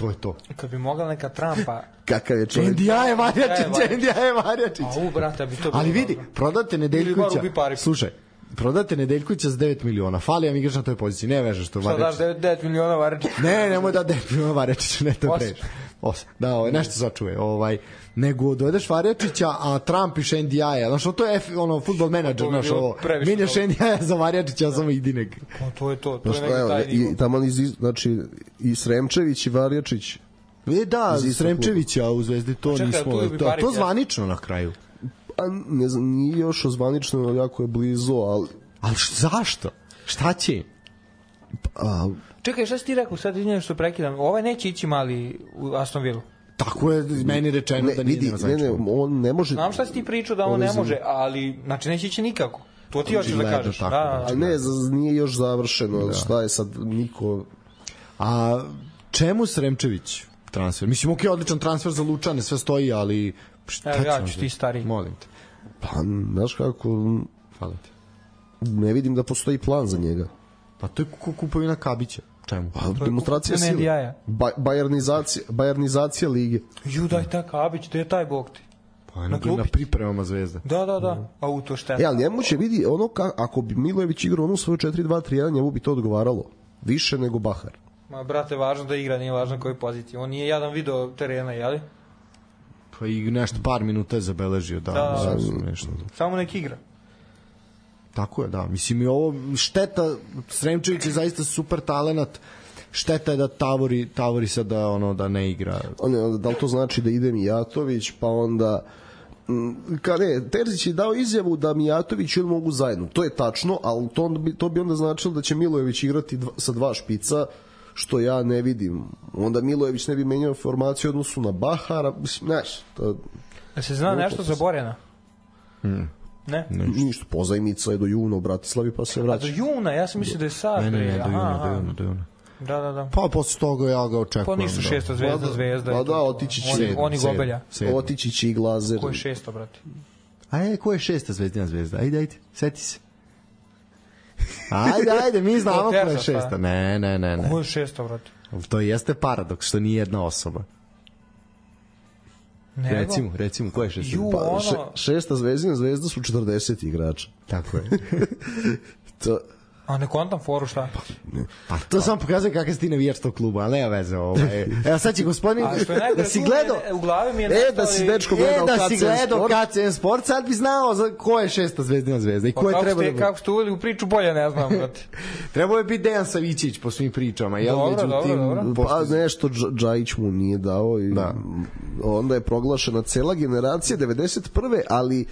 to je to.
Kad bi mogla neka Trumpa...
Kakav je čovjek?
NDI je Varjačić. NDI je Varjačić.
A u, brate, bi to bilo
Ali vidi, prodate Nedeljkovića. Slušaj, prodate Nedeljkovića za 9 miliona. Fali vam igrač na toj poziciji. Ne veže što
Šta daš
Varjačić.
9, 9 miliona Varičić?
Ne, nemoj da 9 miliona Varjačića, ne to previše. Osam. Da, ovaj, nešto sačuje. Ovaj, nego dovedeš Varjačića, a Trump piše NDI-a. Znaš, to je F, ono, futbol menadžer, znaš, ovo.
dobro.
NDI-a za Varjačića, samo Idinek.
O, to je to, to
Znaš
je
evo,
taj nivo.
i tamo iz, znači, i Sremčević i Varjačić,
E, da, Sremčevića u Zvezdi, to
Čekaj,
nismo... To, to zvanično na kraju.
A ne znam, nije još ozvanično, ali jako je blizu, ali
Ali š- zašto? Šta će?
a,
Čekaj, šta si ti rekao, sad izvinjam što prekidam, ovaj neće ići mali u Aston Villa.
Tako je meni rečeno
ne,
da nije
vidi, ne, ne, on ne može...
Znam šta si ti pričao da on ne
Ovaj
može, ali, znači neće ići nikako. To ti hoćeš da kažeš.
tako,
Da, da,
A ne, nije još završeno, da. šta je sad, niko...
A čemu Sremčević transfer? Mislim, ok, odličan transfer za Lučane, sve stoji, ali... Šta
Evo, ja ću ti stariji.
Molim te,
Pa, znaš kako,
hvala ti.
ne vidim da postoji plan za njega.
Pa to je ku- kupovina Kabića. Čemu?
Pa, demonstracija sile. Ba, bajernizacija, bajernizacija lige.
Ju, daj ta Kabić, gde je taj bog ti?
Pa
na
na, pripremama Zvezde.
Da, da, da. A u to šteta.
E, ali njemu će vidi, ono ka, ako bi Milojević igrao onu svoju 4-2-3-1, njemu bi to odgovaralo. Više nego Bahar.
Ma, brate, važno da igra, nije važno koji poziciji. On nije jadan video terena, jeli?
Pa i nešto par minuta je zabeležio, da.
Da.
mislim, nešto.
Samo nek igra.
Tako je, da. Mislim i ovo šteta Sremčević je zaista super talenat. Šteta je da Tavori Tavori sada ono da ne igra.
On, da li to znači da ide Mijatović, pa onda mm, ka ne, Terzić je dao izjavu da Mijatović i on mogu zajedno. To je tačno, ali to, onda bi, to bi onda značilo da će Milojević igrati dva, sa dva špica, što ja ne vidim. Onda Milojević ne bi menjao formaciju u odnosu na Bahara, mislim, znaš, to
Da se zna nešto za Borjana? Ne?
ništa, pozajmica je do juna u Bratislavi pa se
A do
vraća.
juna, ja sam mislio da je sad.
Ne, ne, ne, do
Aha,
juna, do
aha.
juna, do juna.
Da, da, da.
Pa posle toga ja ga
Pa
očekujem.
ništa
da.
šesta zvezda,
Pa da,
zvezda.
pa da, otići će
Oni, oni gobelja.
Otići će i Glazer.
Ko je šesto, brate?
A je, ko je šesta zvezdina zvezda? Ajde, ajde, seti se. Ajde, ajde, mi znamo ko je šesta. Ne, ne, ne, ne.
Ko je šesto, brate?
To jeste paradoks, što nije jedna osoba.
Nego?
Recimo, recimo, ko je šesta?
Ju,
Pa,
ono...
še, šesta zvezdina zvezda su 40 igrača.
Tako je. (laughs)
To,
A ne kontam foru šta?
Pa to samo pokazuje kakav si ti navijač tog kluba, ali nema veze ovaj. Evo sad će gospodin, (laughs) da si gledao,
U glavi mi je
E, da si dečko
e,
gledao
da si gledao. KCN Sport, sad bi znao za ko je šesta zvezdina zvezda i
Pa
ko je treba da bude.
kako ste uveli u priču, bolje ne znam. (laughs)
Trebao je biti Dejan Savićić po svim pričama, jel?
Dobro,
Međutim,
dobro, dobro.
pošto
Pa nešto Dž- Džajić mu nije dao i
Da.
onda je proglašena cela generacija 91. ali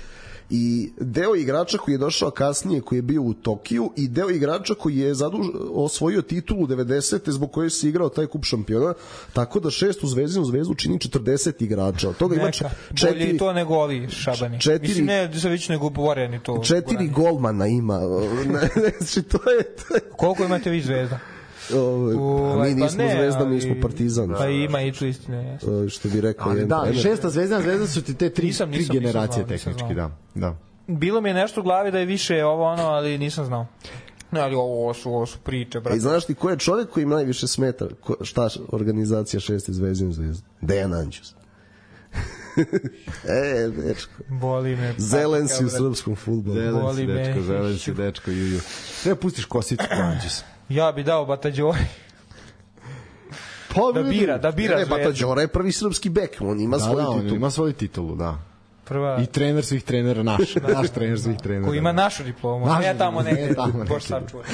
i deo igrača koji je došao kasnije, koji je bio u Tokiju i deo igrača koji je zaduž, osvojio titulu 90. zbog koje se igrao taj kup šampiona, tako da šestu zvezdinu zvezdu čini 40 igrača. Od toga ima
Neka,
č-
bolje i
četiri,
to nego ovi šabani.
četiri-
Mislim, ne, sa već nego Borjani to.
četiri golmana ima. (laughs) Znači, to je... To je
Koliko imate vi zvezda?
Ovaj, pa
Ovaj,
mi
pa
nismo
ne,
zvezda, mi smo partizan.
Pa ima i tu istine.
To što bi rekao
Ali
jedan
da, šesta zvezdina zvezda su ti te tri,
Nisam,
tri
nisam, nisam
generacije
znao, nisam
tehnički, da. da.
Bilo mi je nešto u glavi da je više ovo ono, ali nisam znao. Ne, ali ovo su, ovo su priče, brate.
i znaš ti ko je čovjek koji im najviše smeta? Ko, šta organizacija šeste zvezdine zvezde? Dejan Anđus. (laughs) e, dečko.
Boli me.
Zelen si u
brate.
srpskom futbolu.
Zelen
Boli
si,
me.
dečko, zelen si, dečko, juju. Treba pustiš kosicu Anđus.
Ja bi dao Batađori
Pa,
da bira, da bira
Ne, pa to
zvezdu.
Đora je prvi srpski bek, on ima
Da,
svoj
da, on
titul.
ima svoju titulu, da.
Prva,
I trener svih trenera, naš, (laughs) naš trener svih trenera.
koji ima našu diplomu,
Našu
ne tamo negde,
ne (laughs) tamo
boš sačuvaj.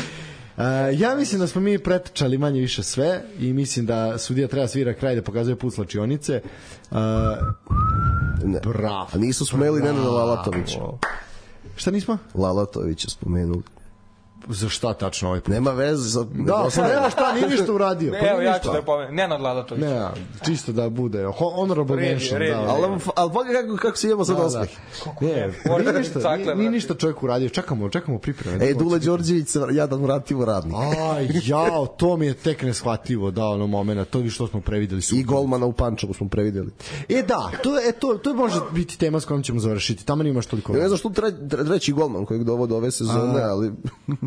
Uh, ja mislim da smo mi pretečali manje više sve i mislim da sudija treba svira kraj da pokazuje put slačionice. Uh,
Ne.
bravo.
A nisu smeli Nenada Lalatovića.
Šta nismo?
Lalatovića spomenuli.
Za šta tačno ovaj put?
Nema veze sa...
Da, pa nema šta, nije ništa uradio. Pa
Evo, ja ću da pomenem. Nenad Ladatović.
Ne, čisto da bude ho- honorable
Red je,
mention.
red je.
Da,
Ali, ali pogledaj kako, kako se imamo sad
da, da.
osmeh.
Ne,
Mora
nije
da
ništa, nije, nije ništa čovjek uradio. Čekamo, čekamo pripreme.
E, Dule Đorđević se jadan vratio radnik.
Aj, jao, to mi je tek neshvatljivo, da, ono momena, to vi što smo prevideli su.
I golmana u Pančevu smo prevideli.
E da, to je to, to može biti tema s kojom ćemo završiti. Tamo nimaš toliko.
Ja ne znam što tre, tre, treći golman kojeg dovode ove sezone, ali...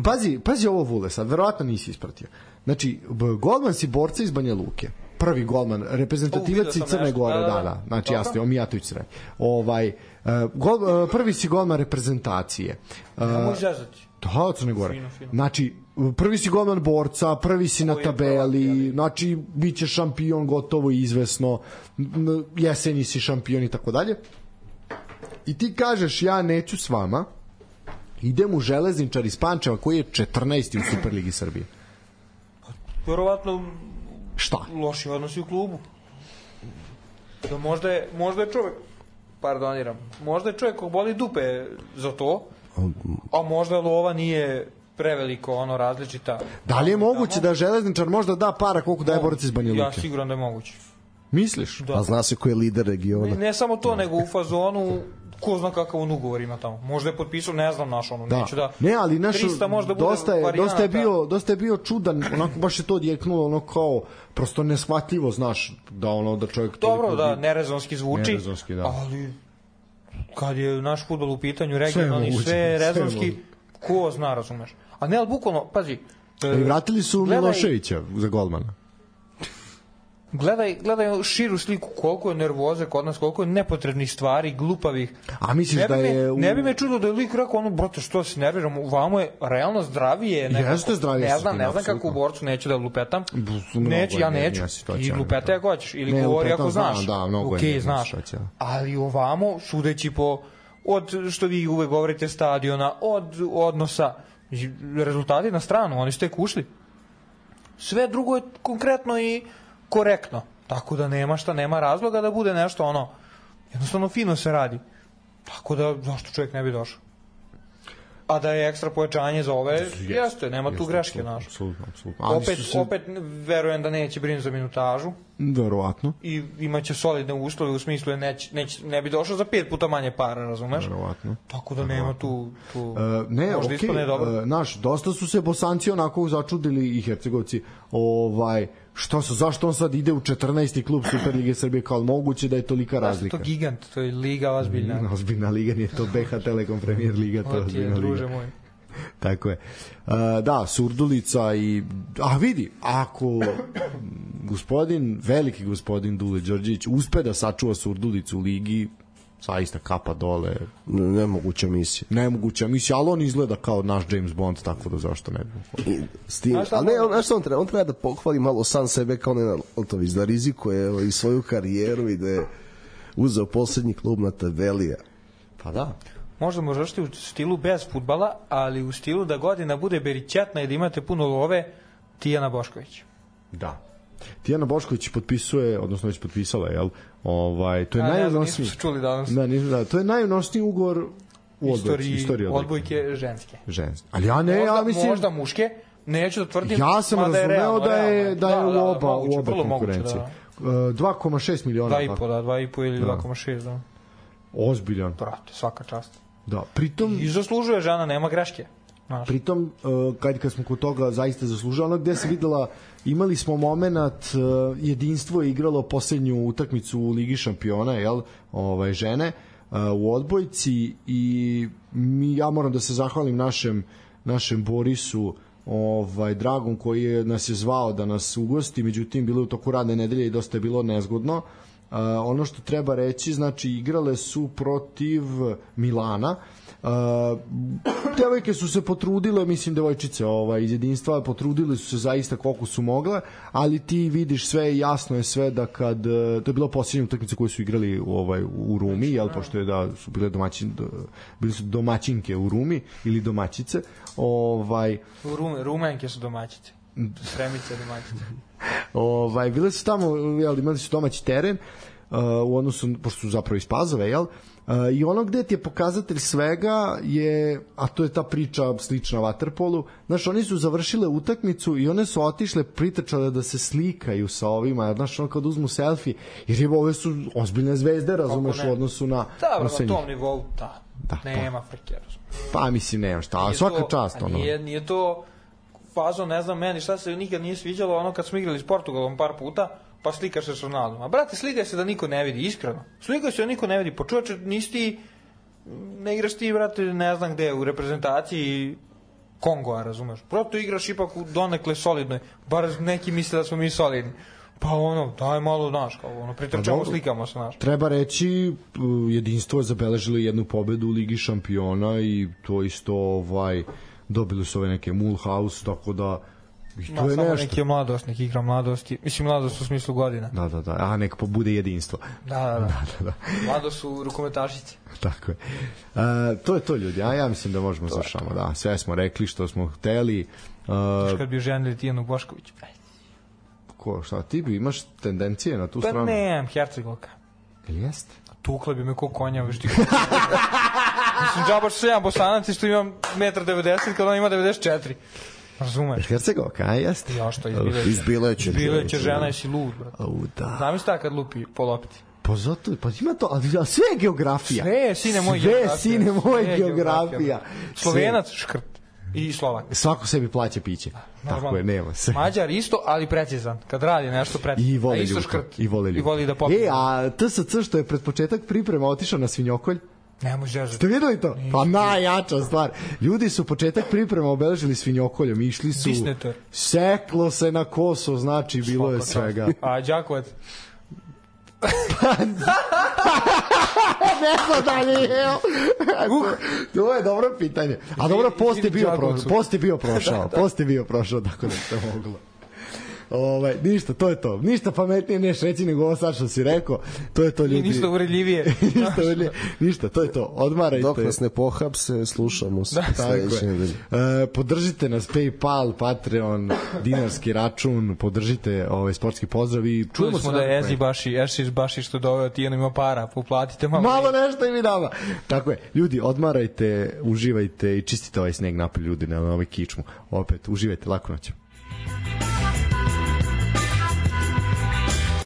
Pazi, pazi ovo Vule sad, verovatno nisi ispratio. Znači, golman si borca iz Banja Luke. Prvi golman, reprezentativac i Crne. Gore,
Da,
da,
da,
da.
da.
Znači,
Dobro.
jasno, Omijatović se. Ovaj, uh, gol, uh, prvi si golman reprezentacije. Uh,
Nemoj zezati.
Da, od Crne Gore.
Fino, fino.
Znači, prvi si golman borca, prvi si na tabeli, znači, bit će šampion gotovo izvesno, jeseni si šampion i tako dalje. I ti kažeš, ja neću s vama, idem u železničar iz Pančeva koji je 14. u Superligi Srbije.
Verovatno
Šta?
loši odnosi u klubu. Da možda je, možda je čovjek, pardoniram, možda je čovjek kog boli dupe za to, a možda lova nije preveliko ono različita.
Da li je moguće da železničar možda da para koliko daje borac iz Banja
Ja
Luke?
siguran da je moguće.
Misliš?
Da.
A zna se ko je lider
Ne,
regiona.
ne samo to, nego u fazonu ko zna kakav on ugovor ima tamo. Možda je potpisao, ne znam naš ono,
Da.
neću da...
Ne, ali naš
300 možda bude
dosta je
varijanata.
dosta je bio dosta je bio čudan, onako baš je to odjeknulo ono kao prosto neshvatljivo, znaš, da ono da čovjek
Dobro, da,
bi-
nerezonski zvuči.
Nerezonski, da.
Ali, kad je naš futbol u pitanju, regionalni, sve,
sve
rezonski, ko zna, razumeš. A ne, ali bukvalno, pazi, e,
vratili su
gledaj-
Miloševića za golmana.
Gledaj, gledaj širu sliku, koliko je nervoze kod nas, koliko je nepotrebnih stvari, glupavih.
A misliš
ne
da
me,
je u-
Ne bi me čudo da je lik rekao, ono, brate, što se nerviram, vamo je realno zdravije. Nekako,
Jeste zdravije
Ne znam, ne znam kako u borcu, neću da lupetam. Neću,
je
ja neću. I lupetaj
da.
ako hoćeš, ili
Ne,
govori ako
znam,
znaš.
da, mnogo je
Ok,
mirnija
znaš. Ali ovamo, sudeći po od što vi uvek govorite stadiona, od odnosa, rezultati na stranu, oni su tek ušli. Sve drugo je konkretno i korektno. Tako da nema šta, nema razloga da bude nešto ono, jednostavno fino se radi. Tako da, zašto čovjek ne bi došao? A da je ekstra pojačanje za ove, jeste, nema tu greške, znaš.
Apsolutno, apsolutno. Ali
Opet,
se-
opet verujem da neće brinuti za minutažu
Verovatno.
i imaće solidne uslove u smislu da neć, neć, ne bi došao za pet puta manje para, razumeš?
Verovatno.
Tako da nema tu... tu
Uh, ne,
možda ispadne dobro.
uh, naš, dosta su se Bosanci onako začudili i Hercegovci, ovaj, šta su, zašto on sad ide u 14. klub Superlige Srbije, kao moguće da je tolika
Da
razlika?
to gigant, to je liga ozbiljna.
Mm, Ozbiljna liga, nije to BH Telekom Premier Liga, to je
je,
ozbiljna
druže
liga.
moj. (laughs)
Tako je. Uh, da, Surdulica i... A vidi, ako gospodin, veliki gospodin Dule Đorđević uspe da sačuva Surdulicu u ligi, zaista kapa dole,
Nemoguća misija.
nemoguća misija, ali on izgleda kao naš James Bond, tako da zašto ne bi.
I, s tim, ne, on, znaš šta on treba? On treba da pohvali malo sam sebe kao Nenad Altović, da rizikuje evo, i svoju karijeru i da je uzeo poslednji klub na tabelija.
Pa da.
Možda može završiti u stilu bez futbala, ali u stilu da godina bude beričetna i da imate puno love, Tijana Bošković.
Da. Tijana Bošković potpisuje, odnosno već potpisala, jel? Ovaj, to je
A, ne znam,
najunosniji.
se čuli danas.
Da, nismo, da, to je najunosniji ugovor u
Istoriji,
istoriji odbojke.
ženske.
Ženski. Ali ja ne,
možda,
ja mislim...
možda muške, neću da tvrdim.
Ja sam
mada je
razumeo
realno,
da je da je u oba
moguće,
u oba konkurencije.
Da.
E, 2,6 miliona.
Dva i
tako.
po, da, 2,5 ili 2,6, da.
Ozbiljan.
Brate, svaka čast.
Da. Pritom
I zaslužuje žena, nema greške. Znaš,
pritom uh, kad kad smo kod toga zaista zaslužili ono gde se videla imali smo momenat uh, jedinstvo je igralo poslednju utakmicu u Ligi šampiona jel ovaj žene uh, u odbojci i mi ja moram da se zahvalim našem našem Borisu ovaj dragom koji je nas je zvao da nas ugosti međutim bilo je u toku radne nedelje i dosta je bilo nezgodno. Uh, ono što treba reći znači igrale su protiv Milana Uh, devojke su se potrudile, mislim devojčice ovaj, iz jedinstva, potrudile su se zaista koliko su mogle, ali ti vidiš sve, jasno je sve da kad, eh, to je bilo posljednja utakmica koju su igrali u, ovaj, u Rumi, jel, pošto je da su bile domaćin, do, bili su domaćinke u Rumi ili domaćice, ovaj,
u Rume, Rumenke su domaćice. (laughs) Sremice domaćice.
ovaj, bile su tamo, jel, imali su domaći teren uh, u odnosu, pošto su zapravo iz Pazove, jel, Uh, I ono gde ti je pokazatelj svega je, a to je ta priča slična Waterpolu, znaš, oni su završile utakmicu i one su otišle, pritrčale da se slikaju sa ovima, znaš, ono kad uzmu selfie, jer je ove su ozbiljne zvezde, razumeš, u odnosu na...
Da, na
njih.
tom nivou, da.
Da,
Nema frke, razumiješ.
Pa mislim, nemam šta,
Nije
svaka
to-
čast,
a
ono.
Nije, nije to fazon, ne znam, meni šta se nikad nije sviđalo, ono kad smo igrali s Portugalom par puta, pa slikaš se s Ronaldom. A brate, slikaj se da niko ne vidi, iskreno. Slikaj se da niko ne vidi. Pa čovječe, nisi ti, ne igraš ti, brate, ne znam gde, u reprezentaciji Kongoa, razumeš? Proto igraš ipak u donekle solidnoj, bar neki misle da smo mi solidni. Pa ono, daj malo, znaš, kao ono,
Pa
pritrčamo,
dobro.
slikamo se, znaš.
Treba reći, jedinstvo je zabeležilo jednu pobedu u Ligi šampiona i to isto ovaj dobili su ove neke Mulhouse, tako da i to
Ma,
je
samo
nešto.
neki je mladost, neki igra mladosti. Mislim, mladost u smislu godina.
Da, da, da, a neka pa bude jedinstvo.
Da, da, da. (laughs)
Da, da,
Mlado su rukometašice.
tako je. E, to je to ljudi, a ja mislim da možemo završamo, da, sve smo rekli što smo hteli. E,
Kad bi ženili Tijanu Bošković.
Ko, šta, ti bi imaš tendencije na tu
Pa
stranu?
nemam, Hercegovka.
Ili jeste?
Tukla bi me ko konja, veš ti. (laughs) Mislim, džabaš se jedan bosanac i što imam 1,90 m, kad on ima 94. Razumeš?
Hercegovka, a jeste?
Ja što
Iz
izbileće.
Bileće.
Izbileće žena, jesi lud, bro.
Au, da.
Znam šta kad lupi po lopti?
Pa zato, pa ima to, ali sve je geografija.
Sve je, sine moj,
Sve,
geografija.
sine moj,
Sve
geografija.
bro. Slovenac, škrt. I Slovak.
Svako sebi plaća piće. Tako
Normalno.
je, nema se.
Mađar isto, ali precizan. Kad radi nešto precizan.
I vole
A isto
ljuto.
škrt.
I vole ljuto.
I voli da popije.
E, a TSC što je pred početak priprema otišao na svinjokolj,
Ne može.
Ste videli to? Pa najjača stvar. Ljudi su početak priprema obeležili svinjokoljom, išli su...
Disnetor.
Seklo se na koso, znači bilo je svega. (laughs)
A Đakovac? (laughs)
ne znam da li je, evo. To je dobro pitanje. A dobro, post je bio, prošao, post je bio (laughs) prošao, post je bio prošao, tako da se moglo. Ovaj, ništa, to je to. Ništa pametnije neš reći nego ovo sad što si rekao. To je to ljudi.
I ništa uvredljivije. (laughs)
ništa, ništa, to je to. Odmarajte.
Dok nas ne pohapse, slušamo se. Da,
Tako je. E, podržite nas Paypal, Patreon, dinarski račun, podržite ovaj sportski pozdrav i čujemo se.
smo da je Ezi baši, Ešiš baši što doveo Tijana ima para, poplatite malo.
Malo nešto i mi nama. Tako je. Ljudi, odmarajte, uživajte i čistite ovaj sneg napolje ljudi na ovaj kičmu. Opet, uživajte, lako noć.